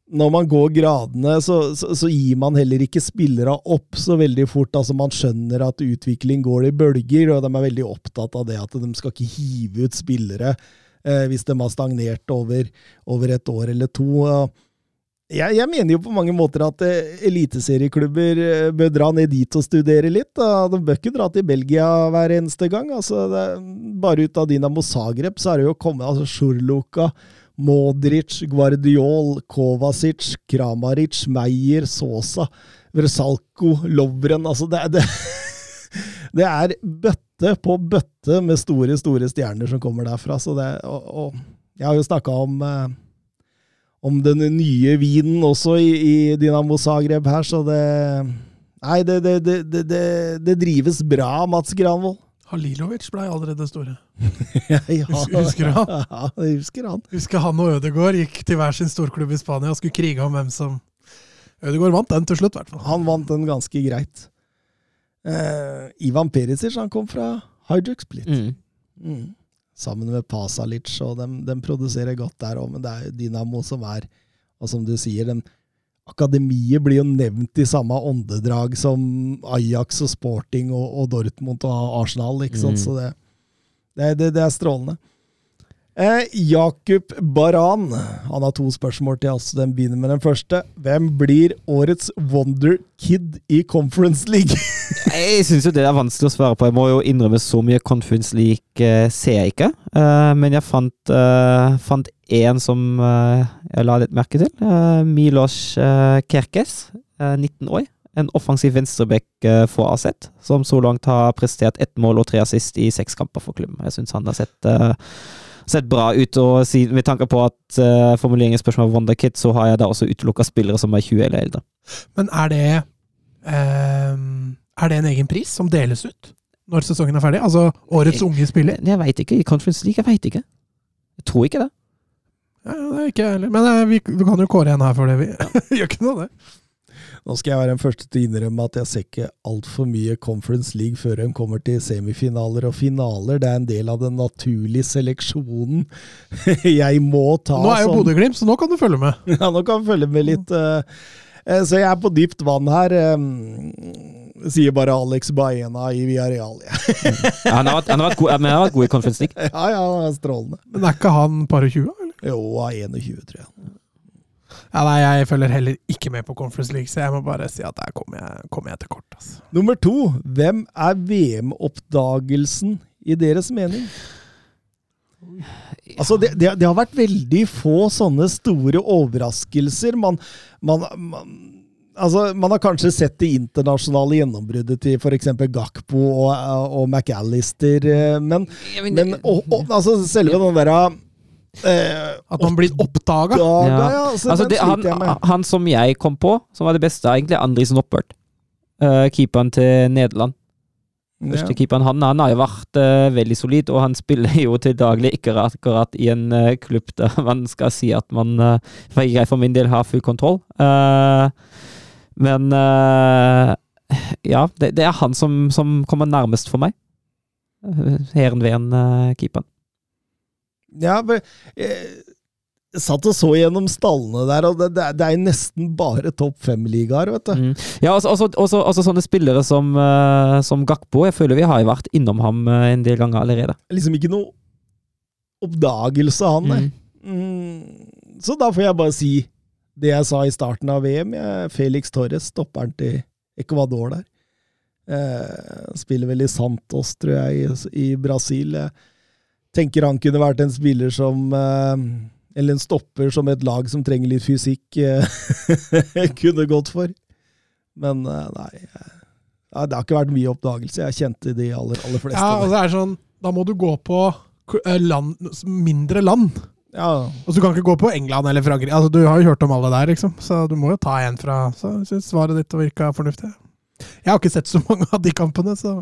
når man går gradene, så, så, så gir man heller ikke spillere opp så veldig fort. altså Man skjønner at utvikling går i bølger, og de er veldig opptatt av det at de skal ikke hive ut spillere eh, hvis de har stagnert over, over et år eller to. Og Jeg, jeg mener jo på mange måter at eh, eliteserieklubber eh, bør dra ned dit og studere litt. Da. De bør ikke dra til Belgia hver eneste gang. altså det, Bare ut av Dinamo Zagreb så er det jo kommet altså Sjurluka, Modric, Guardiol, Kovacic, Kramaric, Meyer, Sosa, Vrsalko, Lovren altså det, det, det er bøtte på bøtte med store, store stjerner som kommer derfra. Så det, og, og jeg har jo snakka om eh, om den nye vinen også i, i Dinamo Zagreb her, så det Nei, det, det, det, det, det, det drives bra, Mats Granvold. Halilovic ble allerede store. ja, ja. Husker du han? Ja, jeg husker han. Husker han og Ødegaard gikk til hver sin storklubb i Spania og skulle krige om hvem som Ødegaard vant den til slutt, i hvert fall. Han vant den ganske greit. Eh, Ivan Perisic han kom fra Hijack Split. Mm. Mm. Sammen med Pasalic, og de, de produserer godt der òg, men det er jo Dynamo som er Og som du sier, den Akademiet blir jo nevnt i samme åndedrag som Ajax og Sporting og, og Dortmund og Arsenal, ikke sant? Mm. Så det, det, det, det er strålende. Eh, Jakub Baran Han har to spørsmål til oss. Den begynner med den første. Hvem blir årets Wonder Kid i Conference League? Jeg syns jo det er vanskelig å svare på. Jeg må jo innrømme så mye Conference League eh, ser jeg ikke. Eh, men jeg fant, eh, fant en som eh, jeg la litt merke til. Eh, Milos Kerkes, eh, 19 år. En offensiv venstreback for AZ, som så langt har prestert ett mål og tre assist i seks kamper for klubben. Jeg syns han har sett, sett bra ut. Og siden, med tanke på at uh, formuleringen spørsmål om Wonderkid, så har jeg da også utelukka spillere som er 20 eller eldre. Men er det um, Er det en egen pris som deles ut når sesongen er ferdig? Altså årets unge spiller? Jeg veit ikke. I Conference League, jeg veit ikke. Jeg tror ikke det. Ja, det er ikke jeg heller. Men eh, vi, vi kan jo kåre en her for det, vi. Gjør ikke noe, det. Nå skal jeg være den første til å innrømme at jeg ser ikke altfor mye Conference League før en kommer til semifinaler og finaler. Det er en del av den naturlige seleksjonen jeg må ta. Nå er jo som- Bodø-Glimt, så nå kan du følge med. Ja, nå kan du følge med litt. eh, eh, Så jeg er på dypt vann her. eh, Sier bare Alex Baena i Villarreal. Ja, han, har vært, han, har vært god, han har vært god i Conference League. Ja, ja, han er strålende. Men er ikke han par og 20? Eller? Jo, han er 21, tror jeg. Ja, nei, jeg følger heller ikke med på Conference League, så jeg må bare si at der kommer jeg, kom jeg til kort. Altså. Nummer to. Hvem er VM-oppdagelsen i deres mening? Altså, det, det, det har vært veldig få sånne store overraskelser. Man, man, man, altså, man har kanskje sett det internasjonale gjennombruddet til f.eks. Gakpo og, og McAllister, eh, men, men og, og, altså, selve den derre eh, At man blir oppdaga. Ja. ja. Altså, det, han, han som jeg kom på, som var det beste, er egentlig Andris Noppert. Uh, keeperen til Nederland. Ja. keeperen han, han har jo vært uh, veldig solid, og han spiller jo til daglig ikke akkurat i en uh, klubb der man skal si at man uh, for jeg for min del har full kontroll. Eh, men eh, ja, det, det er han som, som kommer nærmest for meg. Uh, Heerenveen-keeperen. Ja, men, eh, jeg satt og så gjennom stallene der, og det, det, er- nesten bare topp fem-ligaer, vet du. Mm. Ja, også, også, også, også sånne spillere som, uh, som Gakpo. Jeg føler vi har vært innom ham eh, en del ganger allerede. Liksom ikke noe oppdagelse, han. nei. Mm. Mm, så da får jeg bare si det jeg sa i starten av VM. Jeg, Felix Torres, stopperen til Ecuador der. Uh, spiller vel i Santos, tror jeg, i, i Brasil. Jeg tenker han kunne vært en spiller som eh, Eller en stopper som et lag som trenger litt fysikk, eh, kunne gått for. Men eh, nei Det har ikke vært mye oppdagelse. Jeg kjente de aller, aller fleste. Ja, og det er sånn, da må du gå på land, mindre land. ja, Og så kan du ikke gå på England eller Frankrike. Altså, du har jo hørt om alle der, liksom. Så du må jo ta en fra Så jeg syns svaret ditt virka fornuftig. Jeg har ikke sett så mange av de kampene, så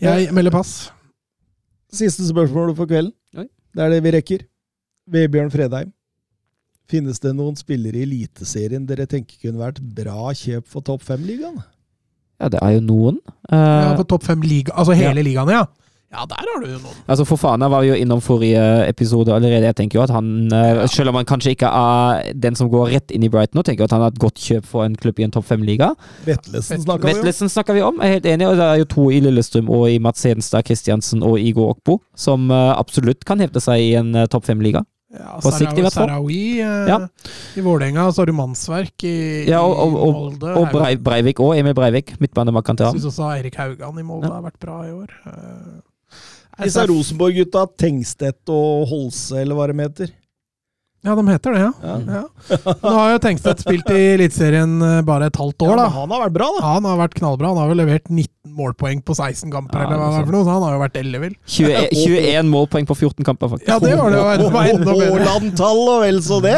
jeg melder pass. Siste spørsmål for kvelden. Oi. Det er det vi rekker. Vebjørn Fredheim. Finnes det noen spillere i Eliteserien dere tenker kunne vært bra kjøp for topp fem-ligaen? Ja, det er jo noen. Uh, Ja, For topp fem liga, altså hele ligaen, ja. Ja, der har du jo noen. Altså Fofana var jo innom forrige episode allerede. Jeg tenker jo at han, ja. Selv om han kanskje ikke er den som går rett inn i Brighton, nå tenker jeg at han har et godt kjøp for en klubb i en topp fem-liga. Vetlesen snakka vi om. Vetlesen snakker vi om, jeg er helt enig. og Det er jo to i Lillestrøm og i Mats Hedenstad Christiansen og Igo Okbo som eh, absolutt kan hevde seg i en uh, topp fem-liga. Ja, På sikt i hvert fall. Sarawi eh, Ja. i Vålerenga, så har du Mannsverk i, Ja, og, og, i og, Molde. og Breivik òg. Emil Breivik, midtbanemakeren til Jeg syns også Eirik Haugan i Molde Ja. har vært bra i år. Disse Rosenborg-gutta, Tengstedt og Holse, eller hva de heter. Ja, de heter det, ja. Ja. ja. Nå har jo Tengstedt spilt i Eliteserien eh, bare et halvt år, da. Ja, han har vært bra, da. Ja, han har vært knallbra. Han har vel levert 19 målpoeng på 16 kamper, Ja, eller hva det er for noe, så han har jo vært ellevill. 21, 21 målpoeng på 14 kamper, faktisk. Ja, det var det jo. Var enda bedre. Haaland-tall og vel så det.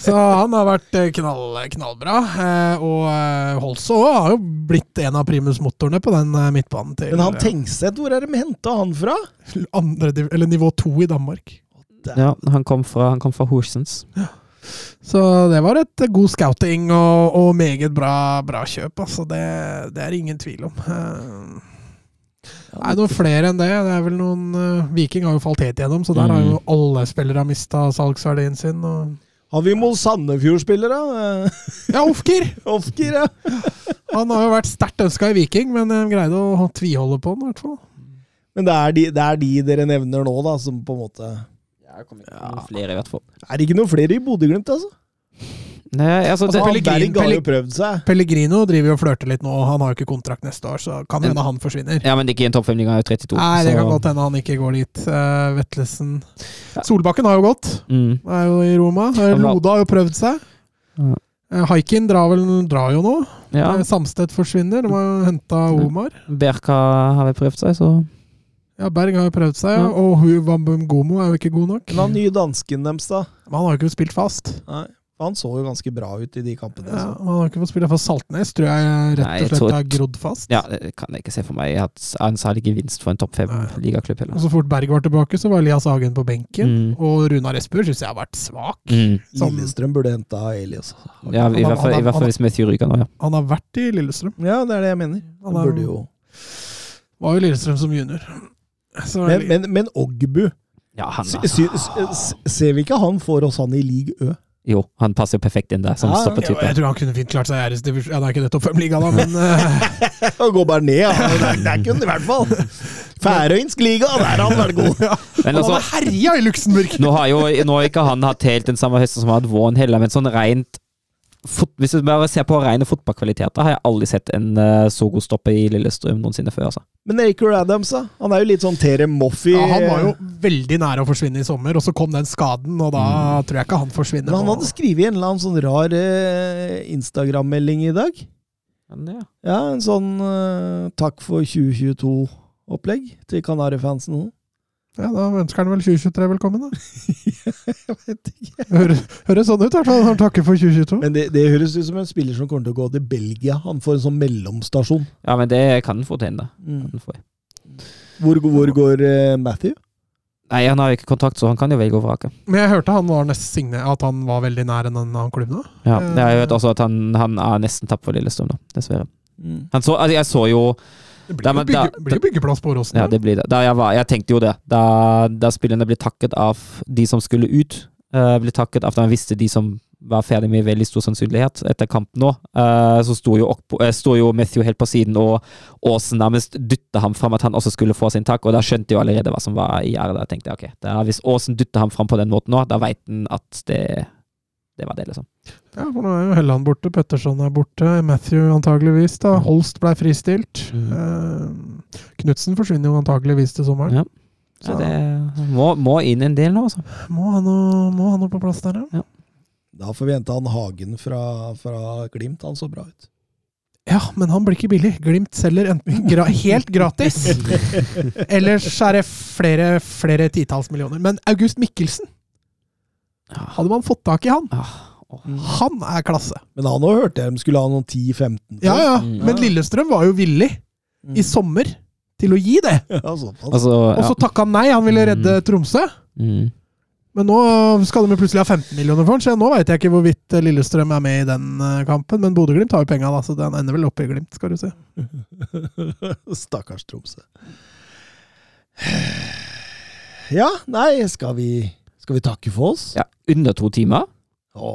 Så han har vært eh, knall, knallbra. Eh, Og Holse òg har jo blitt en av primusmotorene på den midtbanen til Men han Tengstedt, hvor er de henta han fra? andre, eller nivå to i Danmark. Ja, han kom fra, han kom fra Horsens. Så det var et eh, god scouting og, og meget bra, bra kjøp. Altså det, det er ingen tvil om. Eh, Nei, noen flere enn det. Det er vel noen uh, Viking har jo falt helt igjennom, så der har jo Mm. alle spillere mista salgsverdien sin. Og Har vi Mol Sandefjord-spillere? Ja, Ofkir! Ofker, ja. Han har jo vært sterkt ønska i Viking, men de greide å tviholde på han, i hvert fall. Men det er, de, det er de dere nevner nå, da, som på en måte Jeg kommer ikke på noen flere, i hvert fall. Er det ikke noen flere i Bodø-Glimt, altså? Nei, altså, altså Pellegrin- har jo prøvd seg. Pellegrino driver jo og flørter litt nå. Han har jo ikke kontrakt neste år, så kan hende han forsvinner. ja, men det er ikke i en topp fem-liga, er jo 32. Nei, det så- kan godt hende han ikke går dit. Uh, Vetlesen Ja. Solbakken har jo gått. Mm. Er jo i Roma. Eh, Loda har jo prøvd seg. Ja. Eh, Haikin drar vel drar jo nå. Ja, Eh, Samstedt forsvinner. De har henta Omar. Berka har vel prøvd seg, så Ja, Berg har jo prøvd seg, ja. Og Hu Wambungomo er jo ikke god nok. Men han nye dansken deres, da? Men han har jo ikke spilt fast. Nei. Han så jo ganske bra ut i de kampene. Ja, så. han har ikke fått spille for Saltnes tror jeg rett og slett har grodd fast. Ja, det kan jeg ikke se for meg at en særlig gevinst for en topp fem-ligaklubb. Og så fort Berg var tilbake, så var Elias Hagen på benken. Mm. Og Runar Espejord syns jeg har vært svak. Mm. Som- Lillestrøm burde henta Elias. Ja, i hvert fall, i han- hvert fall han- hvis Matthew ryker nå, ja. Han har vært i Lillestrøm. Ja, det er det jeg mener. Han Han burde jo Var jo Lillestrøm som junior. Men, men, men Ogbu ja han, sy- sy- Ser vi ikke han for oss han i league Ø? jo, han passer jo perfekt inn der som Ja, ja. ja, jeg tror han kunne fint klart seg i æresdivisjon. Ja, det er ikke det topp fem-ligaen, da, men eh, Han går bare ned, ja. Det, der kunne han i hvert fall. Færøysk liga, der er han veldig god. Men han altså, har herja i Luxembourg! nå har jo nå har ikke han hatt helt den samme høsten som han hadde våren heller, men sånn rent fot, Hvis du bare ser på rene fotballkvaliteter, har jeg aldri sett en uh, så god stopper i Lillestrøm noensinne før. altså. Men Acre Adams, da? Han er jo litt sånn Tere Moffi. Ja, han var jo veldig nære å forsvinne i sommer, og så kom den skaden, og da tror jeg ikke han forsvinner. Men han hadde skrevet en eller annen sånn rar uh, Instagram-melding i dag. Ja. Ja, en sånn uh, takk for 2022-opplegg til Kanarifansen. Ja, Da ønsker han vel 2023 velkommen, da. Jeg vet ikke. Høres, høres sånn ut, i hvert fall. Han takker for 2022. Men det, det høres ut som en spiller som kommer til å gå til Belgia. Han får en sånn mellomstasjon. ja, men det kan han få til. da. Mm. Kan han få. Hvor, hvor går uh, Matthew? Nei, han har ikke kontakt, så han kan jo velge og vrake. Men jeg hørte han var nest signe, at han var veldig nær en annen klubb nå. Ja, Eh. jeg vet også at han, han er nesten tapt for Lillestrøm, da, dessverre. Mm. Han så, altså, jeg så jo Det blir, Da, jo, bygge, da- blir jo byggeplass på Åråsen. Ja, det blir det. Jeg, var, jeg tenkte jo det. Da, da spillerne ble takket av de som skulle ut, uh, ble takket av da man visste de som var ferdig med veldig stor sannsynlighet etter kampen nå, uh, så sto jo, sto jo Matthew helt på siden, og Aasen nærmest dytta ham fram at han også skulle få sin takk, og da skjønte jeg allerede hva som var i ære. Da tenkte jeg ok, da, hvis Aasen dytter ham fram på den måten nå, da veit han at det, det var det, liksom. Ja, for nå er jo Helland borte, Petterson er borte, Matthew antageligvis. da, Holst ble fristilt. Mm. Eh, Knutsen forsvinner jo antageligvis til sommeren. Ja. Ja, det må, må inn en del nå, altså. Må ha noe, må ha noe på plass der, ja. Da forventa han Hagen fra, fra Glimt. Han så bra ut. Ja, men han blir ikke billig. Glimt selger enten gra helt gratis, ellers er det flere, flere titalls millioner. Men August Mikkelsen, hadde man fått tak i han? Han er klasse. Men han òg hørte jeg de skulle ha noen 10-15. Ja, ja. Mm. Men Lillestrøm var jo villig Mm. i sommer til å gi det. Altså, Og så ja. takka han nei. Han ville redde Mm. Tromsø. Mm. Men nå skal de plutselig ha 15 millioner for den, så nå veit jeg ikke hvorvidt Lillestrøm er med i den eh, kampen. Men Bodø-Glimt har jo penga, da, så den ender vel opp i Glimt, skal du se. Stakkars Tromsø. Ja, nei, skal vi, skal vi takke for oss? ja, under to timer. Å,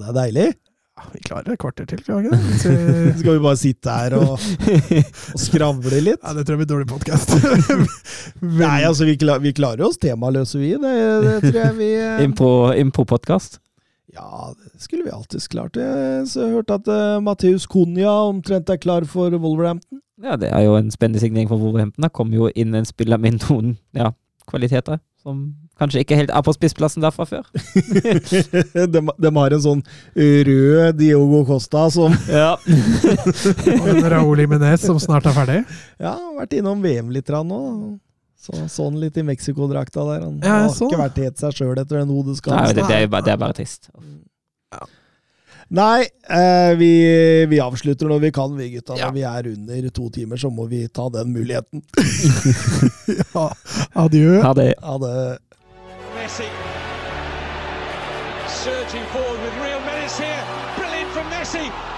det er deilig. Ja, vi klarer et kvarter til, klarer vi ikke det? Skal vi bare sitte her og, og skravle litt? Ja, det tror jeg blir dårlig podkast. Nei, altså, vi, klar, vi klarer oss temaløse, vi. Det, det tror jeg vi eh, Impro-podkast. Ja, det skulle vi alltids klart. Jeg så jeg hørte at uh, Matheus Cunha omtrent er klar for Wolverhampton. Ja, det er jo en spennende signering for Wolverhampton. Det kommer jo inn en spiller med noen ja, kvaliteter som kanskje ikke helt er på spissplassen der fra før. de, de har en sånn rød Diogo Costa som Ja. Og en Raúl Jiménez som snart er ferdig. ja, vært innom VM litt nå. Så, sånn litt i Mexico-drakta der. Han Ja, har så ikke vært helt seg sjøl etter den hodeskaden. det, det, det er bare trist. Nei, eh, vi, vi avslutter når vi kan, vi gutta. Ja. Når vi er under to timer, så må vi ta den muligheten. Ja, adjø. Ha det. Messi surging forward with real menace here. Brilliant from Messi.